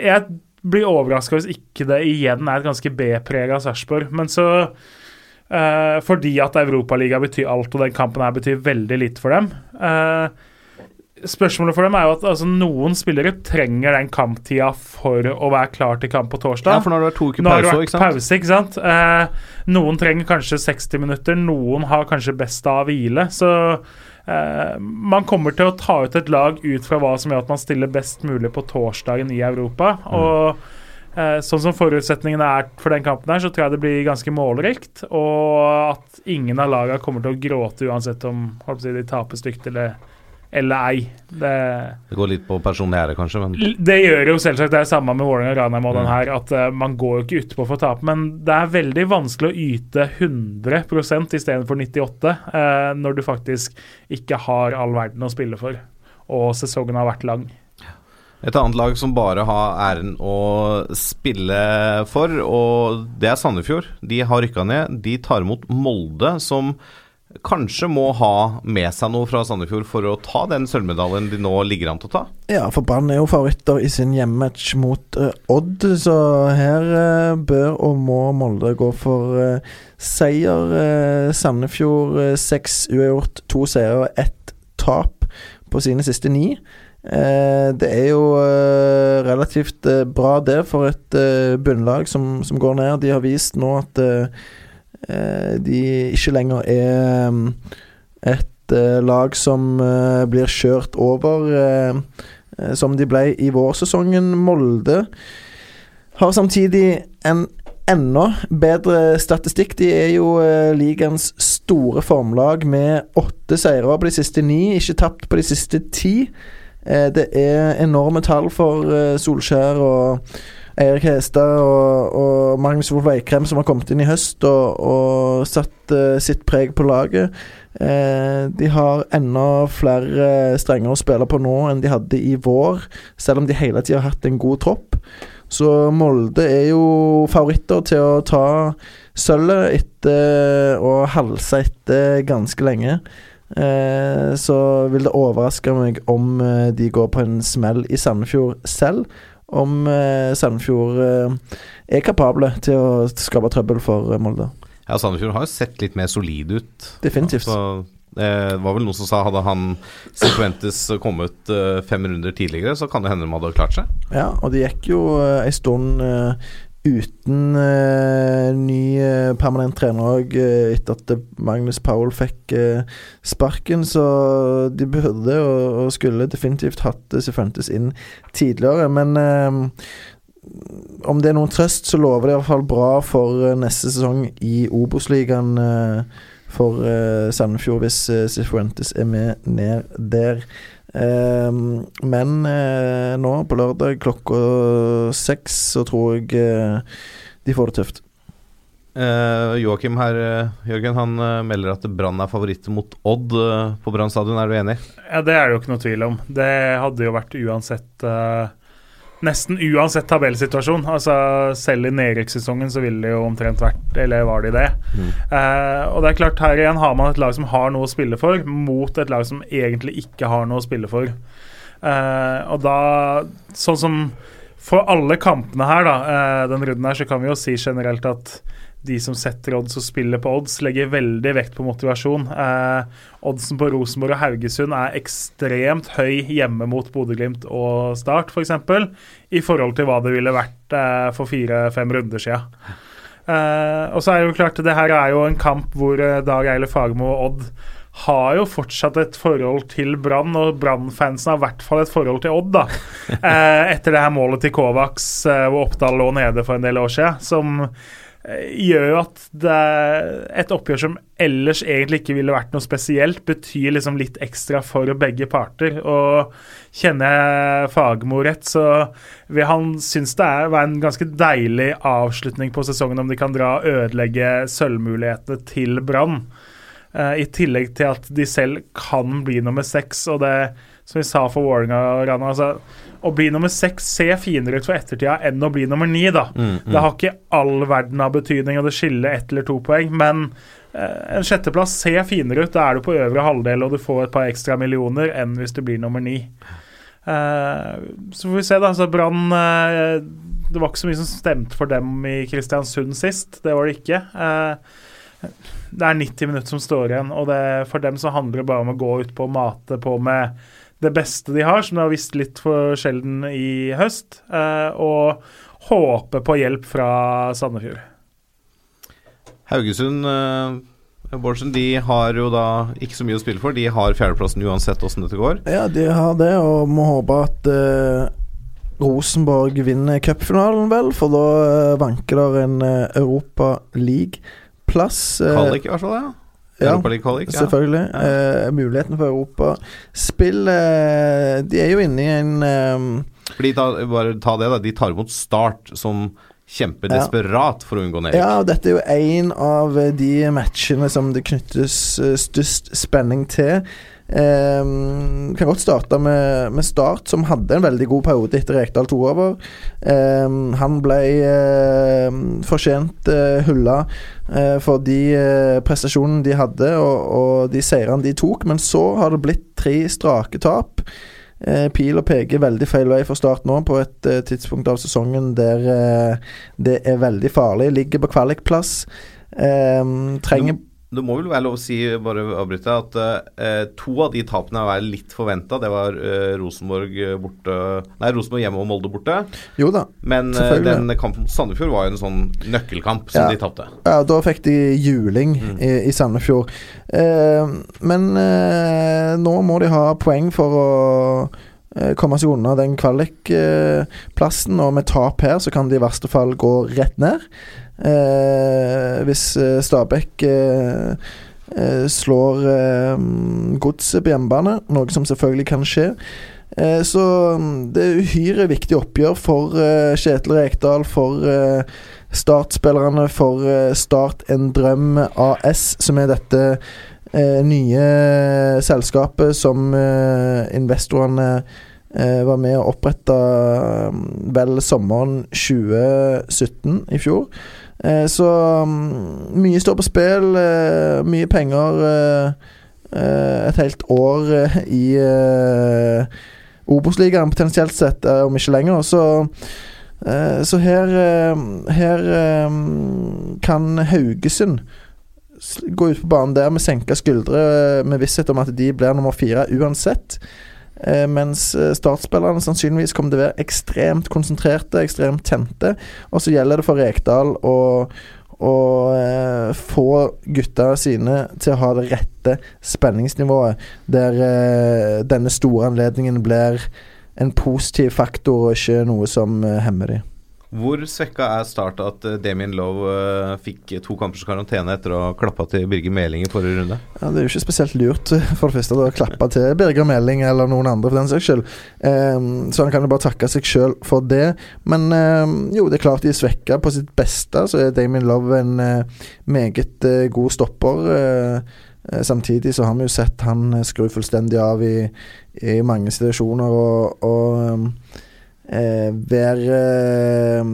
jeg blir overraska hvis ikke det igjen er et ganske B-prega Sarpsborg. Men så uh, Fordi at Europaligaen betyr alt, og den kampen her betyr veldig litt for dem. Eh, spørsmålet for dem er jo at altså, noen spillere trenger den kamptida for å være klar til kamp på torsdag. Ja, for nå har det vært to uker pause ikke sant? pause, ikke sant? Eh, noen trenger kanskje 60 minutter, noen har kanskje best av hvile. Så eh, man kommer til å ta ut et lag ut fra hva som gjør at man stiller best mulig på torsdagen i Europa. Mm. Og eh, sånn som forutsetningene er for den kampen her, så tror jeg det blir ganske målrikt. Og at ingen av lagene kommer til å gråte uansett om si, de taper stygt eller, eller ei. Det Det går litt på personlighet, kanskje, men Det gjør jo selvsagt det er samme med Vålerenga og Ranheim og den Mm. her, at eh, man går jo ikke utpå for å tape, men det er veldig vanskelig å yte 100% istedenfor 98 eh, når du faktisk ikke har all verden å spille for, og sesongen har vært lang. Et annet lag som bare har æren å spille for, og det er Sandefjord. De har rykka ned. De tar imot Molde, som kanskje må ha med seg noe fra Sandefjord for å ta den sølvmedaljen de nå ligger an til å ta. Ja, for Brann er jo favoritter i sin hjemmematch mot uh, Odd, så her uh, bør og må Molde gå for uh, seier. Sandefjord seks uavgjort, to seire og ett tap på sine siste ni. Det er jo relativt bra det for et bunnlag som, som går ned. De har vist nå at de ikke lenger er mm, et eh, lag som eh, blir kjørt over, eh, eh, som de ble i vårsesongen. Molde har samtidig en enda bedre statistikk. De er jo eh, ligaens store formlag med åtte seire på de siste ni, ikke tapt på de siste ti. Eh, det er enorme tall for eh, Solskjær og Eirik Hestad og, og Magnus Wolff Eikrem som har kommet inn i høst og, og satt uh, sitt preg på laget. Eh, de har enda flere strenger å spille på nå enn de hadde i vår, selv om de hele tida har hatt en god tropp. Så Molde er jo favoritter til å ta sølvet etter å halse etter ganske lenge. Eh, så vil det overraske meg om eh, de går på en smell i Sandefjord selv. Om eh, Sandefjord eh, er kapable til å skape trøbbel for eh, Molde. Ja, Sandefjord har jo sett litt mer solid ut. Definitivt. Så, eh, det var vel noen som sa hadde han Sequentes kommet fem runder tidligere, så kan det hende de hadde klart seg. Ja, og det gikk jo en stund uten uh, ny uh, permanent trener òg, etter at eh, Magnus Powell fikk eh, sparken. Så de burde og, og skulle definitivt hatt uh, Sifuentes inn tidligere. Men eh, om det er noen trøst, så lover det i hvert fall bra for eh, neste sesong i Obos-ligaen eh, for eh, Sandefjord, hvis uh, Sifuentes er med ned der. Ehm, men eh, nå på lørdag klokka seks så tror jeg eh, de får det tøft. Eh, Joakim her, Jørgen, han eh, melder at Brann er favoritt mot Odd eh, på Brann stadion. Er du enig? Ja, Det er det jo ikke noe tvil om. Det hadde jo vært uansett eh, Nesten uansett tabellsituasjon. Altså Selv i nedrykkssesongen så ville det jo omtrent vært Eller var de det? Eh, og det er klart, her igjen har man et lag som har noe å spille for, mot et lag som egentlig ikke har noe å spille for. Eh, og da Sånn som for alle kampene her, da, eh, den runden her, så kan vi jo si generelt at de som setter odds og spiller på odds, legger veldig vekt på motivasjon. Eh, oddsen på Rosenborg og Haugesund er ekstremt høy hjemme mot Bodø-Glimt og Start, f.eks., for eksempel, i forhold til hva det ville vært eh, for fire-fem runder siden. Eh, og så er det jo klart, det her er jo en kamp hvor eh, Dag Eile Fagermo og Odd har jo fortsatt et forhold til Brann, og Brann-fansen har i hvert fall et forhold til Odd, da. Eh, etter det her målet til Kovacs, eh, hvor Oppdal lå nede for en del år siden, som gjør jo at det et oppgjør som ellers egentlig ikke ville vært noe spesielt, betyr liksom litt ekstra for begge parter. Og kjenner jeg Fagermo rett, så vil han synes det er være en ganske deilig avslutning på sesongen om de kan dra og ødelegge sølvmulighetene til Brann. Eh, I tillegg til at de selv kan bli nummer seks. Og det som vi sa for Vålerenga, Rana, altså, å bli nummer seks ser finere ut for ettertida enn å bli nummer ni, da. Mm, mm. Det har ikke all verden av betydning, og det skiller ett eller to poeng, men eh, en sjetteplass ser finere ut. Da er du på øvre halvdel, og du får et par ekstra millioner enn hvis du blir nummer ni. Eh, så får vi se, da. Så Brann eh, Det var ikke så mye som stemte for dem i Kristiansund sist. Det var det ikke. Det er 90 minutter som står igjen, og det, for dem så handler det bare om å gå ut på og mate på med det beste de har, som de har visst litt for sjelden i høst, eh, og håpe på hjelp fra Sandefjord. Haugesund uh, Bårdsen, de har jo da ikke så mye å spille for. De har fjerdeplassen uansett åssen dette går. Ja, de har det, og må håpe at eh, Rosenborg vinner cupfinalen, vel. For da eh, vanker der en eh, Europa League-plass. eh, Kvalik i hvert fall, ja. Ja, Europaliga-kvalik. Ja. Selvfølgelig. Eh, muligheten for Europaspill uh, De er jo inne i en um... Fordi ta, bare ta det, da. De tar imot Start, som kjemper desperat for å unngå nedrykk. Ja, og dette er jo en av eh, de matchene som det knyttes eh, størst spenning til. Eh, kan godt starte med, med Start, som hadde en veldig god periode etter Rekdal tok over. Eh, han ble eh, fortjent eh, hylla eh, for de eh, prestasjonene de hadde, og, og de seirene de tok, men så har det blitt tre strake tap. Eh, og peker veldig feil vei for Start nå, på et tidspunkt av sesongen der det er veldig farlig. Ligger på kvalikplass. Trenger Det må vel være lov å si, bare avbryte, at eh, to av de tapene er litt forventa. Det var eh, Rosenborg borte Nei, Rosenborg hjemme og Molde borte. Jo da. Men eh, den kampen mot Sandefjord var jo en sånn nøkkelkamp som Ja. de tapte. Ja, da fikk de juling Mm. i, i Sandefjord. Eh, men eh, nå må de ha poeng for å eh, komme seg unna den kvalikplassen. og med tap her så kan de i verste fall gå rett ned. Eh, hvis eh, Stabæk eh, slår godset på hjemmebane, noe som selvfølgelig kan skje. Så mm, det er uhyre viktig oppgjør for Kjetil Rekdal, for Start-spillerne, for Start en drøm AS, som er dette nye selskapet som investorene var med å opprette eh, vel sommeren 2017 i fjor. Eh, så mm, mye står på spill, eh, mye penger. eh, et helt år i Obos-ligaen potensielt sett, om ikke lenger. Så, så her Her kan Haugesund gå ut på banen der med senka skuldre, med visshet om at de blir nummer fire uansett. Eh, mens eh, startspillerne sannsynligvis kommer til å være ekstremt konsentrerte, ekstremt tente. Og så gjelder det for Rekdal å, å eh, få gutta sine til å ha det rette spenningsnivået, der eh, denne store anledningen blir en positiv faktor, og ikke noe som eh, hemmer dem. Hvor svekka er Start at eh, Damien Lowe eh, fikk to kampers karantene etter å ha klappa til Birger Meling i forrige runde? Ja, Det er jo ikke spesielt lurt eh, for det første å klappe til Birger Meling eller noen andre for den saks skyld. Ehm, så han kan jo bare takke seg sjøl for det. Men ehm, jo, det er klart de er svekka på sitt beste. Så er Damien Love en meget god stopper. Samtidig så har vi jo sett han skru fullstendig av i, i mange situasjoner og, og ehm, eh, være eh,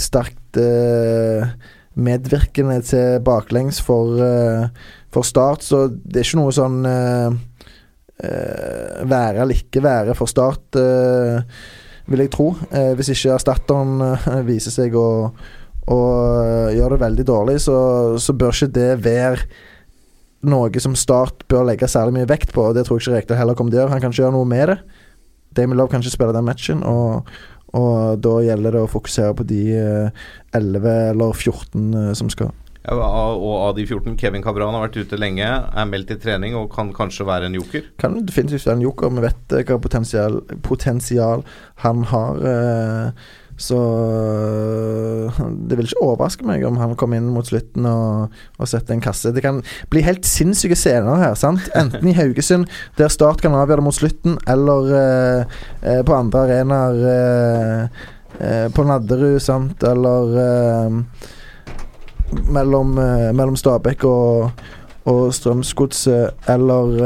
sterkt eh, medvirkende til baklengs for, eh, for Start, så det er ikke noe sånn eh, være eller ikke være for Start, vil jeg tro. Hvis ikke erstatteren viser seg å, å gjøre det veldig dårlig, så, så bør ikke det være noe som Start bør legge særlig mye vekt på. og Det tror jeg ikke Rekdal heller kommer til å gjøre. Han kan ikke gjøre noe med det. Damien Love kan ikke spille den matchen, og, og da gjelder det å fokusere på de eh, 11 eller 14 eh, som skal. Ja, og av de 14, Kevin Cabran har vært ute lenge, er meldt i trening og kan kanskje være en joker. Kan definitivt være en joker. Vi vet eh, hva potensial, potensial han har. eh, Så eh, det vil ikke overraske meg om han kommer inn mot slutten og, og setter en kasse. Det kan bli helt sinnssyke scener her. sant? Enten i Haugesund, der Start kan avgjøre det mot slutten, eller eh, på andre arenaer. eh, eh, på Nadderud, sant, eller mellom, mellom Stabæk og, og Strømsgodset, eller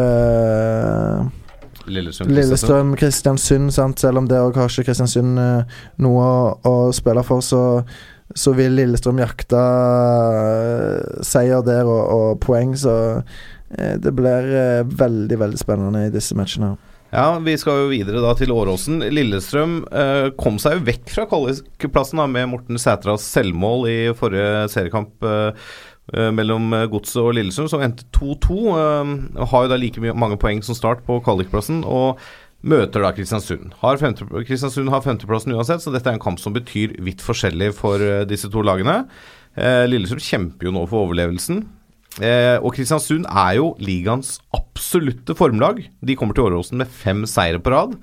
Lillestrøm. Lillestrøm, Kristiansund, sant? selv om det òg har ikke Kristiansund eh, noe å, å spille for, så, så vil Lillestrøm jakte eh, seier der og, og poeng, så eh, det blir veldig, veldig spennende i disse matchene. Ja, vi skal jo videre da til Åråsen. Lillestrøm eh, kom seg jo vekk fra kvalikplassen med Morten Sætras selvmål i forrige seriekamp eh, mellom eh, Godset og Lillesund, som endte 2-2. Eh, har jo da like mange poeng som start på kvalikplassen. og Møter da Kristiansund. Har femte, Kristiansund har femteplassen uansett, så dette er en kamp som betyr vidt forskjellig for eh, disse to lagene. Lillesund kjemper jo nå for overlevelsen. Eh, og Kristiansund er jo ligaens absolutte formlag. De kommer til Åråsen med fem seire på rad.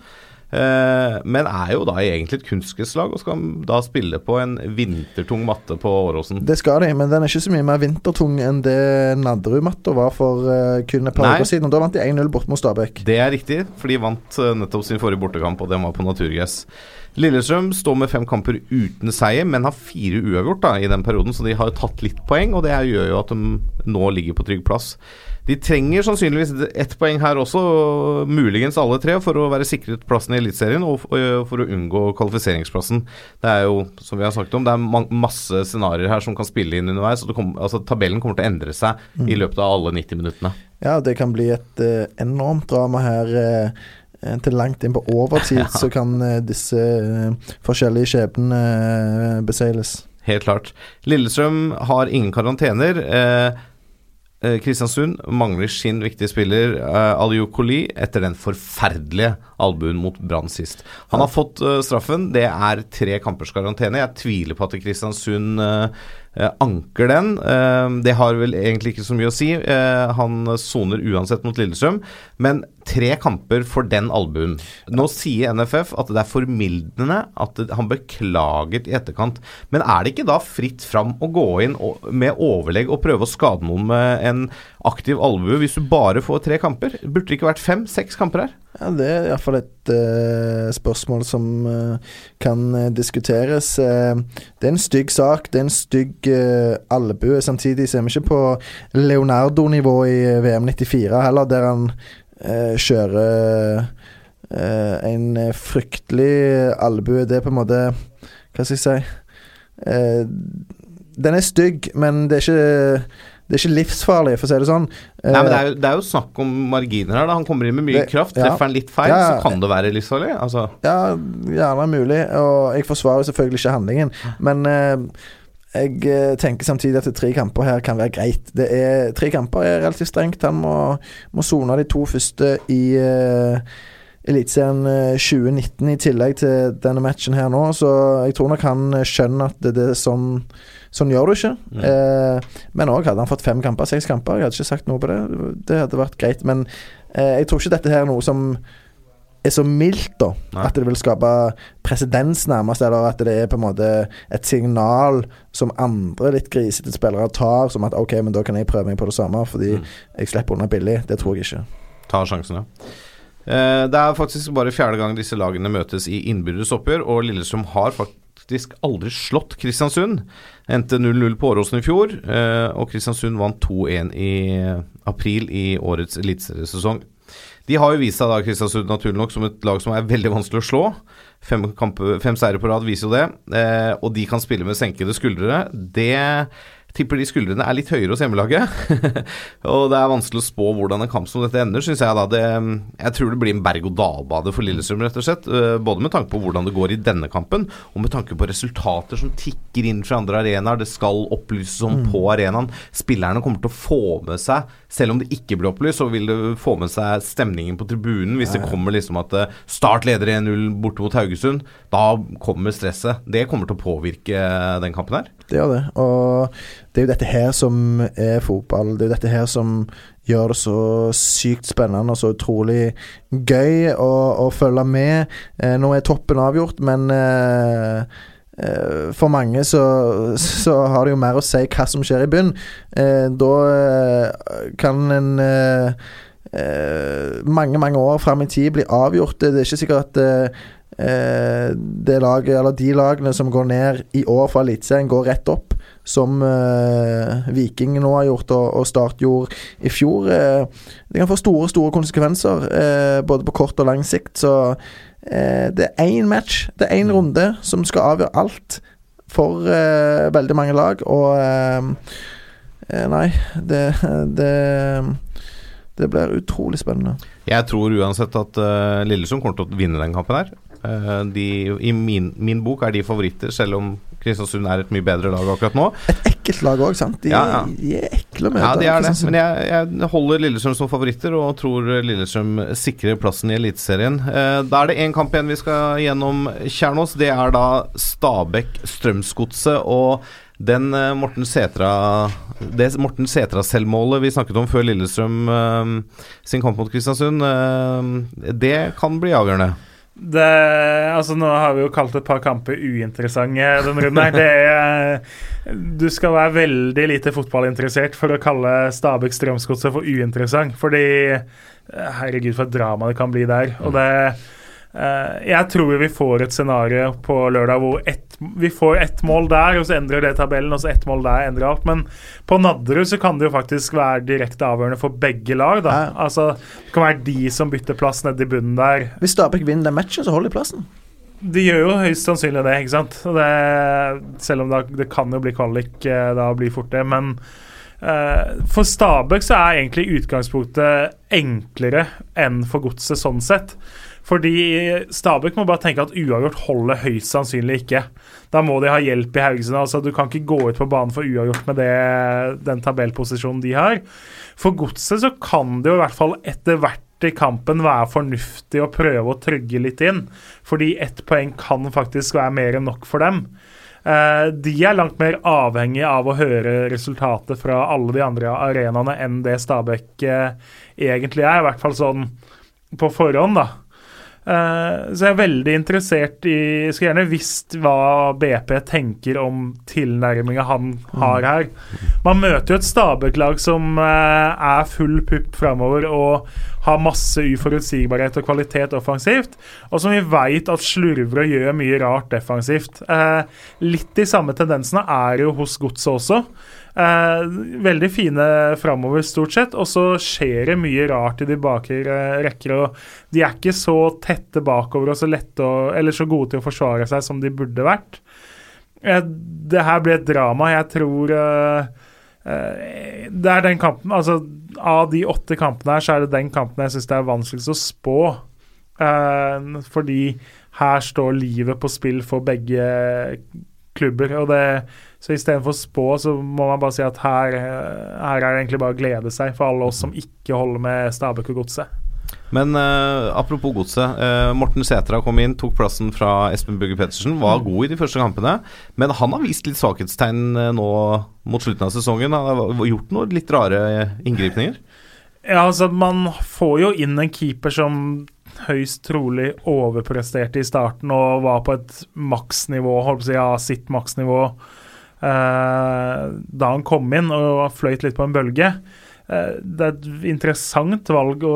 Eh, men er jo da egentlig et kunstgresslag og skal da spille på en vintertung matte på Åråsen. Det skal de, men den er ikke så mye mer vintertung enn det Nadderud-matta var for eh, kun et par uker siden. Og Da vant de 1-0 bort mot Stabæk. Det er riktig, for de vant eh, nettopp sin forrige bortekamp, og den var på naturgress. Lillestrøm står med fem kamper uten seier, men har fire uavgjort da, i den perioden, så de har jo tatt litt poeng, og det gjør jo at de nå ligger på trygg plass. De trenger sannsynligvis ett poeng her også, muligens alle tre, for å være sikret plassen i Eliteserien og for å unngå kvalifiseringsplassen. Det er jo, som vi har snakket om, det er masse scenarioer her som kan spille inn underveis, og kom, altså, tabellen kommer til å endre seg i løpet av alle 90 minuttene. Ja, det kan bli et uh, enormt drama her. eh, til langt inn på overtid så kan disse forskjellige skjebnene beseiles. Helt klart. Lillestrøm har ingen karantener. Eh, Kristiansund mangler sin viktige spiller uh, Aliou Koli etter den forferdelige albuen mot Brann sist. Han har fått uh, straffen. Det er tre kampers karantene. Jeg tviler på at Kristiansund eh, eh, anker den. Eh, det har vel egentlig ikke så mye å si. Eh, han soner uansett mot Lillestrøm. Men tre kamper for den albuen. Nå sier NFF at det er formildende at han beklaget i etterkant. Men er det ikke da fritt fram å gå inn med overlegg og prøve å skade noen med en aktiv albue hvis du bare får tre kamper? Burde det ikke vært fem-seks kamper her? Ja, Det er iallfall et uh, spørsmål som uh, kan eh, diskuteres. Uh, det er en stygg sak. Det er en stygg albue. Samtidig så er vi ikke på Leonardo-nivå i VM 94 heller, der han kjører en fryktelig albue. Det er på en måte Hva skal jeg si Den er stygg, men det er ikke det er ikke livsfarlig, for å si det sånn. Nei, men det Eh, er, jo, det er jo snakk om marginer her. da Han kommer inn med mye Det- kraft. ja. Treffer han litt feil, Ja, ja. så kan det være livsfarlig. Altså, Ja, gjerne mulig. Og jeg forsvarer selvfølgelig ikke handlingen, men eh, jeg eh, tenker samtidig at tre kamper her kan være greit. Det er, tre kamper er relativt strengt. Han må, sone de to første i eh, Eliteserien eh, 2019 i tillegg til denne matchen her nå, så jeg tror nok han eh, skjønner at det, det er sånn Sånn gjør du ikke. Eh, men òg hadde han fått fem kamper, seks kamper. Jeg hadde ikke sagt noe på det. Det hadde vært greit. Men eh, jeg tror ikke dette her er noe som er så mildt, da. Nei. At det vil skape presedens, nærmest. Eller at det er på en måte et signal som andre litt grisete spillere tar, som at OK, men da kan jeg prøve meg på det samme, fordi Mm. jeg slipper unna billig. Det tror jeg ikke. ta sjansen, ja. Eh, det er faktisk bare fjerde gang disse lagene møtes i innbyrdes oppgjør, og Lillestrøm har faktisk aldri slått Kristiansund. Endte 0-0 på Åråsen i fjor, eh, og Kristiansund vant 2-1 i april i årets eliteseriesesong. De har jo vist seg da, Kristiansund naturlig nok, som et lag som er veldig vanskelig å slå. Fem, kampe, fem seire på rad viser jo det. Eh, og de kan spille med senkede skuldre. Det tipper de skuldrene er litt høyere hos hjemmelaget. og det er vanskelig å spå hvordan en kamp som dette ender, syns jeg da. Det, jeg tror det blir en berg-og-dal-bade for Lillestrøm, rett og slett. Eh, både med tanke på hvordan det går i denne kampen, og med tanke på resultater som tikker inn fra andre arenaer. Det skal opplyses om på arenaen. Spillerne kommer til å få med seg, selv om det ikke blir opplyst, så vil det få med seg stemningen på tribunen hvis det kommer liksom at eh, Start leder 1-0 borte mot Haugesund. Da kommer stresset. Det kommer til å påvirke eh, den kampen her. Det gjør det. Og det er jo dette her som er fotball. Det er jo dette her som gjør det så sykt spennende og så utrolig gøy å, å følge med. Eh, nå er toppen avgjort, men eh, eh, for mange så, så har det jo mer å si hva som skjer i bunn. Eh, da eh, kan en mange, mange år fram i tid bli avgjort. Det er ikke sikkert at det laget, eller de lagene som går ned i år fra Eliteserien, går rett opp. som eh, Viking nå har gjort, og, og Start gjorde i fjor. Eh, det kan få store, store konsekvenser, eh, både på kort og lang sikt. Så eh, det er én match, det er én runde, som skal avgjøre alt for eh, veldig mange lag, og eh, eh, Nei, det, det det blir utrolig spennende. Jeg tror uansett at uh, Lillesund kommer til å vinne den kampen her. Eh, de, I min, min bok er de favoritter, selv om Kristiansund er et mye bedre lag akkurat nå. Et ekkelt lag òg, sant? De, Ja, ja. de er ekle møte. Ja, de er det. Men jeg, jeg holder Lillestrøm som favoritter, og tror Lillestrøm sikrer plassen i Eliteserien. Eh, da er det én kamp igjen vi skal gjennom, Kjernås. Det er da Stabæk-Strømsgodset. Og den eh, Morten Setra Det Morten Setra-selvmålet vi snakket om før Lillestrøm sin kamp mot Kristiansund, det kan bli avgjørende. Det, altså Nå har vi jo kalt et par kamper uinteressante denne runden. her Det du skal være veldig lite fotballinteressert for å kalle Stabæk Strømsgodset for uinteressant. Fordi herregud, for et drama det kan bli der. Og det Jeg tror vi får et scenario på lørdag hvor ett, vi får ett mål der, og så endrer det tabellen, og så ett mål der endrer alt. Men på Nadderud så kan det jo faktisk være direkte avgjørende for begge lag. da Ja. Altså Det kan være de som bytter plass nede i bunnen der. Hvis Stabæk vinner den matchen, så holder de plassen. De gjør jo høyst sannsynlig det, ikke sant. Det, selv om det, det kan jo bli kvalik eh, da blir fort det. Men uh, for Stabæk så er egentlig utgangspunktet enklere enn for Godset sånn sett. Fordi Stabæk må bare tenke at uavgjort holder høyst sannsynlig ikke. Da må de ha hjelp i Haugesund. altså Du kan ikke gå ut på banen for uavgjort med det, den tabellposisjonen de har. For Godset så kan det jo i hvert fall etter hvert i kampen være fornuftig å prøve å trygge litt inn. Fordi ett poeng kan faktisk være mer enn nok for dem. Eh, de er langt mer avhengig av å høre resultatet fra alle de andre arenaene enn det Stabæk eh, egentlig er. I hvert fall sånn på forhånd, da. Eh, så jeg er veldig interessert i Skulle gjerne visst hva BP tenker om tilnærminga han har her. Man møter jo et Stabæk-lag som eh, er full pupp framover og har masse uforutsigbarhet og kvalitet offensivt, og som vi veit at slurver og gjør mye rart defensivt. Eh, litt de samme tendensene er jo hos Godset også. Eh, veldig fine framover, stort sett, og så skjer det mye rart i de bakre rekker. og De er ikke så tette bakover og så lette å, eller så gode til å forsvare seg som de burde vært. Eh, det her blir et drama. Jeg tror eh, eh, Det er den kampen Altså, av de åtte kampene her, så er det den kampen jeg syns det er vanskeligst å spå. Eh, fordi her står livet på spill for begge klubber. Og det, så istedenfor å spå, så må man bare si at her, her er det egentlig bare å glede seg for alle oss som ikke holder med Stabæk og Godset. Men uh, apropos godset. Uh, Morten Sætra kom inn, tok plassen fra Espen Bugge Pettersen. Var god i de første kampene, men han har vist litt svakhetstegn eh, nå mot slutten av sesongen. Han har gjort noen litt rare inngripninger. Ja, altså Man får jo inn en keeper som høyst trolig overpresterte i starten og var på et maksnivå, holdt på å si, ja, sitt maksnivå da han kom inn og fløyt litt på en bølge. Eh, det er et interessant valg å,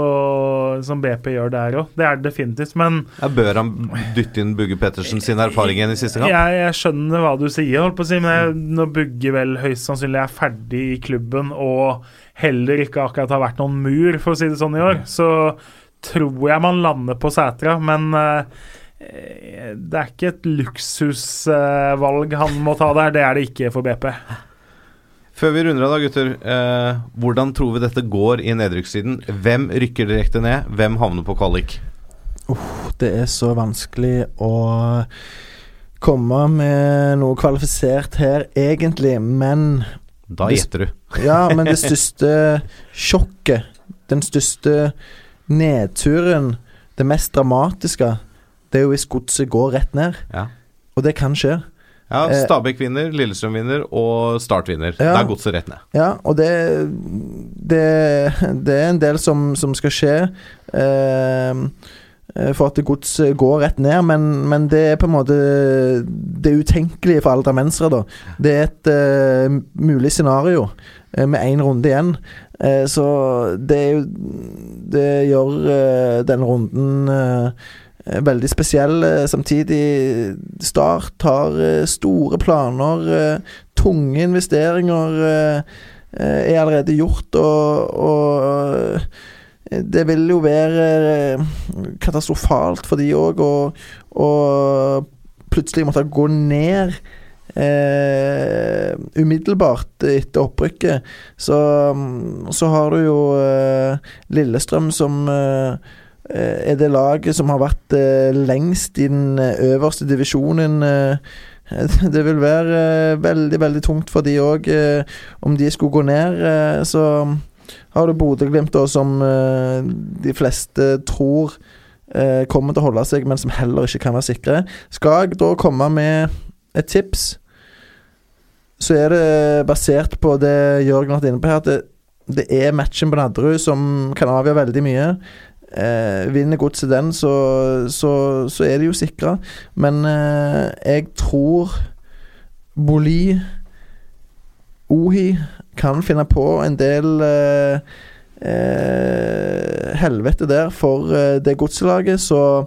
som BP gjør der òg. Det er det definitivt. Men Ja, bør han dytte inn Bugge Pettersen sin erfaring igjen i siste kamp? jeg, jeg skjønner hva du sier, si, men jeg, når Bugge vel høyst sannsynlig er ferdig i klubben og heller ikke akkurat har vært noen mur, for å si det sånn, i år, så tror jeg man lander på Sætra. Men eh, det er ikke et luksusvalg han må ta der. Det er det ikke for BP. Før vi runder av da, gutter. Eh, hvordan tror vi dette går i nedrykkssiden? Hvem rykker direkte ned? Hvem havner på kvalik? Det er så vanskelig å komme med noe kvalifisert her, egentlig, men Da gjetter du. Ja, men det største sjokket, den største nedturen, det mest dramatiske, det er jo hvis godset går rett ned. Ja. Og det kan skje. Ja, Eh, Stabæk vinner, Lillestrøm vinner og Start vinner. Ja. Da er godset rett ned. Ja, og det Det, det er en del som, som skal skje. Eh, eh, for at godset går rett ned, men, men det er på en måte det utenkelige for aldermensere, da. Det er et eh, mulig scenario eh, med én runde igjen. Eh, så det Det gjør eh, den runden eh, veldig spesiell. eh, Samtidig Start har eh, store planer, eh, tunge investeringer eh, eh, er allerede gjort, og, og eh, det vil jo være eh, katastrofalt for de òg, og plutselig måtte gå ned eh, umiddelbart etter opprykket. Så, mm, så har du jo eh, Lillestrøm som eh, er det laget som har vært eh, lengst i den eh, øverste divisjonen. eh, det vil være eh, veldig, veldig tungt for de òg, om de skulle gå ned. eh, så har du Bodø-Glimt, som eh, de fleste tror eh, kommer til å holde seg, men som heller ikke kan være sikre. Skal jeg da komme med et tips, så er det basert på det Jørgen har vært inne på her, at det er matchen på Nadderud som kan avgjøre veldig mye. Eh, vinner godset den, så, så, så er de jo sikra. Men eh, jeg tror Boli Ohi kan finne på en del eh, eh, helvete der for eh, det godselaget, så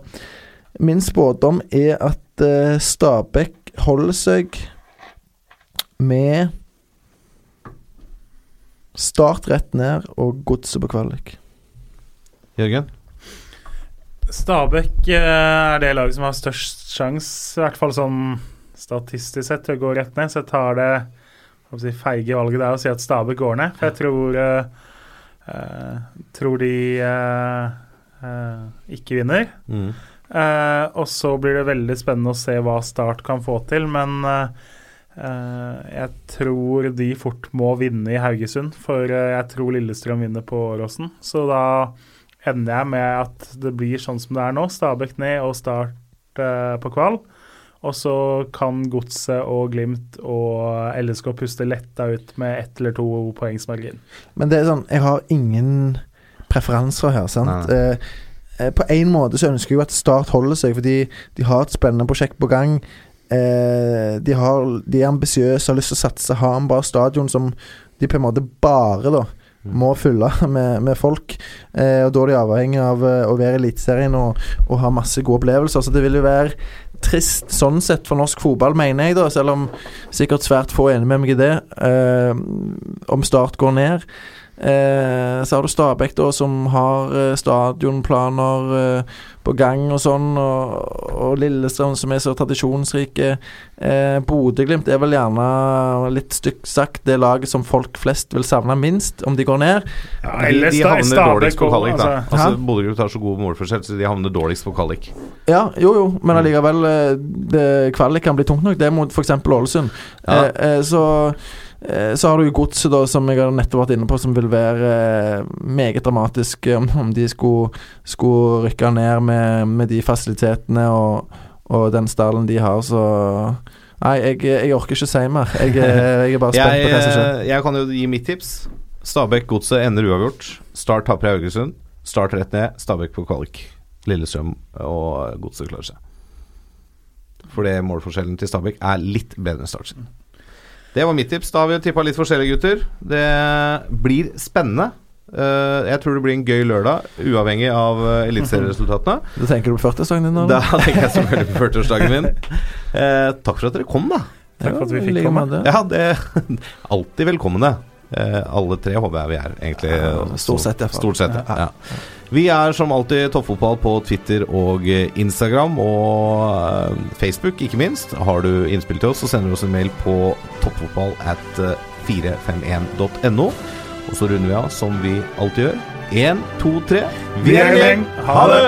min spådom er at eh, Stabæk holder seg med Start rett ned og godset på kvalik. Jørgen? Stabæk eh, er det laget som har størst sjanse, i hvert fall sånn statistisk sett, til å gå rett ned. Så jeg tar det jeg feige valget der å si at Stabæk går ned. For jeg tror eh, Tror de uh, uh, ikke vinner. Mm. Og så blir det veldig spennende å se hva Start kan få til, men jeg tror de fort må vinne i Haugesund, for jeg tror Lillestrøm vinner på Åråsen. Så da ender jeg med at det blir sånn som det er nå, Stabæk ned og Start eh, på kval. Og så kan Godset og Glimt og LSK puste letta ut med ett eller to poengsmargin. Men det er sånn, jeg har ingen preferanser her, sant. Nei. Eh, eh, på en måte så ønsker jeg jo at Start holder seg, fordi de har et spennende prosjekt på gang. Eh, de, har, de er ambisiøse, har lyst til å satse, har en bra stadion som de på en måte bare da må fylle med, med folk. Eh, og Da er de avhengig av eh, å være i Eliteserien og, og ha masse gode opplevelser. Så det vil jo være trist sånn sett for norsk fotball, mener jeg, da, selv om sikkert svært få er enig med meg i det. Eh, om Start går ned. Eh, så har du Stabæk, da, som har eh, stadionplaner eh, på gang og sånn, og, og Lillestrøm, som er så tradisjonsrike. Eh, Bodø-Glimt er vel gjerne, litt stygt sagt, det laget som folk flest vil savne minst, om de går ned. Ja, De, ellers de de havner Stabæk dårligst på kvalik, da. altså- Altså, Bodø-Glimt har så god målforskjell, så de havner dårligst på kvalik. Ja, jo jo, men allikevel eh, det- Kvalik kan bli tungt nok. Det er mot f.eks. Ålesund. Ja. Eh, eh, så så har du jo Godset, som jeg har nettopp vært inne på, som vil være eh, meget dramatisk eh, om, de skulle, skulle rykke ned med, med de fasilitetene og, og den stallen de har, så Nei, jeg, jeg orker ikke si mer. Jeg, jeg er bare spent Jeg, på hva som skjer. eh, jeg kan jo gi mitt tips. Stabæk-Godset ender uavgjort. Start taper i Haugesund. Start rett ned. Stabæk på kvalik. Lillestrøm og Godset klarer seg. Fordi målforskjellen til Stabæk er litt bedre enn Start sin. Det var mitt tips. Da har vi tippa litt forskjellige, gutter. Det blir spennende. Uh, jeg tror det blir en gøy lørdag, uavhengig av uh, eliteserieresultatene. Da tenker du på 40-årsdagen din, Da eller? tenker jeg selvfølgelig på 40-årsdagen min. Uh, takk for at dere kom, da. Takk for at vi fikk komme. Ja, det Alltid velkomne. Eh, alle tre håper jeg vi er, egentlig. Ja, stort sett, iallfall. Stort sett, ja. ja. Vi er som alltid Toppfotball på Twitter og eh, Instagram og eh, Facebook, ikke minst. Har du innspill til oss, så sender du oss en mail på toppfotball at eh, 451.no. Og så runder vi av som vi alltid gjør. Én, to, tre. Vi er i gjeng. Ha det!